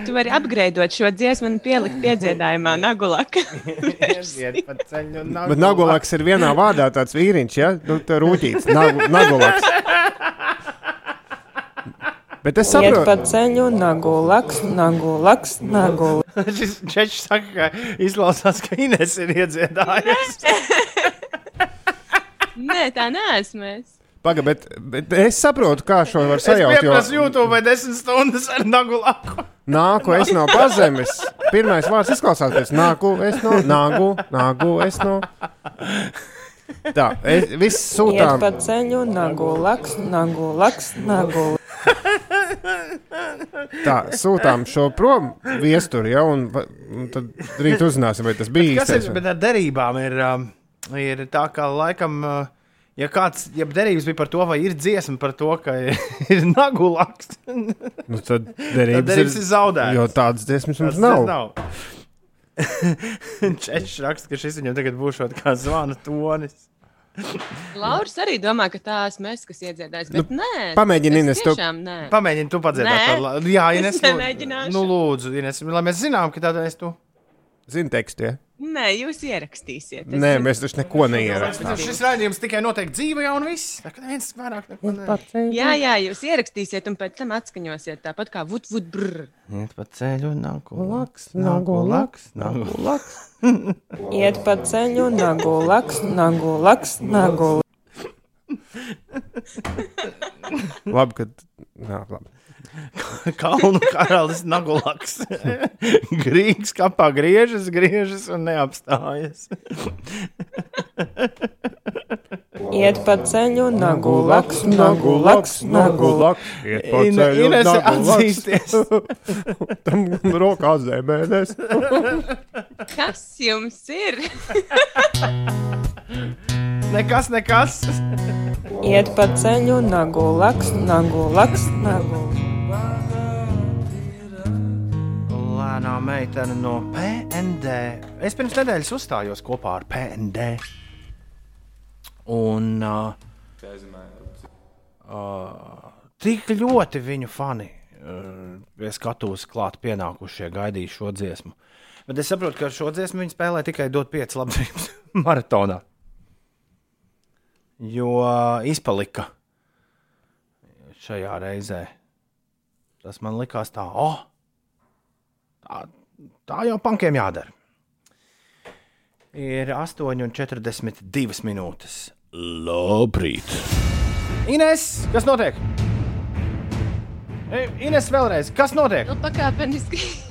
Speaker 5: tu vari apgreidot šo dziesmu un pielikt piedziedājumā Nagulaka. (laughs)
Speaker 3: Iet pa ceļu un
Speaker 4: Bet nagulāks ir vienā vārdā tāds vīriņš, ja? Nu, tā rūtīts. Nagu, nagulāks. Bet es saprotu.
Speaker 13: ceļu, nagu laks, nagu laks, nagu. (laughs)
Speaker 3: Šis čečs saka, ka izklausās, ka Ines ir iedziedājusi. (laughs)
Speaker 5: Nē, tā neesmu es.
Speaker 4: Paga, bet, bet es saprotu, kā šo var
Speaker 3: Es
Speaker 4: sajaut.
Speaker 3: pieprasu
Speaker 4: Jo
Speaker 3: YouTube vai desmit stundas ar nagulaku.
Speaker 4: nāku es no pazemes. Pirmais vārds izklausās pēc nāku es no. Nāgu, nāgu es no. Tā, es, viss
Speaker 13: Iet
Speaker 4: sūtām.
Speaker 13: pa ceļu, nagu laks, nagu laks, nagu
Speaker 4: Tā, sūtām šo prom viesturi, ja, un, un tad rīt uzzināsim, vai tas bija
Speaker 3: Kas ir?
Speaker 4: īstais.
Speaker 3: Bet ar derībām ir, um, ir tā, ka laikam. Uh, Ja kāds, ja derības bija par to, vai ir dziesma par to, ka ir, (laughs) ir nagu laks, (laughs)
Speaker 4: Nu, tad derības,
Speaker 3: derības ir zaudētas.
Speaker 4: Jo tādas dziesmas mums
Speaker 3: Tas
Speaker 4: nav.
Speaker 3: nav. (laughs) Čečs raksta, ka šis viņam tagad būs kā zvana tonis.
Speaker 5: Lauris arī domā, ka tā esmu es, kas iedziedājis. Bet
Speaker 3: Nu,
Speaker 5: nē,
Speaker 3: pamēģini,
Speaker 5: es
Speaker 3: Ines, tu-
Speaker 5: nē.
Speaker 3: Pamēģini tu padziedāt.
Speaker 5: Nē,
Speaker 3: Jā, Ines,
Speaker 5: es nemēģināšu.
Speaker 3: Nu, lūdzu, Ines, lai mēs zinām, ka tāda es tu.
Speaker 4: Zini tekstu, ja?
Speaker 5: Nē, jūs ierakstīsiet. Es
Speaker 4: Nē, mēs taču neko neierakstām.
Speaker 3: Šis raidījums tikai notiek dzīvē, un viss. Tā kā neviens vairāk neko nevar.
Speaker 5: Jā, jā, jūs ierakstīsiet un pēc tam atskaņosiet tāpat kā vud, vud, brr.
Speaker 3: Iet pa ceļu, nagu
Speaker 13: laks,
Speaker 3: nagu laks, nagu
Speaker 13: laks. Iet pa ceļu, nagu laks, nagu laks, nagu
Speaker 4: Labi, ka. Nā, labi. (laughs)
Speaker 3: Kalnu karalis Nagulaks. (laughs) Grīgs kapā griežas, griežas un neapstājas. (laughs)
Speaker 13: Iet pa ceļu, nagu laks, nagu laks, nagu laks.
Speaker 4: Iet pa ceļu,
Speaker 3: Inese,
Speaker 4: nagu laks.
Speaker 3: atzīsties.
Speaker 4: Tam rokā zemēs.
Speaker 5: Kas jums ir?
Speaker 3: Nekas, nekas.
Speaker 13: Iet pa ceļu, nagu laks, nagu laks, nagu
Speaker 3: Lēnā meitene no PND. Es pirms nedēļas uzstājos kopā ar PND. Un uh, uh, tik ļoti viņu fani uh, pie skatuves klāt pienākušie gaidīja šo dziesmu. Bet es saprotu, ka šo dziesmu viņi spēlē tikai dot 5 labdarības (laughs) maratonā. Jo uh, izpalika šajā reizē. Tas man likās tā, oh, tā, tā jau pankiem jādara. Ir 8,42 minūtes. Labrīt! Ines, kas notiek? Ines, vēlreiz, kas notiek?
Speaker 5: Nu, pakāpeniski.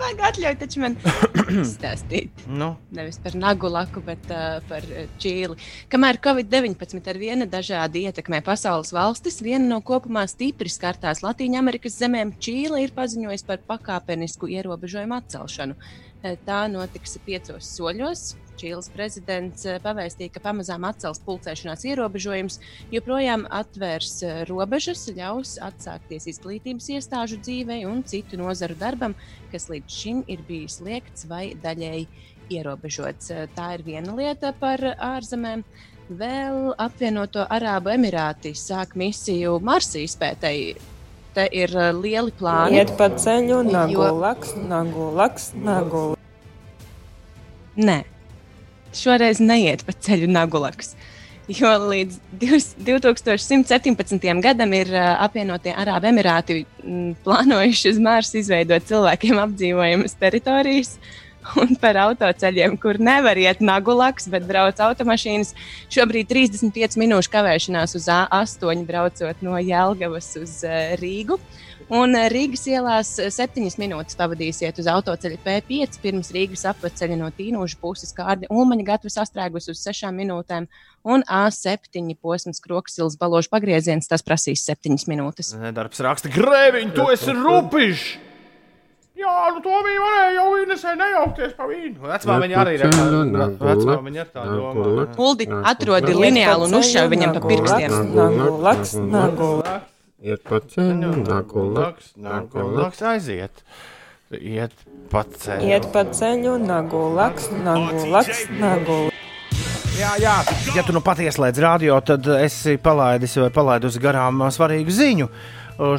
Speaker 5: Pagaid, atļauj taču man (coughs) izstāstīt.
Speaker 3: Nu?
Speaker 5: Nevis par nagu laku, bet uh, par Čīli. Kamēr Covid-19 ar viena dažādi ietekmē pasaules valstis, viena no kopumā stipri skartās Latvijas zemēm, Čīle ir paziņojusi par pakāpenisku ierobežojumu atcelšanu. Eh, Tā notiks piecos soļos. Čīles prezidents eh, pavēstīja, ka pamazām atcels pulcēšanās ierobežojumus, joprojām atvērs eh, robežas, ļaus atsākties izglītības iestāžu dzīvei un citu nozaru darbam, kas līdz šim ir bijis liekts vai daļēji ierobežots. Tā ir viena lieta par ārzemēm. Vēl apvienoto Arābu Emirāti sāk misiju Marsa izpētēji. Te ir eh, lieli plāni.
Speaker 13: Iet pa ceļu, nagu
Speaker 5: Jo-
Speaker 13: laks, nagu laks, nagu
Speaker 5: Nē, šoreiz neiet pa ceļu Nagulaks. Jo līdz 2117. gadam ir ā, apvienotie Arābu Emirāti plānojuši uz Marsa izveidot cilvēkiem apdzīvojamas teritorijas. (laughs) Un par autoceļiem, kur nevar iet nagulaks, bet brauc automašīnas. Šobrīd 35 minūšu kavēšanās uz A8 braucot no Jelgavas uz ā, Rīgu. Un ā, Rīgas ielās ā, septiņas minūtes pavadīsiet uz autoceļa P5, pirms Rīgas apceļa no Tīnūža puses kārdi Ulmaņa gatava sastrēgus uz sešām minūtēm, un A7 posms Kroksils baložu pagrieziens, tas prasīs septiņas minūtes.
Speaker 3: Nedarbs raksta, grēviņ, tu esi rupišs! Jā, nu to viņa varēja jau Inesē nejaukties pa vīnu. Vecmāmiņa arī ir tā. Vecmāmiņa ir tā domā.
Speaker 5: Uldi atrodi lineālu un uzšauj viņam pa pirkstiem.
Speaker 13: Nagu laks, nagu
Speaker 4: Iet pa ceļu, nagu laks,
Speaker 3: Nagu laks aiziet. Iet pa ceļu.
Speaker 13: Iet pa ceļu, nagu laks, nagu laks, nagu
Speaker 3: Jā, jā, ja tu nu patiesi slēdz radio, tad esi palaidis vai palaidusi garām svarīgu ziņu.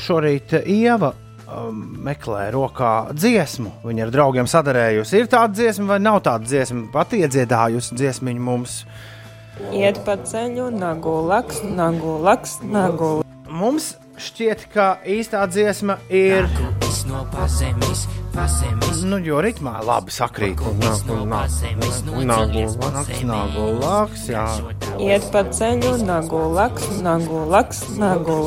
Speaker 3: Šorīt Ieva um, meklē rokā dziesmu. Viņa ar draugiem sadarējusi. Ir tāda dziesma vai nav tāda dziesma? Pat iedziedājusi dziesmiņu mums.
Speaker 13: Iet pa ceļu, nagu laks, nagu laks, nagu
Speaker 3: Mums šķiet, ka īstā dziesma ir.
Speaker 14: no pazemes, pazemes.
Speaker 3: Nu, jo ritmā labi sakrīt.
Speaker 14: Nagu,
Speaker 3: nagu, laks, nagu, laks, jā.
Speaker 13: Iet pa ceļu, nagu laks, nagu laks, nagu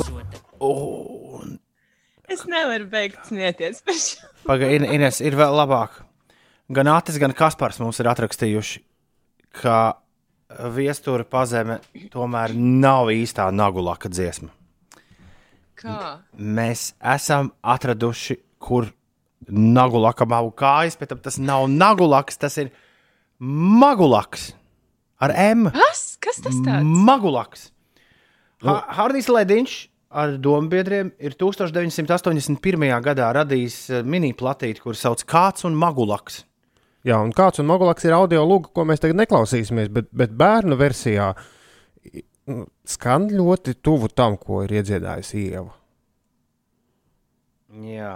Speaker 5: Es nevaru beigt smieties par šo.
Speaker 3: Pagaidiet, Ines, ir vēl labāk. Gan Atis, gan Kaspars mums ir atrakstījuši, ka viestura pazeme tomēr nav īstā nagulaka dziesma.
Speaker 5: Kā?
Speaker 3: Mēs esam atraduši, kur nagulaka mavu kājas, bet tas nav nagulaks, tas ir magulaks ar M.
Speaker 5: Kas? Kas tas tāds?
Speaker 3: Magulaks. Ha Hardijs Lediņš ar domu biedriem ir 1981. gadā radījis eh, mini platīti, kur sauc Kāds un Magulaks.
Speaker 4: Jā, un kāds un Mogulaks ir audio lūga, ko mēs tagad neklausīsimies, bet, bet bērnu versijā skan ļoti tuvu tam, ko ir iedziedājusi Ieva.
Speaker 3: Jā.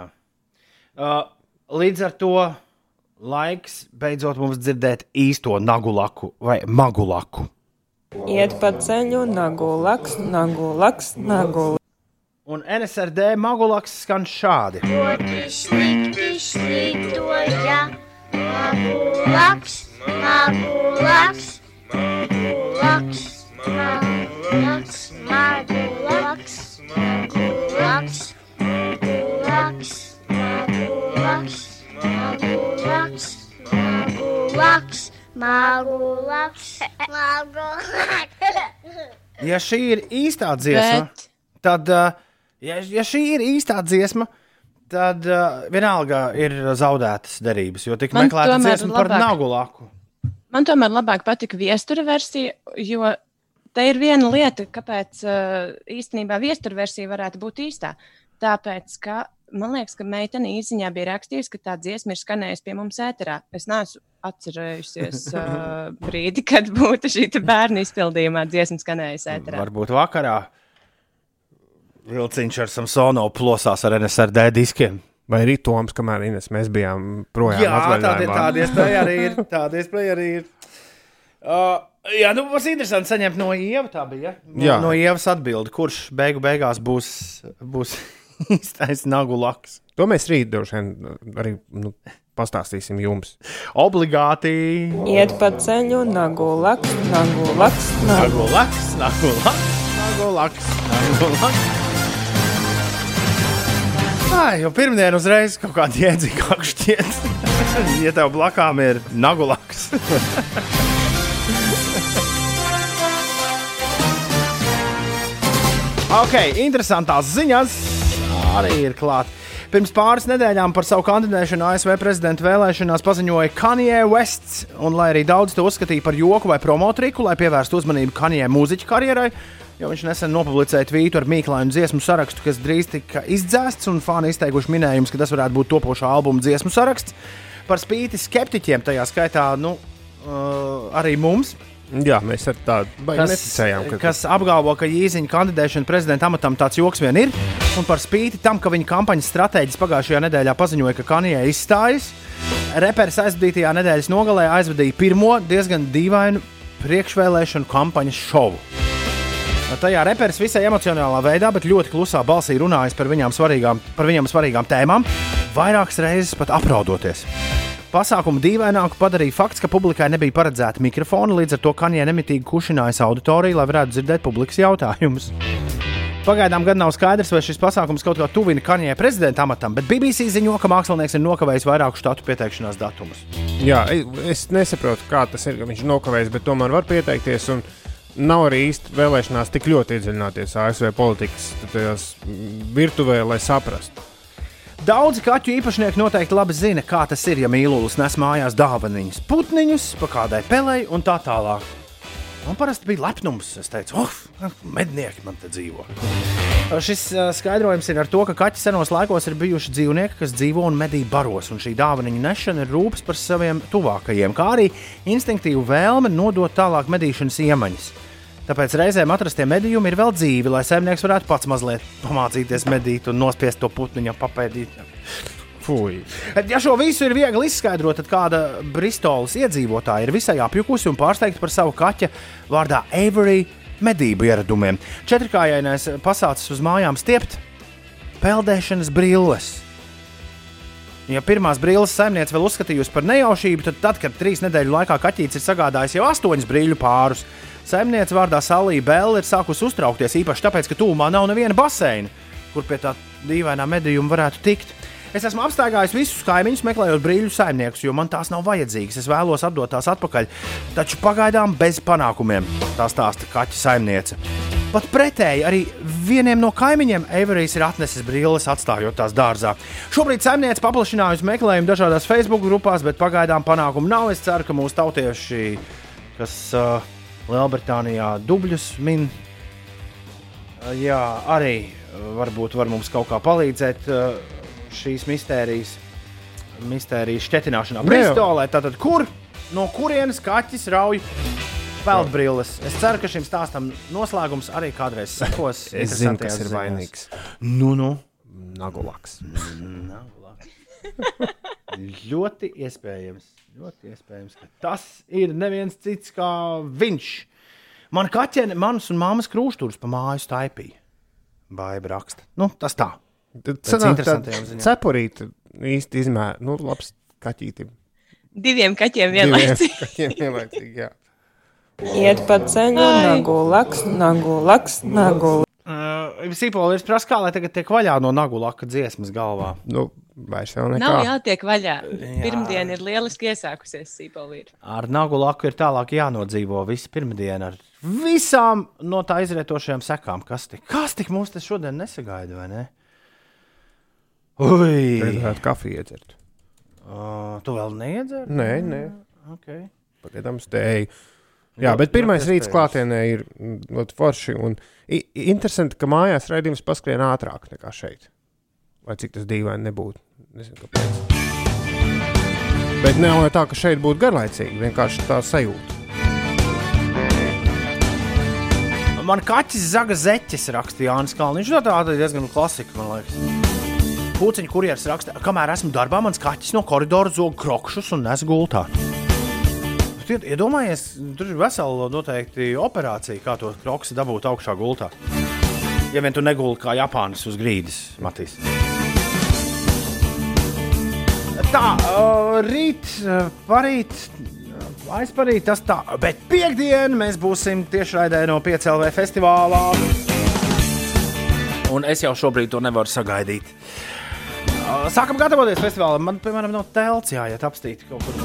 Speaker 3: Uh, līdz ar to laiks beidzot mums dzirdēt īsto nagulaku vai magulaku.
Speaker 13: Iet pa ceļu, nagu laks, nagu laks, nagu
Speaker 3: Un NSRD magulaks skan šādi.
Speaker 15: Ļoti slikti slīdoja, magulaks, magulaks, magulaks, magulaks, magulaks, magulaks, magulaks, magulaks, magulaks, magulaks, magulaks, magulaks.
Speaker 3: Ja šī ir īstā dziesma, tad, uh, ja, ja šī ir īstā dziesma, tad uh, vienalga ir zaudētas derības, jo tika
Speaker 5: Man
Speaker 3: meklēta dziesma par
Speaker 5: labāk-
Speaker 3: nagulaku.
Speaker 5: Man tomēr labāk patika viestura versija, jo te ir viena lieta, kāpēc uh, īstenībā viestura versija varētu būt īstā. Tāpēc, ka man liekas, ka meitene īsiņā bija rakstījusi, ka tā dziesma ir skanējusi pie mums ēterā. Es neesmu atcerējusies uh, (laughs) brīdi, kad būtu šī bērnu izpildījumā dziesma skanējusi ēterā.
Speaker 3: Varbūt vakarā Vilciņš ar Samsono plosās ar NSRD diskiem.
Speaker 4: Vai arī Toms, kamēr Ines, mēs bijām projām
Speaker 3: Jā, tāda, tāda iespēja arī ir. (laughs) Tāda iespēja arī ir. Uh, jā, nu būs interesanti saņemt no Ieva. Tā bija. No,
Speaker 4: Jā.
Speaker 3: no Ievas atbildi, kurš beigu beigās būs, būs (laughs) īstais nagu laks.
Speaker 4: To mēs rīt droši vien arī nu, pastāstīsim jums.
Speaker 3: Obligāti.
Speaker 13: Iet pa ceļu, nagu laks, nagu laks, nagu
Speaker 3: Nagu laks, nagu laks, nagu laks. Nagu laks. Ai, jau pirmdien uzreiz kaut kāda jēdzīgāka šķiet. (laughs) ja tev blakām ir nagulaks. (laughs) ok, interesantās ziņas arī ir klāta. Pirms pāris nedēļām par savu kandidēšanu ASV prezidenta vēlēšanās paziņoja Kanye Wests, un lai arī daudz to uzskatīja par joku vai promotriku, lai pievērstu uzmanību Kanye mūziķa karjerai, jo viņš nesen nopublicēja tvītu ar mīklainu dziesmu sarakstu, kas drīz tika izdzēsts, un fani izteikuši minējumus, ka tas varētu būt topošā albuma dziesmu saraksts. Par spīti skeptiķiem, tajā skaitā nu, uh, arī mums,
Speaker 4: Jā, mēs ar tādu baigi
Speaker 3: kas,
Speaker 4: neticējām. Ka...
Speaker 3: kas apgalvo, ka Jēziņa kandidēšana prezidenta amatam tāds joks vien ir. Un par spīti tam, ka viņa kampaņas stratēģis pagājušajā nedēļā paziņoja, ka Kanija izstājas, reperis aizvadītajā nedēļas nogalē aizvadīja pirmo diezgan dīvainu priekšvēlēšanu kampaņas šovu. Tajā reperis visai emocionālā veidā, bet ļoti klusā balsī runājis par viņām svarīgām, par viņām svarīgām tēmām, vairākas reizes pat apraudoties. Pasākumu dīvaināku padarīja fakts, ka publikai nebija paredzēta mikrofona, līdz ar to Kanjē nemitīgi kušinājas auditoriju, lai varētu dzirdēt publikas jautājumus. Pagaidām gan nav skaidrs, vai šis pasākums kaut kā tuvina Kanjē prezidenta amatam, bet BBC ziņo, ka mākslinieks ir nokavējis vairāku štatu pieteikšanās datumus.
Speaker 4: Jā, es nesaprotu, kā tas ir, ka viņš ir nokavējis, bet tomēr var pieteikties. Un... Nav arī īsti vēlēšanās tik ļoti iedziļināties ASV politikas mm, virtuvē, lai saprastu.
Speaker 3: Daudzi kaķu īpašnieki noteikti labi zina, kā tas ir, ja mīlulis nes mājās dāvaniņus, putniņus, pa kādai pelei un tā tālāk. Man parasti bija lepnums. Es teicu, oh, mednieki man te dzīvo. Šis skaidrojums ir ar to, ka kaķi senos laikos ir bijuši dzīvnieki, kas dzīvo un medī baros, un šī dāvaniņa nešana ir rūpes par saviem tuvākajiem, kā arī instinktīva vēlme nodot tālāk medīšanas iemaņas. Tāpēc reizēm atrastie medījumi ir vēl dzīvi, lai saimnieks varētu pats mazliet pamācīties medīt un nospiest to putniņu papēdīt.
Speaker 4: Fui.
Speaker 3: Ja šo visu ir viegli izskaidrot, tad kāda Bristolas iedzīvotāja ir visai apjukusi un pārsteigta par savu kaķa vārdā Avery medību ieradumiem. Četrkājainais pasācis uz mājām stiept peldēšanas brilles. Ja pirmās brilles saimniece vēl uzskatījusi par nejaušību, tad, tad kad trīs nedēļu laikā kaķis ir sagādājis jau astoņus brīļu pārus, saimniece vārdā Salija Bēla ir sākusi uztraukties īpaši tāpēc, ka tūmā nav neviena baseina, kur pie tā dīvainā medījuma varētu tikt. Es esmu apstaigājis visus kaimiņus, meklējot brīļu saimniekus, jo man tās nav vajadzīgas. Es vēlos atdot tās atpakaļ, taču pagaidām bez panākumiem. Tā stāsta kaķa saimniece. Pat pretēji, arī vienam no kaimiņiem Eivarijs ir atnesis brilles, atstājot tās dārzā. Šobrīd saimniece paplašinājusi meklējumu dažādās Facebook grupās, bet pagaidām panākumu nav. Es ceru, ka mūsu tautieši, kas uh, Lielbritānijā dubļus min, uh, jā, arī uh, varbūt var mums kaut kā palīdzēt uh, šīs mistērijas, mistērijas šķetināšanā.
Speaker 4: Nu.
Speaker 3: Bristolē, tātad kur, no kurienes kaķis rauj peldbrilles? Es ceru, ka šim stāstam noslēgums arī kādreiz sekos.
Speaker 4: Es zinu, kas ir vainīgs.
Speaker 3: Nu, nu.
Speaker 4: Nagulaks. (laughs)
Speaker 3: ļoti iespējams, ļoti iespējams, ka tas ir neviens cits kā viņš. Man kaķene, manas un māmas krūšturus pa māju staipīja. Baiba raksta. Nu, tas tā. Interesantajām
Speaker 4: tā
Speaker 3: ziņām.
Speaker 4: cepurīte īsti izmēra. Nu, labs kaķītim.
Speaker 5: Diviem kaķiem
Speaker 4: Diviem
Speaker 5: vienlaicīgi.
Speaker 4: kaķiem vienlaicīgi, jā.
Speaker 13: Iet pa ceļu, nagulaks, nagulaks, nagulaks.
Speaker 3: Uh, Sīpola ir prasa, kā lai tagad tiek vaļā no nagu laka dziesmas galvā.
Speaker 4: Nu, vairs jau nekā.
Speaker 5: Nav jātiek vaļā. Pirmdiena ir lieliski iesākusies Sīpolīra.
Speaker 3: Ar nagu laku ir tālāk jānodzīvo visu pirmdienu ar visām no tā izrietošajām sekām. Kas tik, kas tik mums te šodien nesagaida, vai ne? Ui!
Speaker 4: Tagad kafiju iedzert.
Speaker 3: Uh, tu vēl neiedzer?
Speaker 4: Nē, nē.
Speaker 3: Okay.
Speaker 4: Pagaidām stēju. Jā, bet pirmais rīts klātienē ir mm, ļoti forši. Un interesanti, ka mājās raidījums paskrien ātrāk nekā šeit. Vai cik tas dīvaini nebūtu. Nezinu, kāpēc. Bet nav jau tā, ka šeit būtu garlaicīgi. Vienkārši tā sajūta.
Speaker 3: Man kaķis zaga zeķis rakstīja Jānis Kalniņš. Tā tāda diezgan klasika, man liekas. Pūciņš, kurjeris raksta, kamēr esmu darbā, mans kaķis no koridora zog krokšus un nes gultā. Iedomājies, tur ir vesela noteikti operācija, kā to kroksu dabūt augšā gultā. Ja vien tu negulti kā Japānis uz grīdas, Matīs. Tā, uh, rīt, uh, parīt, aizparīt, tas tā. Bet piekdien mēs būsim tiešraidē no 5LV festivālā. Un es jau šobrīd to nevaru sagaidīt. Uh, Sākam gatavoties festivālam. Man, piemēram, nav telts jāiet apstīt kaut kur.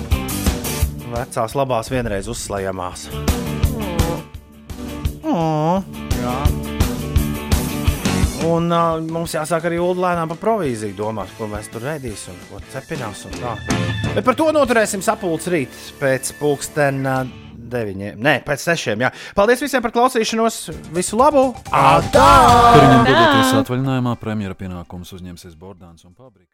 Speaker 3: Vecās, labās, vienreiz uzslēdzamās. Oh, jā. Un uh, mums jāsāk arī lēnām par provīziju domāt, ko mēs tur redzēsim, ko cepinās un tā. Bet par to noturēsim sapulces rīt pēc pulksten uh, deviņiem. Nē, pēc sešiem. Jā. Paldies visiem par klausīšanos. Visu labu! Atā!
Speaker 16: Tur viņam dodoties atvaļinājumā, premjera pienākumus uzņemsies Bordāns un Pabriks.